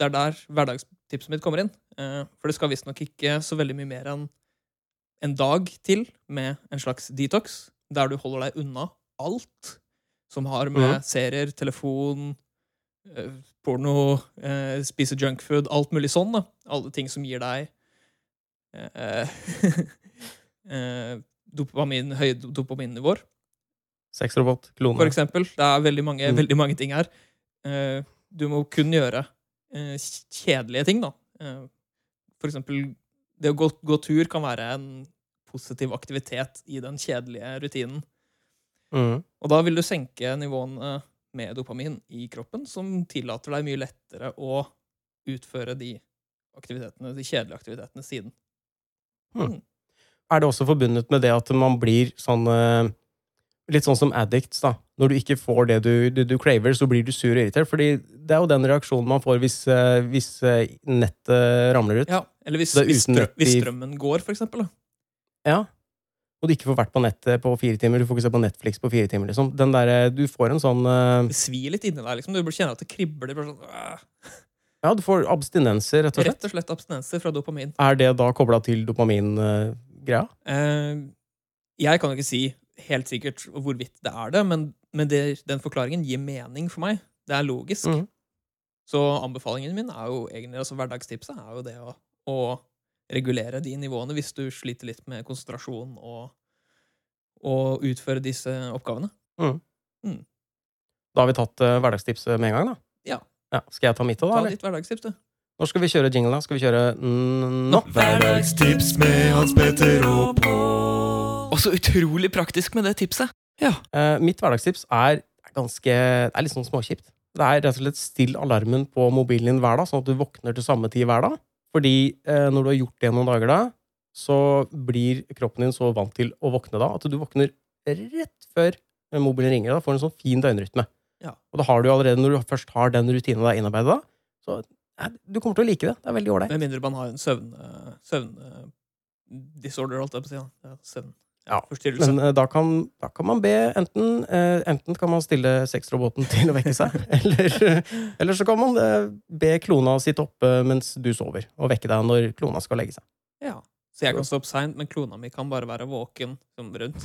det er der hverdagstipset mitt kommer inn. Eh, for det skal visstnok ikke så veldig mye mer enn en dag til med en slags detox, der du holder deg unna alt som har med Mhm. serier, telefon, porno, eh, spise junkfood, alt mulig sånn. da. Alle ting som gir deg eh, eh, dopamin, høye dopaminnivåer, Sexrobot, klone. for eksempel. Det er veldig mange, Mm. veldig mange ting her. eh, du må kun gjøre eh, kjedelige ting, da. Eh, for eksempel det å gå, gå tur kan være en positiv aktivitet i den kjedelige rutinen. Mm. Og da vil du senke nivåene med dopamin i kroppen, som tillater deg mye lettere å utføre de aktivitetene, de kjedelige aktivitetene siden. Er det også forbundet med det at man blir sånn eh, Litt sånn som addicts, da. Når du ikke får det du, du, du craver, så blir du sur og irritert. Fordi det er jo den reaksjonen man får hvis, eh, hvis eh, nettet ramler ut. Ja, Eller hvis, hvis strømmen går, for eksempel. Da. Ja. Og du ikke får vært på nettet på fire timer. Du får ikke se på Netflix på fire timer. liksom. Den der, du får en sånn uh... Det svir litt inni deg. liksom. Du kjenner at det kribler. Sånn, uh... Ja, du får abstinenser, rett og slett. Rett og slett abstinenser fra dopamin. Er det da kobla til dopamin-greia? Eh, jeg kan jo ikke si helt sikkert hvorvidt det er det, men, men det, den forklaringen gir mening for meg. Det er logisk. Mm. Så anbefalingen min er jo egentlig, altså hverdagstipset er jo det å, å regulere de nivåene hvis du sliter litt med konsentrasjon og, og utføre disse oppgavene. Da har vi tatt uh, hverdagstipset med en gang, da. Ja. Skal jeg ta mitt òg, da? Ta eller? ditt hverdagstips, du. Når skal vi kjøre jingle, da? Skal vi kjøre mm, nå? Hverdagstips med Hans Petter og Pål. Og så utrolig praktisk med det tipset! Eh, mitt hverdagstips er er ganske Det er litt sånn småkjipt. Det er rett og slett still alarmen på mobilen din hver dag, sånn at du våkner til samme tid hver dag. Fordi eh, når du har gjort det noen dager da, så blir kroppen din så vant til å våkne da, at du våkner rett før mobilen ringer. Da får en sånn fin døgnrytme. Ja. Og da har du allerede, når du først har den rutinen der innarbeidet, da, så eh, du kommer til å like det. Det er veldig ålreit. Med mindre man har en søvn... søvn disorder, holdt jeg på å si. Ja, søvn. Ja, Men eh, da kan, da kan man be enten eh, Enten kan man stille sexroboten til å vekke seg, eller, eller så kan man eh, be klona sitte oppe mens du sover, og vekke deg når klona skal legge seg. Ja. Så jeg kan stå opp seint, men klona mi kan bare være våken som rundt.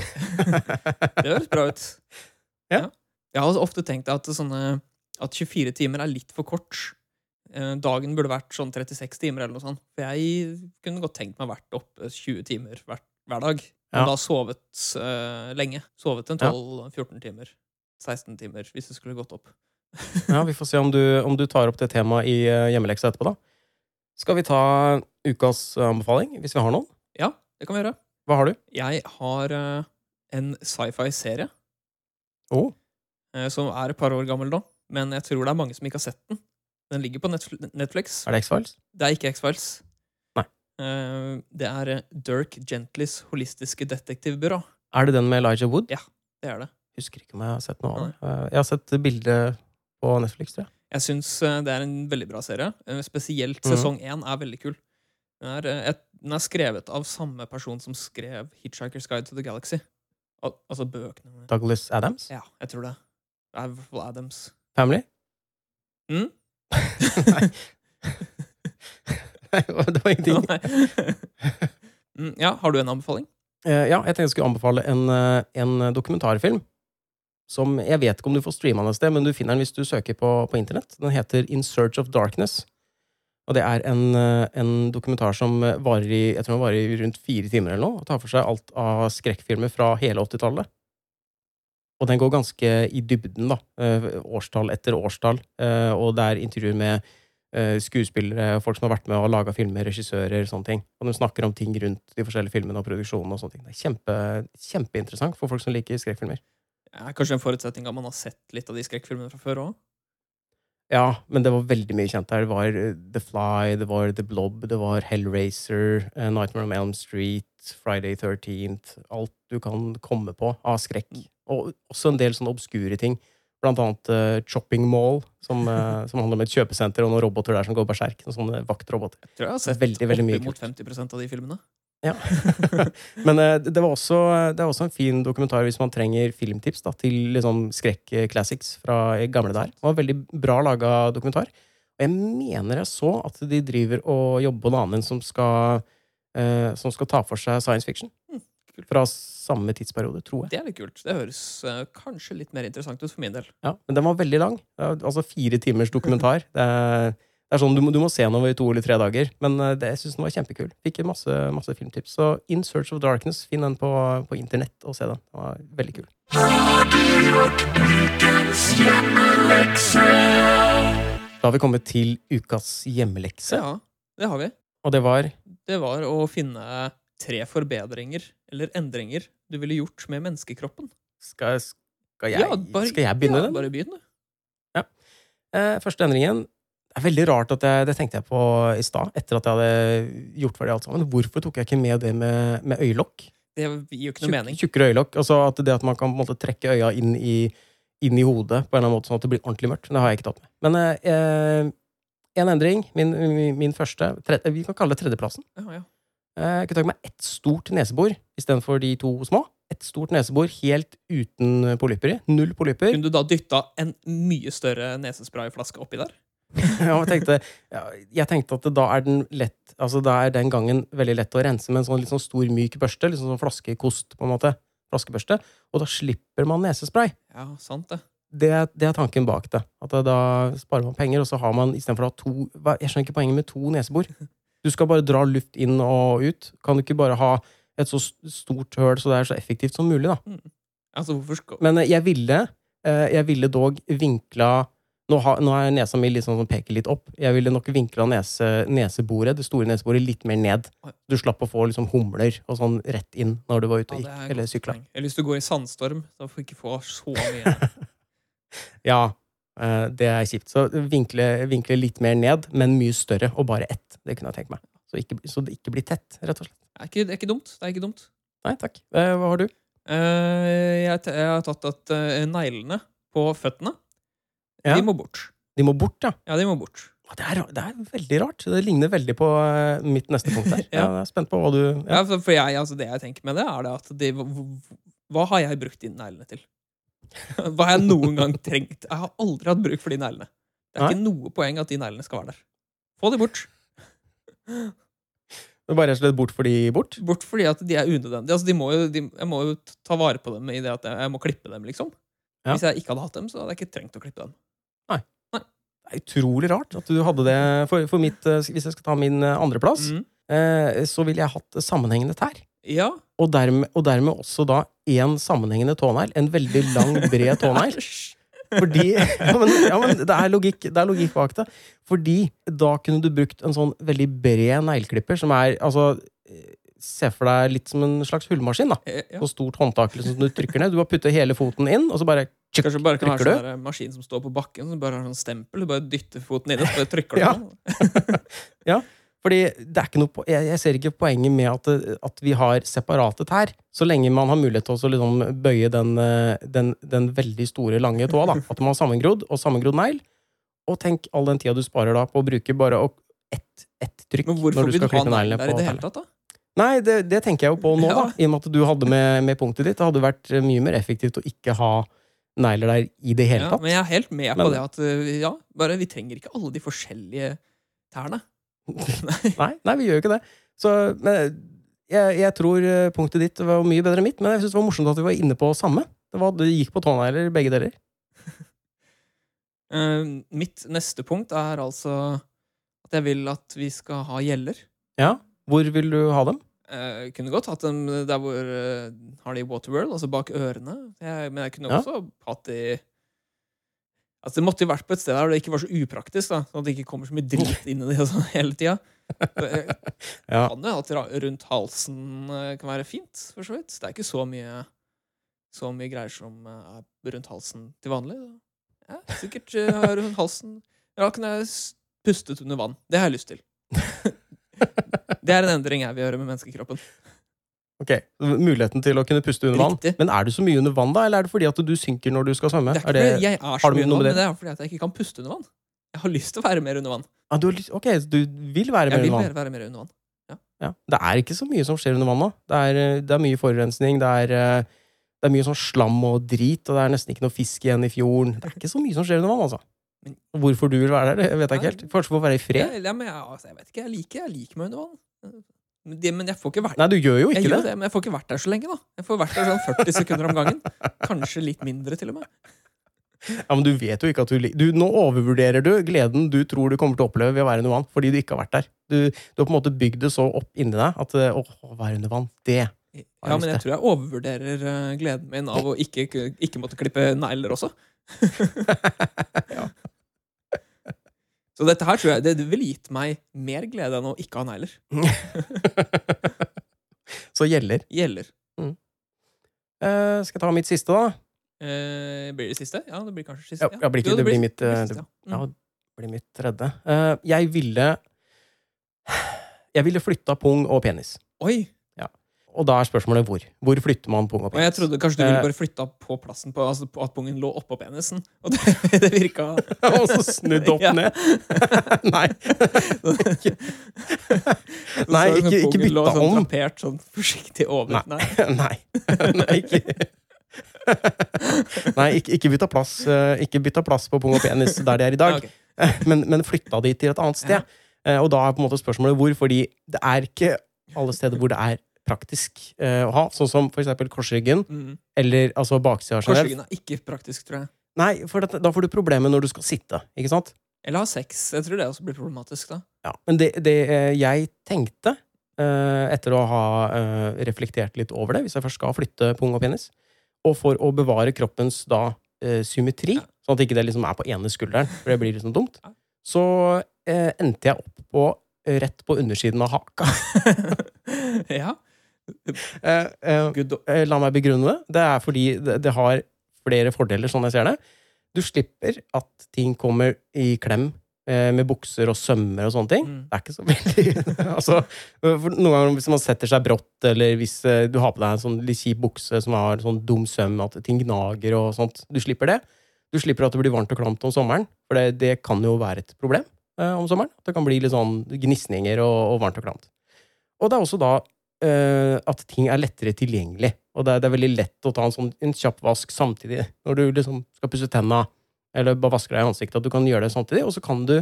Det høres bra ut. Ja. Jeg har ofte tenkt at, sånne, at 24 timer er litt for kort. Eh, Dagen burde vært sånn 36 timer eller noe sånt. For jeg kunne godt tenkt meg å vært oppe 20 timer hver, hver dag. Men Ja. da sovet uh, lenge. Sovet en 12-14 timer. 16 timer, hvis det skulle gått opp. Ja, Vi får se om du, om du tar opp det temaet i eh, hjemmeleksa etterpå, da. Skal vi ta ukas eh, anbefaling, hvis vi har noen? Ja, det kan vi gjøre. Hva har du? Jeg har uh, en sci-fi-serie Oh, Uh, som er et par år gammel nå. Men jeg tror det er mange som ikke har sett den. Den ligger på Netflix. er det X-Files? Det er ikke X-Files. Eh, det er eh, Dirk Gentlys holistiske detektivbyrå. Er det den med Elijah Wood? Ja, Det er det. Husker ikke om jeg har sett noe av det. Eh, Jeg har sett bildet på Netflix, tror jeg. Jeg syns det er en veldig bra serie. Spesielt Mhm. sesong én er veldig kul. Den er, den er skrevet av samme person som skrev Hitchhiker's Guide to the Galaxy. Al altså bøkene. Douglas Adams? Ja, jeg tror det. Det er i hvert fall Adams. Family? Mm? Nei. Nei, det var ingenting. Mm, ja, har du en anbefaling? Eh, Ja, jeg tenkte jeg skulle anbefale en, eh, en dokumentarfilm. Som jeg vet ikke om du får streama den et sted, men du finner den hvis du søker på, på internett. Den heter In Search of Darkness. Og det er en, eh, en dokumentar som varer i jeg tror den varer i rundt fire timer eller noe. Og tar for seg alt av skrekkfilmer fra hele 80-tallet. Og den går ganske i dybden, da. Årstall etter årstall. Og det er intervjuer med skuespillere, folk som har vært med og laga filmer, regissører, sånne ting. Og de snakker om ting rundt de forskjellige filmene og produksjonen og sånne ting. Det er kjempe, kjempeinteressant for folk som liker skrekkfilmer. Ja, kanskje en forutsetning at man har sett litt av de skrekkfilmene fra før òg? Ja, men det var veldig mye kjent der. Det var eh, The Fly, det var The Blob, det var Hellraiser, eh, Nightmare on Elm Street, Friday 13th Alt du kan komme på av skrekk. Og også en del sånne obskure ting. Blant annet uh, Chopping Mall, som, uh, som handler om et kjøpesenter og noen roboter der som går berserk. Noen sånne vaktroboter. Jeg tror jeg har sett Veldig, veldig mye oppimot 50% av de filmene. Ja. Men uh, det, var også, det er også en fin dokumentar hvis man trenger filmtips da, til liksom skrekk-classics fra gamle der. Det var en veldig bra laga dokumentar. Og jeg mener jeg så at de driver og jobber på en annen som skal, som skal ta for seg science fiction. Kult. Fra samme tidsperiode, tror jeg. Det er litt kult. Det høres uh, kanskje litt mer interessant ut for min del. Ja, men den var veldig lang. Er, altså fire timers dokumentar. Det er, det Det er sånn, du, må, du må se den over to eller tre dager. Men uh, det, jeg syns den var kjempekul. Fikk masse, masse filmtips. Så In Search of Darkness, finn den på, på internett og se den. Den var veldig kul. Da har vi kommet til ukas hjemmelekse, Ja, det har vi. og det var Det var å finne tre forbedringer eller endringer du ville gjort med menneskekroppen. Skal, skal, jeg, Ja, bare- skal jeg begynne ja, den? Bare begynn, du. Eh, første endringen Det er veldig rart at jeg, det tenkte jeg på i stad, etter at jeg hadde gjort ferdig alt sammen. Hvorfor tok jeg ikke med det med, med øyelokk? Det gir jo ikke noe Tjuk, mening. Tjukkere øyelokk. Altså at det at man kan måte trekke øya inn i, inn i hodet på en eller annen måte, sånn at det blir ordentlig mørkt. Det har jeg ikke tatt med. Men eh, en endring, min, min, min første tredje, Vi kan kalle det tredjeplassen. Ja, ja. Eh, Jeg kunne tenke med ett stort nesebor istedenfor de to små. Et stort nesebor helt uten polypper i. Null polypper. Kunne du da dytta en mye større nesesprayflaske oppi der? Ja, jeg, tenkte, ja, jeg tenkte at da er den lett Altså da er den gangen veldig lett å rense med en sånn sånn stor, myk børste. Liksom sånn flaskekost, på en måte. Flaskebørste. Og da slipper man nesespray. Ja, sant det. Det, det er tanken bak det. At da sparer man penger, og så har man istedenfor å ha to Jeg skjønner ikke poenget med to nesebor. Du skal bare dra luft inn og ut. Kan du ikke bare ha et så stort høl så det er så effektivt som mulig, da? Altså, hvorfor skal Men eh, jeg ville, eh, jeg ville dog vinkla nå, har, nå er nesa mi litt sånn som peker litt opp. Jeg ville nok vinkla nese, neseboret, det store neseboret, litt mer ned. Du slapp å få liksom humler og sånn rett inn når du var ute og gikk, eller sykla. Eller hvis du går i sandstorm, da får du ikke få så mye. Ja, det er kjipt. Så vinkle, vinkle litt mer ned, men mye større, og bare ett. Det kunne jeg tenkt meg. Så, ikke, så det ikke blir tett, rett og slett. Det er ikke, det er ikke dumt. Det er ikke dumt. Nei, takk. Eh, Hva har du? Eh, jeg, jeg har tatt at eh, neglene på føttene, Ja. de må bort. De må bort, ja. Ja, de må bort. Det er, det er veldig rart. Det ligner veldig på eh, mitt neste punkt her. Ja. Jeg er spent på hva du Ja, ja for jeg, altså det jeg tenker med det, er det at de, hva har jeg brukt de neglene til? Hva har jeg noen gang trengt? Jeg har aldri hatt bruk for de neglene. Det er Nei. ikke noe poeng at de neglene skal være der. Få de bort. Bare rett og slett bort fordi bort? Bort fordi at de er unødvendige. Altså, de må jo, de, jeg må jo ta vare på dem i det at jeg, jeg må klippe dem, liksom. Ja. Hvis jeg ikke hadde hatt dem, så hadde jeg ikke trengt å klippe dem. Det er utrolig rart at du hadde det for, for mitt eh, Hvis jeg skal ta min eh, andreplass, Mm. eh, så ville jeg hatt sammenhengende tær. Ja. Og dermed, og dermed også da én sammenhengende tånegl. En veldig lang, bred tånegl. Fordi ja, men, ja, men det er logikk, det er logikk bak det. Fordi da kunne du brukt en sånn veldig bred negleklipper, som er altså eh, Se for deg litt som en slags hullmaskin. da På Ja. Så stort håndtak liksom, som du trykker ned. Du bare putter hele foten inn, og så bare tjukk, Kanskje bare kan ha en sånn du. maskin som står på bakken, som bare har sånn stempel. Du bare dytter foten inn, og så bare trykker du Ja. på. Fordi det er ikke noe, jeg, jeg ser ikke poenget med at, det- at vi har separate tær, så lenge man har mulighet til å liksom bøye den, eh, den, den veldig store, lange tåa. da. At man har sammengrodd og sammengrodd negl. Og tenk all den tida du sparer da på å bruke bare ett ett trykk Men hvorfor når du vil du ha negler der i det hele tatt, da? Nei, det, det tenker jeg jo på nå, Ja. da. I og med at du hadde med, med punktet ditt. Det hadde vært eh, mye mer effektivt å ikke ha negler der i det hele Ja, tatt. men jeg er helt med Men- på det at uh, ja, bare vi trenger ikke alle de forskjellige tærne. Nei, nei, vi gjør jo ikke det. Så men, jeg, jeg tror eh, punktet ditt var mye bedre enn mitt, men jeg synes det var morsomt at vi var inne på samme. Det, var, det gikk på tånegler, begge deler. uh, mitt neste punkt er altså at jeg vil at vi skal ha gjeller. Ja. Hvor vil du ha dem? Jeg kunne godt hatt dem der hvor uh, har de Waterworld, altså bak ørene. Jeg, men jeg kunne Ja. også hatt de Altså Det måtte jo vært på et sted der det ikke var så upraktisk, da sånn at det ikke kommer så mye drit inn i det sånn hele tida. Det Ja. kan jo at rundt halsen eh, kan være fint, for så vidt. Det er ikke så mye så mye greier som eh, er rundt halsen til vanlig. Ja, sikkert har rundt halsen Da kan jeg pustet under vann. Det har jeg lyst til. Det er en endring jeg vil gjøre med menneskekroppen. Ok, Muligheten til å kunne puste under vann. Riktig. Men er du så mye under vann, da? Eller er det fordi at du synker når du skal svømme? Det er ikke Er det, fordi jeg er så mye under vann, det? men det er fordi at jeg ikke kan puste under vann. Jeg har lyst til å være mer under vann. ah, du lyst, ok, du vil være Jeg mer vil under vann? være, være mer under vann. Ja. Det er ikke så mye som skjer under vann nå. Det er, eh, det er mye forurensning, det er, eh, det er mye sånn slam og drit, og det er nesten ikke noe fisk igjen i fjorden. Det er ikke så mye som skjer under vann, altså. Men- Hvorfor du vil være der, det vet jeg ikke helt. Kanskje for å være i fred? Jeg, ja, men jeg, altså, jeg vet ikke, jeg liker, jeg liker meg under vann. Det- Men jeg får ikke vært Nei, du gjør jo jeg ikke gjør det. det, men jeg får ikke vært der så lenge, da. Jeg får vært der sånn 40 sekunder om gangen. Kanskje litt mindre, til og med. Ja, men du vet jo ikke at du, liker du Nå overvurderer du gleden du tror du kommer til å oppleve ved å være under vann, fordi du ikke har vært der. Du, du har på en måte bygd det så opp inni deg at å, åh, å være under vann, det Ja, men jeg tror jeg overvurderer eh, gleden min av å ikke, ikke måtte klippe negler også. Så dette her tror jeg det ville gitt meg mer glede enn å ikke ha negler. Så gjelder. Gjelder. Eh, skal jeg ta mitt siste, da? Eh, blir det siste? Ja, det blir kanskje siste. ja, blir ikke- Jo, det blir mitt, blir eh, siste, ja. Ja, Mm. det blir mitt tredje. Eh, jeg ville Jeg ville flytta pung og penis. Oi! Og da er spørsmålet hvor. Hvor flytter man pung og Og penis? jeg trodde kanskje du ville Eh. bare flytta på plassen på, altså på at pungen lå oppå penisen. Og det, det virka og så snudd opp ned? Nei. Nei, ikke ikke, ikke pungen lå sånn om. Drapert sånn forsiktig over. Nei. Nei. Nei. Ikke Nei, ikke, ikke bytta plass eh, Ikke bytta plass på pung og penis der de er i dag, okay. men, men flytta de til et annet sted. Ja. Og da er på en måte spørsmålet hvor, fordi det er ikke alle steder hvor det er praktisk eh, å ha, sånn som for eksempel korsryggen, Mm. eller altså baksida generelt. Korsryggen er ikke praktisk, tror jeg. Nei, for da får du problemer når du skal sitte, ikke sant? Eller ha sex. Jeg tror det også blir problematisk, da. Ja, men det, det eh, jeg tenkte, eh, etter å ha reflektert litt over det, hvis jeg først skal flytte pung og penis, og for å bevare kroppens da symmetri, Ja. sånn at ikke det liksom er på ene skulderen, for det blir liksom dumt, Ja. så eh, endte jeg opp på rett på undersiden av haka. ja. Eh, eh, eh, la meg begrunne det. Det er fordi det, det har flere fordeler, sånn jeg ser det. Du slipper at ting kommer i klem eh, med bukser og sømmer og sånne ting. Mm. Det er ikke så veldig altså, Noen ganger hvis man setter seg brått, eller hvis eh, du har på deg en sånn litt kjip bukse som har sånn dum søm, at ting gnager og sånt, du slipper det. Du slipper at det blir varmt og klamt om sommeren, for det, det kan jo være et problem eh, om sommeren. Det kan bli litt sånn gnisninger og, og varmt og klamt. Og det er også da eh, at ting er lettere tilgjengelig. Og det er, det er veldig lett å ta en, sånn, en kjapp vask samtidig når du liksom skal pusse tenna eller bare vaske deg i ansiktet. At du kan gjøre det samtidig. Og så kan du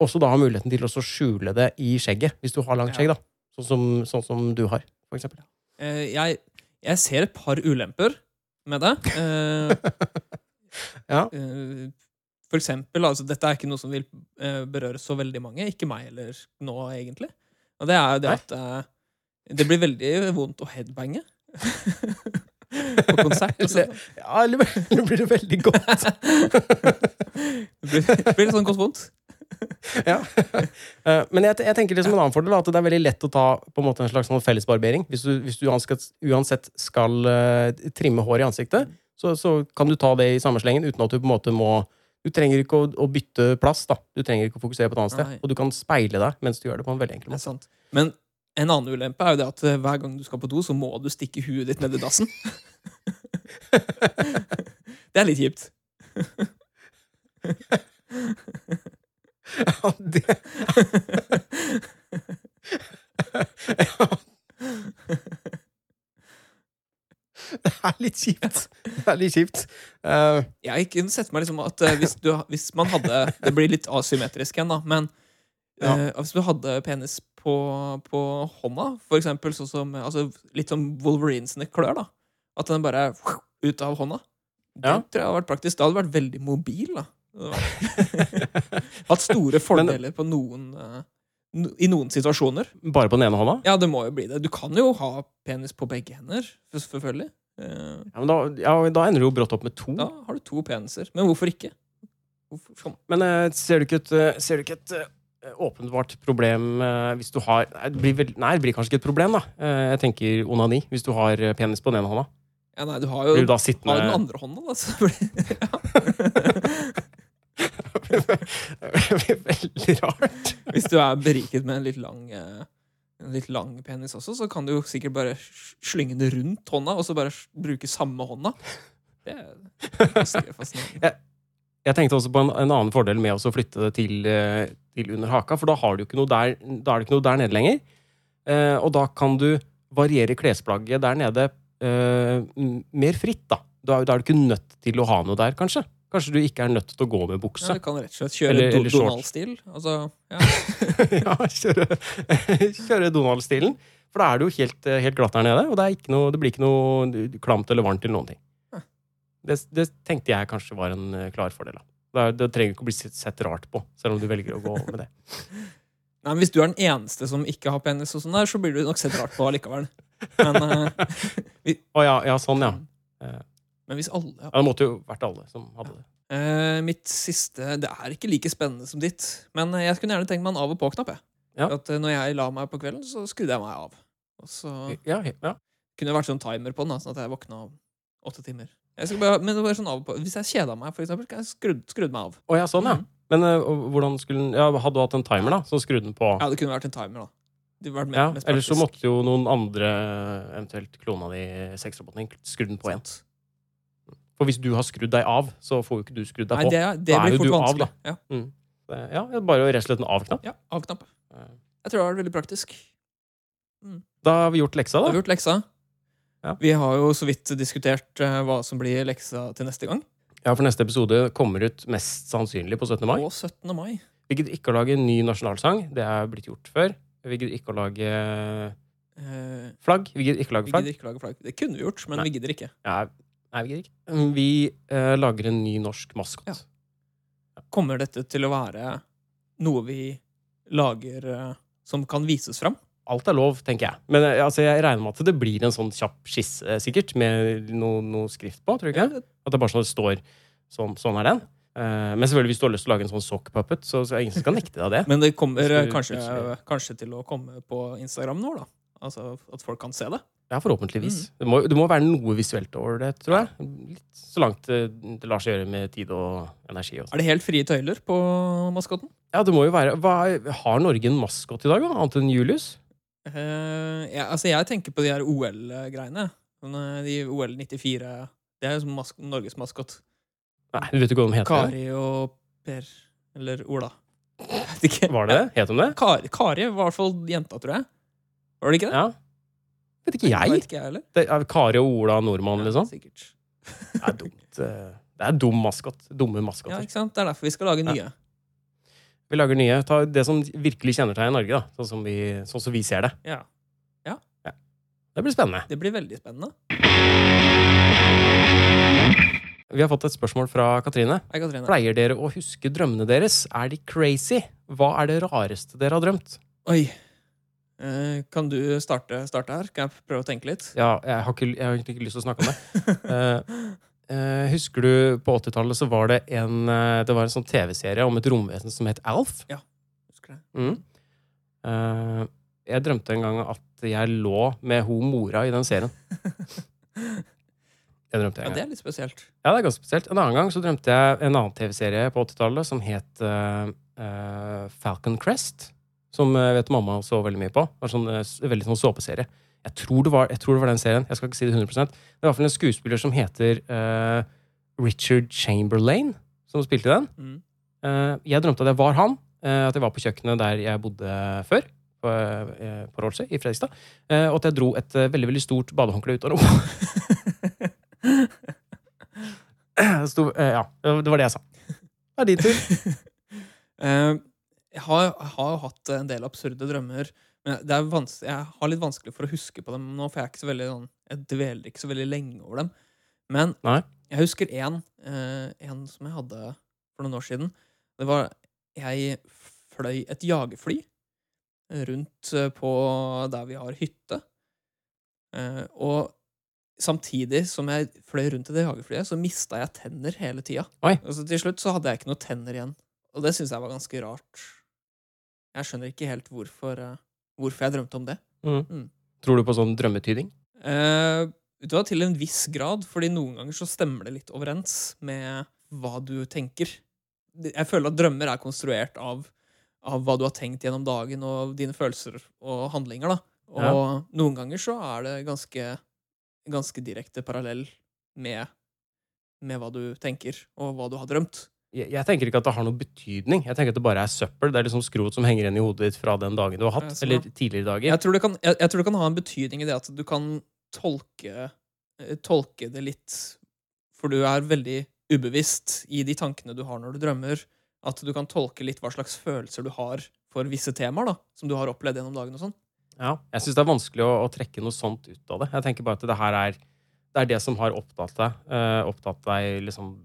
også da ha muligheten til å skjule det i skjegget, hvis du har langt skjegg. da. Sånn som, sånn som du har, for eksempel. Uh, jeg, jeg ser et par ulemper med det. Uh, Ja. Uh, for eksempel, altså, dette er ikke noe som vil berøre så veldig mange. Ikke meg heller nå, egentlig. Og det er jo det Nei. at det blir veldig vondt å headbange. På konsert. Altså. Ja, eller, eller blir det veldig godt? det blir, blir litt sånn godt vondt. ja. Eh, Men jeg, jeg tenker som en annen fordel, at det er veldig lett å ta på en måte en slags sånn fellesbarbering. Hvis du, hvis du uansett, skal uh, trimme hår i ansiktet, så, så kan du ta det i samme slengen uten at du på en måte må Du trenger ikke å, å bytte plass, da. Du trenger ikke å fokusere på et annet sted. Nei. Og du kan speile deg mens du gjør det på en veldig enkel Det måte. Men en annen ulempe er jo det at eh, hver gang du skal på do, så må du stikke huet ditt ned i dassen. det er litt kjipt. Ja, det Det er litt kjipt. Det er litt kjipt. Uh, Jeg kunne sett meg liksom at eh, hvis, du, hvis man hadde Det blir litt asymmetrisk igjen, da, men Ja. eh, hvis du hadde penis på, på hånda, for eksempel sånn som altså, Litt som Wolverine sine klør, da. At den bare er ut av hånda. Det Ja. tror jeg hadde vært praktisk. Da hadde du vært veldig mobil, da. Hatt store fordeler på noen eh, I noen situasjoner. bare på den ene hånda? Ja, det må jo bli det. Du kan jo ha penis på begge hender, selvfølgelig. Eh, Ja, men da, ja, da ender du jo brått opp med to. Da har du to peniser. Men hvorfor ikke? Hvorfor Men eh, ser du ikke et, ser du ikke et åpenbart problem eh, hvis du har nei det, blir vel, nei, det blir kanskje ikke et problem, da. Eh, jeg tenker onani, hvis du har eh, penis på den ene hånda. Ja, nei, du har jo du har sittende jo den andre hånda, da. Så blir, Det blir veldig rart. hvis du er beriket med en litt lang eh, en litt lang penis også, så kan du jo sikkert bare slynge den rundt hånda, og så bare bruke samme hånda. Det er fascinerende. Jeg tenkte også på en, en annen fordel med å flytte det til, eh, til under haka, for da, har du ikke noe der, da er det ikke noe der nede lenger. Eh, og da kan du variere klesplagget der nede eh, mer fritt, da. Da, da er du ikke nødt til å ha noe der, kanskje. Kanskje du ikke er nødt til å gå med Ja, du kan rett og slett kjøre Eller- eller. Donald-stil. Altså, ja. ja, kjøre, kjøre Donald-stilen. For da er det jo helt, helt glatt der nede, og det, er ikke noe, det blir ikke noe klamt eller varmt eller noen ting. Det, det tenkte jeg kanskje var en eh, klar fordel. Da. Det trenger ikke å bli sett- rart på, selv om du velger å gå med det. Nei, men Hvis du er den eneste som ikke har penis, og sånn der, så blir du nok sett rart på allikevel. Men, uh, vi... oh, ja, ja, sånn, ja. Uh, men hvis alle ja. ja. Det måtte jo vært alle som hadde det. Uh, Mitt siste Det er ikke like spennende som ditt, men jeg kunne gjerne tenkt meg en av og på-knapp. Ja. At når jeg la meg på kvelden, så skrudde jeg meg av. Og så Ja, ja. kunne det vært sånn timer på den, sånn at jeg våkna om åtte timer. Bare, men det var sånn av. Hvis jeg kjeda meg, for eksempel, skal jeg skrudd, skrudd meg av. Oh, ja, sånn, ja. Mm. Men uh, hvordan skulle den ja, Hadde du hatt en timer, da, som skrudde den på? Ja, det kunne vært en timer, da. Mer, Ja, Eller så måtte jo noen andre, eventuelt klona di, sexroboten din, skrudd den på igjen. For hvis du har skrudd deg av, så får jo ikke du skrudd deg Nei, på. det, det Da er jo fort vanskelig. av, da. ja. Det- Ja, er bare rett og slett en av-knapp. ja, av-knapp. Eh, Jeg tror det har vært veldig praktisk. Da har vi gjort leksa, Har da. vi gjort leksa? Ja. Vi har jo så vidt diskutert eh, hva som blir leksa til neste gang. Ja, for neste episode kommer ut mest sannsynlig på 17. mai. På 17. mai. Vi gidder ikke å lage en ny nasjonalsang. Det er blitt gjort før. Vi gidder ikke å lage Eh, flagg. Vi gidder ikke å lage flagg. gidder ikke lage flagg. Det kunne vi gjort, men Nei. vi gidder ikke. Ja, nei, vi gidder ikke. Vi eh, lager en ny norsk maskot. Ja. Kommer dette til å være noe vi lager eh, som kan vises fram? Alt er lov, tenker jeg. Men eh, altså, jeg regner med at det blir en sånn kjapp skisse, eh, sikkert, med noe, noe skrift på. tror du ikke det? At det bare sånn står sånn, sånn er den. Eh, men selvfølgelig, hvis du har lyst til å lage en sånn sock puppet, så, så er ingen som kan nekte deg det. Men det kommer kanskje, kanskje til å komme på Instagram nå, da. Altså at folk kan se det. Ja, forhåpentligvis. Mm. Det, må, det må være noe visuelt over det, tror jeg. Litt, så langt det, lar seg gjøre med tid og energi. Og sånn. Er det helt frie tøyler på maskotten? ja, det må jo være hva, Har Norge en maskot i dag, da? Annet enn Julius? Eh, ja, altså jeg tenker på de her OL-greiene. Sånn, eh, De OL 94 Det er jo som mas Norges maskot. Nei, du vet ikke hva de heter? Kari og Per. Eller Ola. Var det det? Het de det? Kari, Kari var i hvert fall jenta, tror jeg. Var det ikke det? Ja. Vet ikke jeg. Vet ikke jeg. Det er Kari og Ola Nordmann, Ja, liksom. sikkert. Det er dumt. eh, Det er dum maskot. Dumme Ja, ikke sant? Det er derfor vi skal lage Ja. Vi lager nye. Ta det som virkelig kjennetegner Norge, da. Sånn som vi, sånn som vi ser det. Ja. Det blir spennende. Det blir veldig spennende. Vi har fått et spørsmål fra Katrine. Hei, Katrine. Pleier dere å huske drømmene deres? Er de crazy? Hva er det rareste dere har drømt? Oi. Eh, kan du starte, starte her? Kan jeg prøve å tenke litt? Ja, jeg har, ikke, jeg har egentlig ikke lyst til å snakke om det. Eh, husker du på 80-tallet så var det en eh, Det var en sånn TV-serie om et romvesen som het Alf. Husker det. Mm. Eh, jeg drømte en gang at jeg lå med ho mora i den serien. Jeg drømte Ja, en det er litt spesielt. Ja, det er ganske spesielt. En annen gang så drømte jeg en annen TV-serie på 80-tallet som het uh, eh, Falcon Crest. Som jeg vet mamma så veldig mye på. Det var sånn, eh, veldig sånn såpeserie. Jeg tror, det var, jeg tror det var den serien. Jeg skal ikke si det 100% Det er i hvert fall en skuespiller som heter uh, Richard Chamberlain, som spilte den. Mm. Uh, jeg drømte at jeg var han. Uh, at jeg var på kjøkkenet der jeg bodde før. På, på Rolse i Fredrikstad. og at jeg dro et veldig veldig stort badehåndkle ut av rommet. Det sto, eh, ja, det var det jeg sa. Det er din tur. Jeg, har, har hatt en del absurde drømmer. Men det er jeg har litt vanskelig for å huske på dem nå, for jeg, er ikke så veldig, sånn, jeg dveler ikke så veldig lenge over dem. Men Nei. jeg husker en, eh, en som jeg hadde for noen år siden. Det var Jeg fløy et jagerfly rundt eh, på der vi har hytte. Eh, og samtidig som jeg fløy rundt i det jagerflyet, så mista jeg tenner hele tida. Altså, til slutt så hadde jeg ikke noe tenner igjen. Og det syns jeg var ganske rart. Jeg skjønner ikke helt hvorfor, eh, hvorfor jeg drømte om det. Mm. Mm. Tror du på sånn drømmetyding? Eh, vet du hva, til en viss grad, fordi noen ganger så stemmer det litt overens med hva du tenker. Jeg føler at drømmer er konstruert av, av hva du har tenkt gjennom dagen, og dine følelser og handlinger. da. Og noen ganger så er det ganske, ganske direkte parallell med, med hva du tenker, og hva du har drømt. Jeg, tenker ikke at det har noen betydning. Jeg tenker at det bare er søppel. Det er liksom skrot som henger igjen i hodet ditt fra den dagen du har hatt. Sånn, eller tidligere dager. Jeg tror, det kan, jeg, jeg tror det kan ha en betydning i det at du kan tolke, eh, tolke det litt For du er veldig ubevisst i de tankene du har når du drømmer. At du kan tolke litt hva slags følelser du har for visse temaer da, som du har opplevd gjennom dagen. og sånn. Ja, jeg syns det er vanskelig å, å trekke noe sånt ut av det. Jeg tenker bare at det her er det er det som har opptatt deg, eh, opptatt deg liksom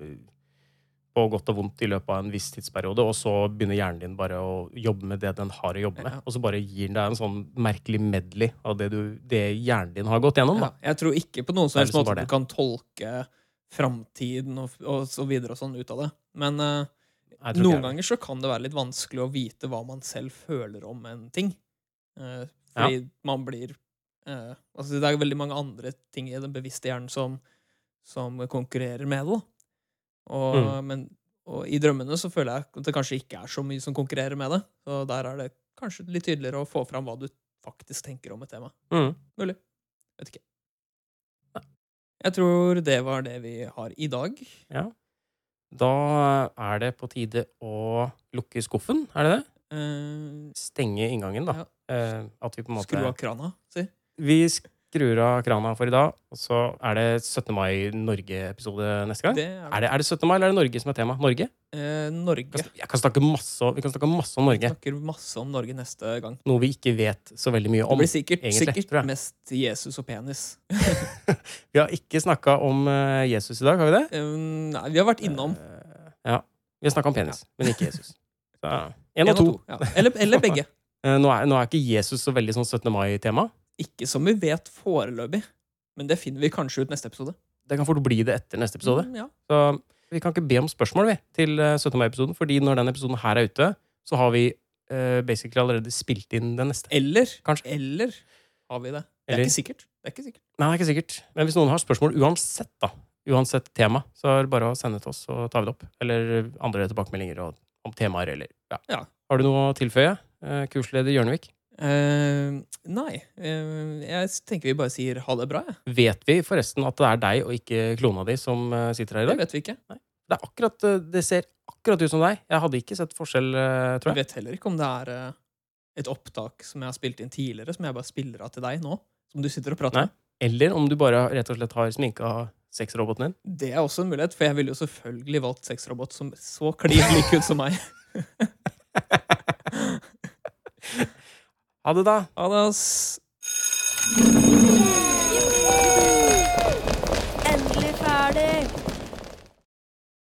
på godt og vondt i løpet av en viss tidsperiode, og så begynner hjernen din bare å jobbe med det den har å jobbe med. Ja. Og så bare gir den deg en sånn merkelig medley av det, du, det hjernen din har gått gjennom. Ja, jeg tror ikke på noen som helst liksom måte at du kan tolke framtiden og, og så videre og sånn ut av det. Men uh, noen ganger så kan det være litt vanskelig å vite hva man selv føler om en ting. Uh, fordi man blir uh, Altså, det er veldig mange andre ting i den bevisste hjernen som, som konkurrerer med det. da. Og, Mm. men, og i drømmene så føler jeg at det kanskje ikke er så mye som konkurrerer med det. Så der er det kanskje litt tydeligere å få fram hva du faktisk tenker om et tema. Mm. Mulig. Vet ikke. Jeg tror det var det vi har i dag. Ja. Da er det på tide å lukke skuffen, er det det? Eh, Stenge inngangen, da. Ja. Eh, at vi på en måte skru av krana, si. Vi skrur av krana for i dag, og så er det 17. mai Norge-episode neste gang. Det er, Er det, er det 17. mai, eller er det Norge som er tema? Norge? Eh, Norge. Jeg kan snakke masse, vi kan snakke masse om Vi snakker masse om Norge neste gang. Noe vi ikke vet så veldig mye om. Det blir sikkert, egentlig, sikkert mest Jesus og penis. Vi har ikke snakka om eh, Jesus i dag, har vi det? Um, nei, vi har vært innom Uh, ja. Vi har snakka om penis, men ikke Jesus. Én en og to. Ja. Eller, eller begge. Nå er, nå er ikke Jesus så veldig sånn 17. mai-tema. Ikke som vi vet foreløpig, men det finner vi kanskje ut neste episode. Det kan fort bli det etter neste episode. Mm, ja. Så vi kan ikke be om spørsmål vi, til eh, 17. mai-episoden, fordi når den episoden her er ute, så har vi uh, basically allerede spilt inn den neste. Eller, Kanskje. eller har vi det? Det er Eller- ikke. Det er ikke sikkert. Nei, det er ikke sikkert. Men hvis noen har spørsmål uansett, da, uansett tema, så er det bare å sende til oss, så tar vi det opp. Eller andre tilbakemeldinger om temaer, eller ja. Ja. Har du noe å tilføye, eh, kursleder Hjørnevik? Eh, nei. Uh, jeg tenker vi bare sier ha det bra, Ja. Vet vi forresten at det er deg og ikke klona di som eh, sitter her i dag? Det vet vi ikke. Det, er akkurat, det ser akkurat ut som deg. Jeg hadde ikke sett forskjell, tror jeg. vet heller ikke om det er et opptak som jeg har spilt inn tidligere, som jeg bare spiller av til deg nå. Som du sitter og prater Nei. med. Eller om du bare rett og slett har sminka sexroboten din. Det er også en mulighet, for jeg ville jo selvfølgelig valgt sexrobot som så klin lik ut som meg. Ha det, da! Ha det, ass.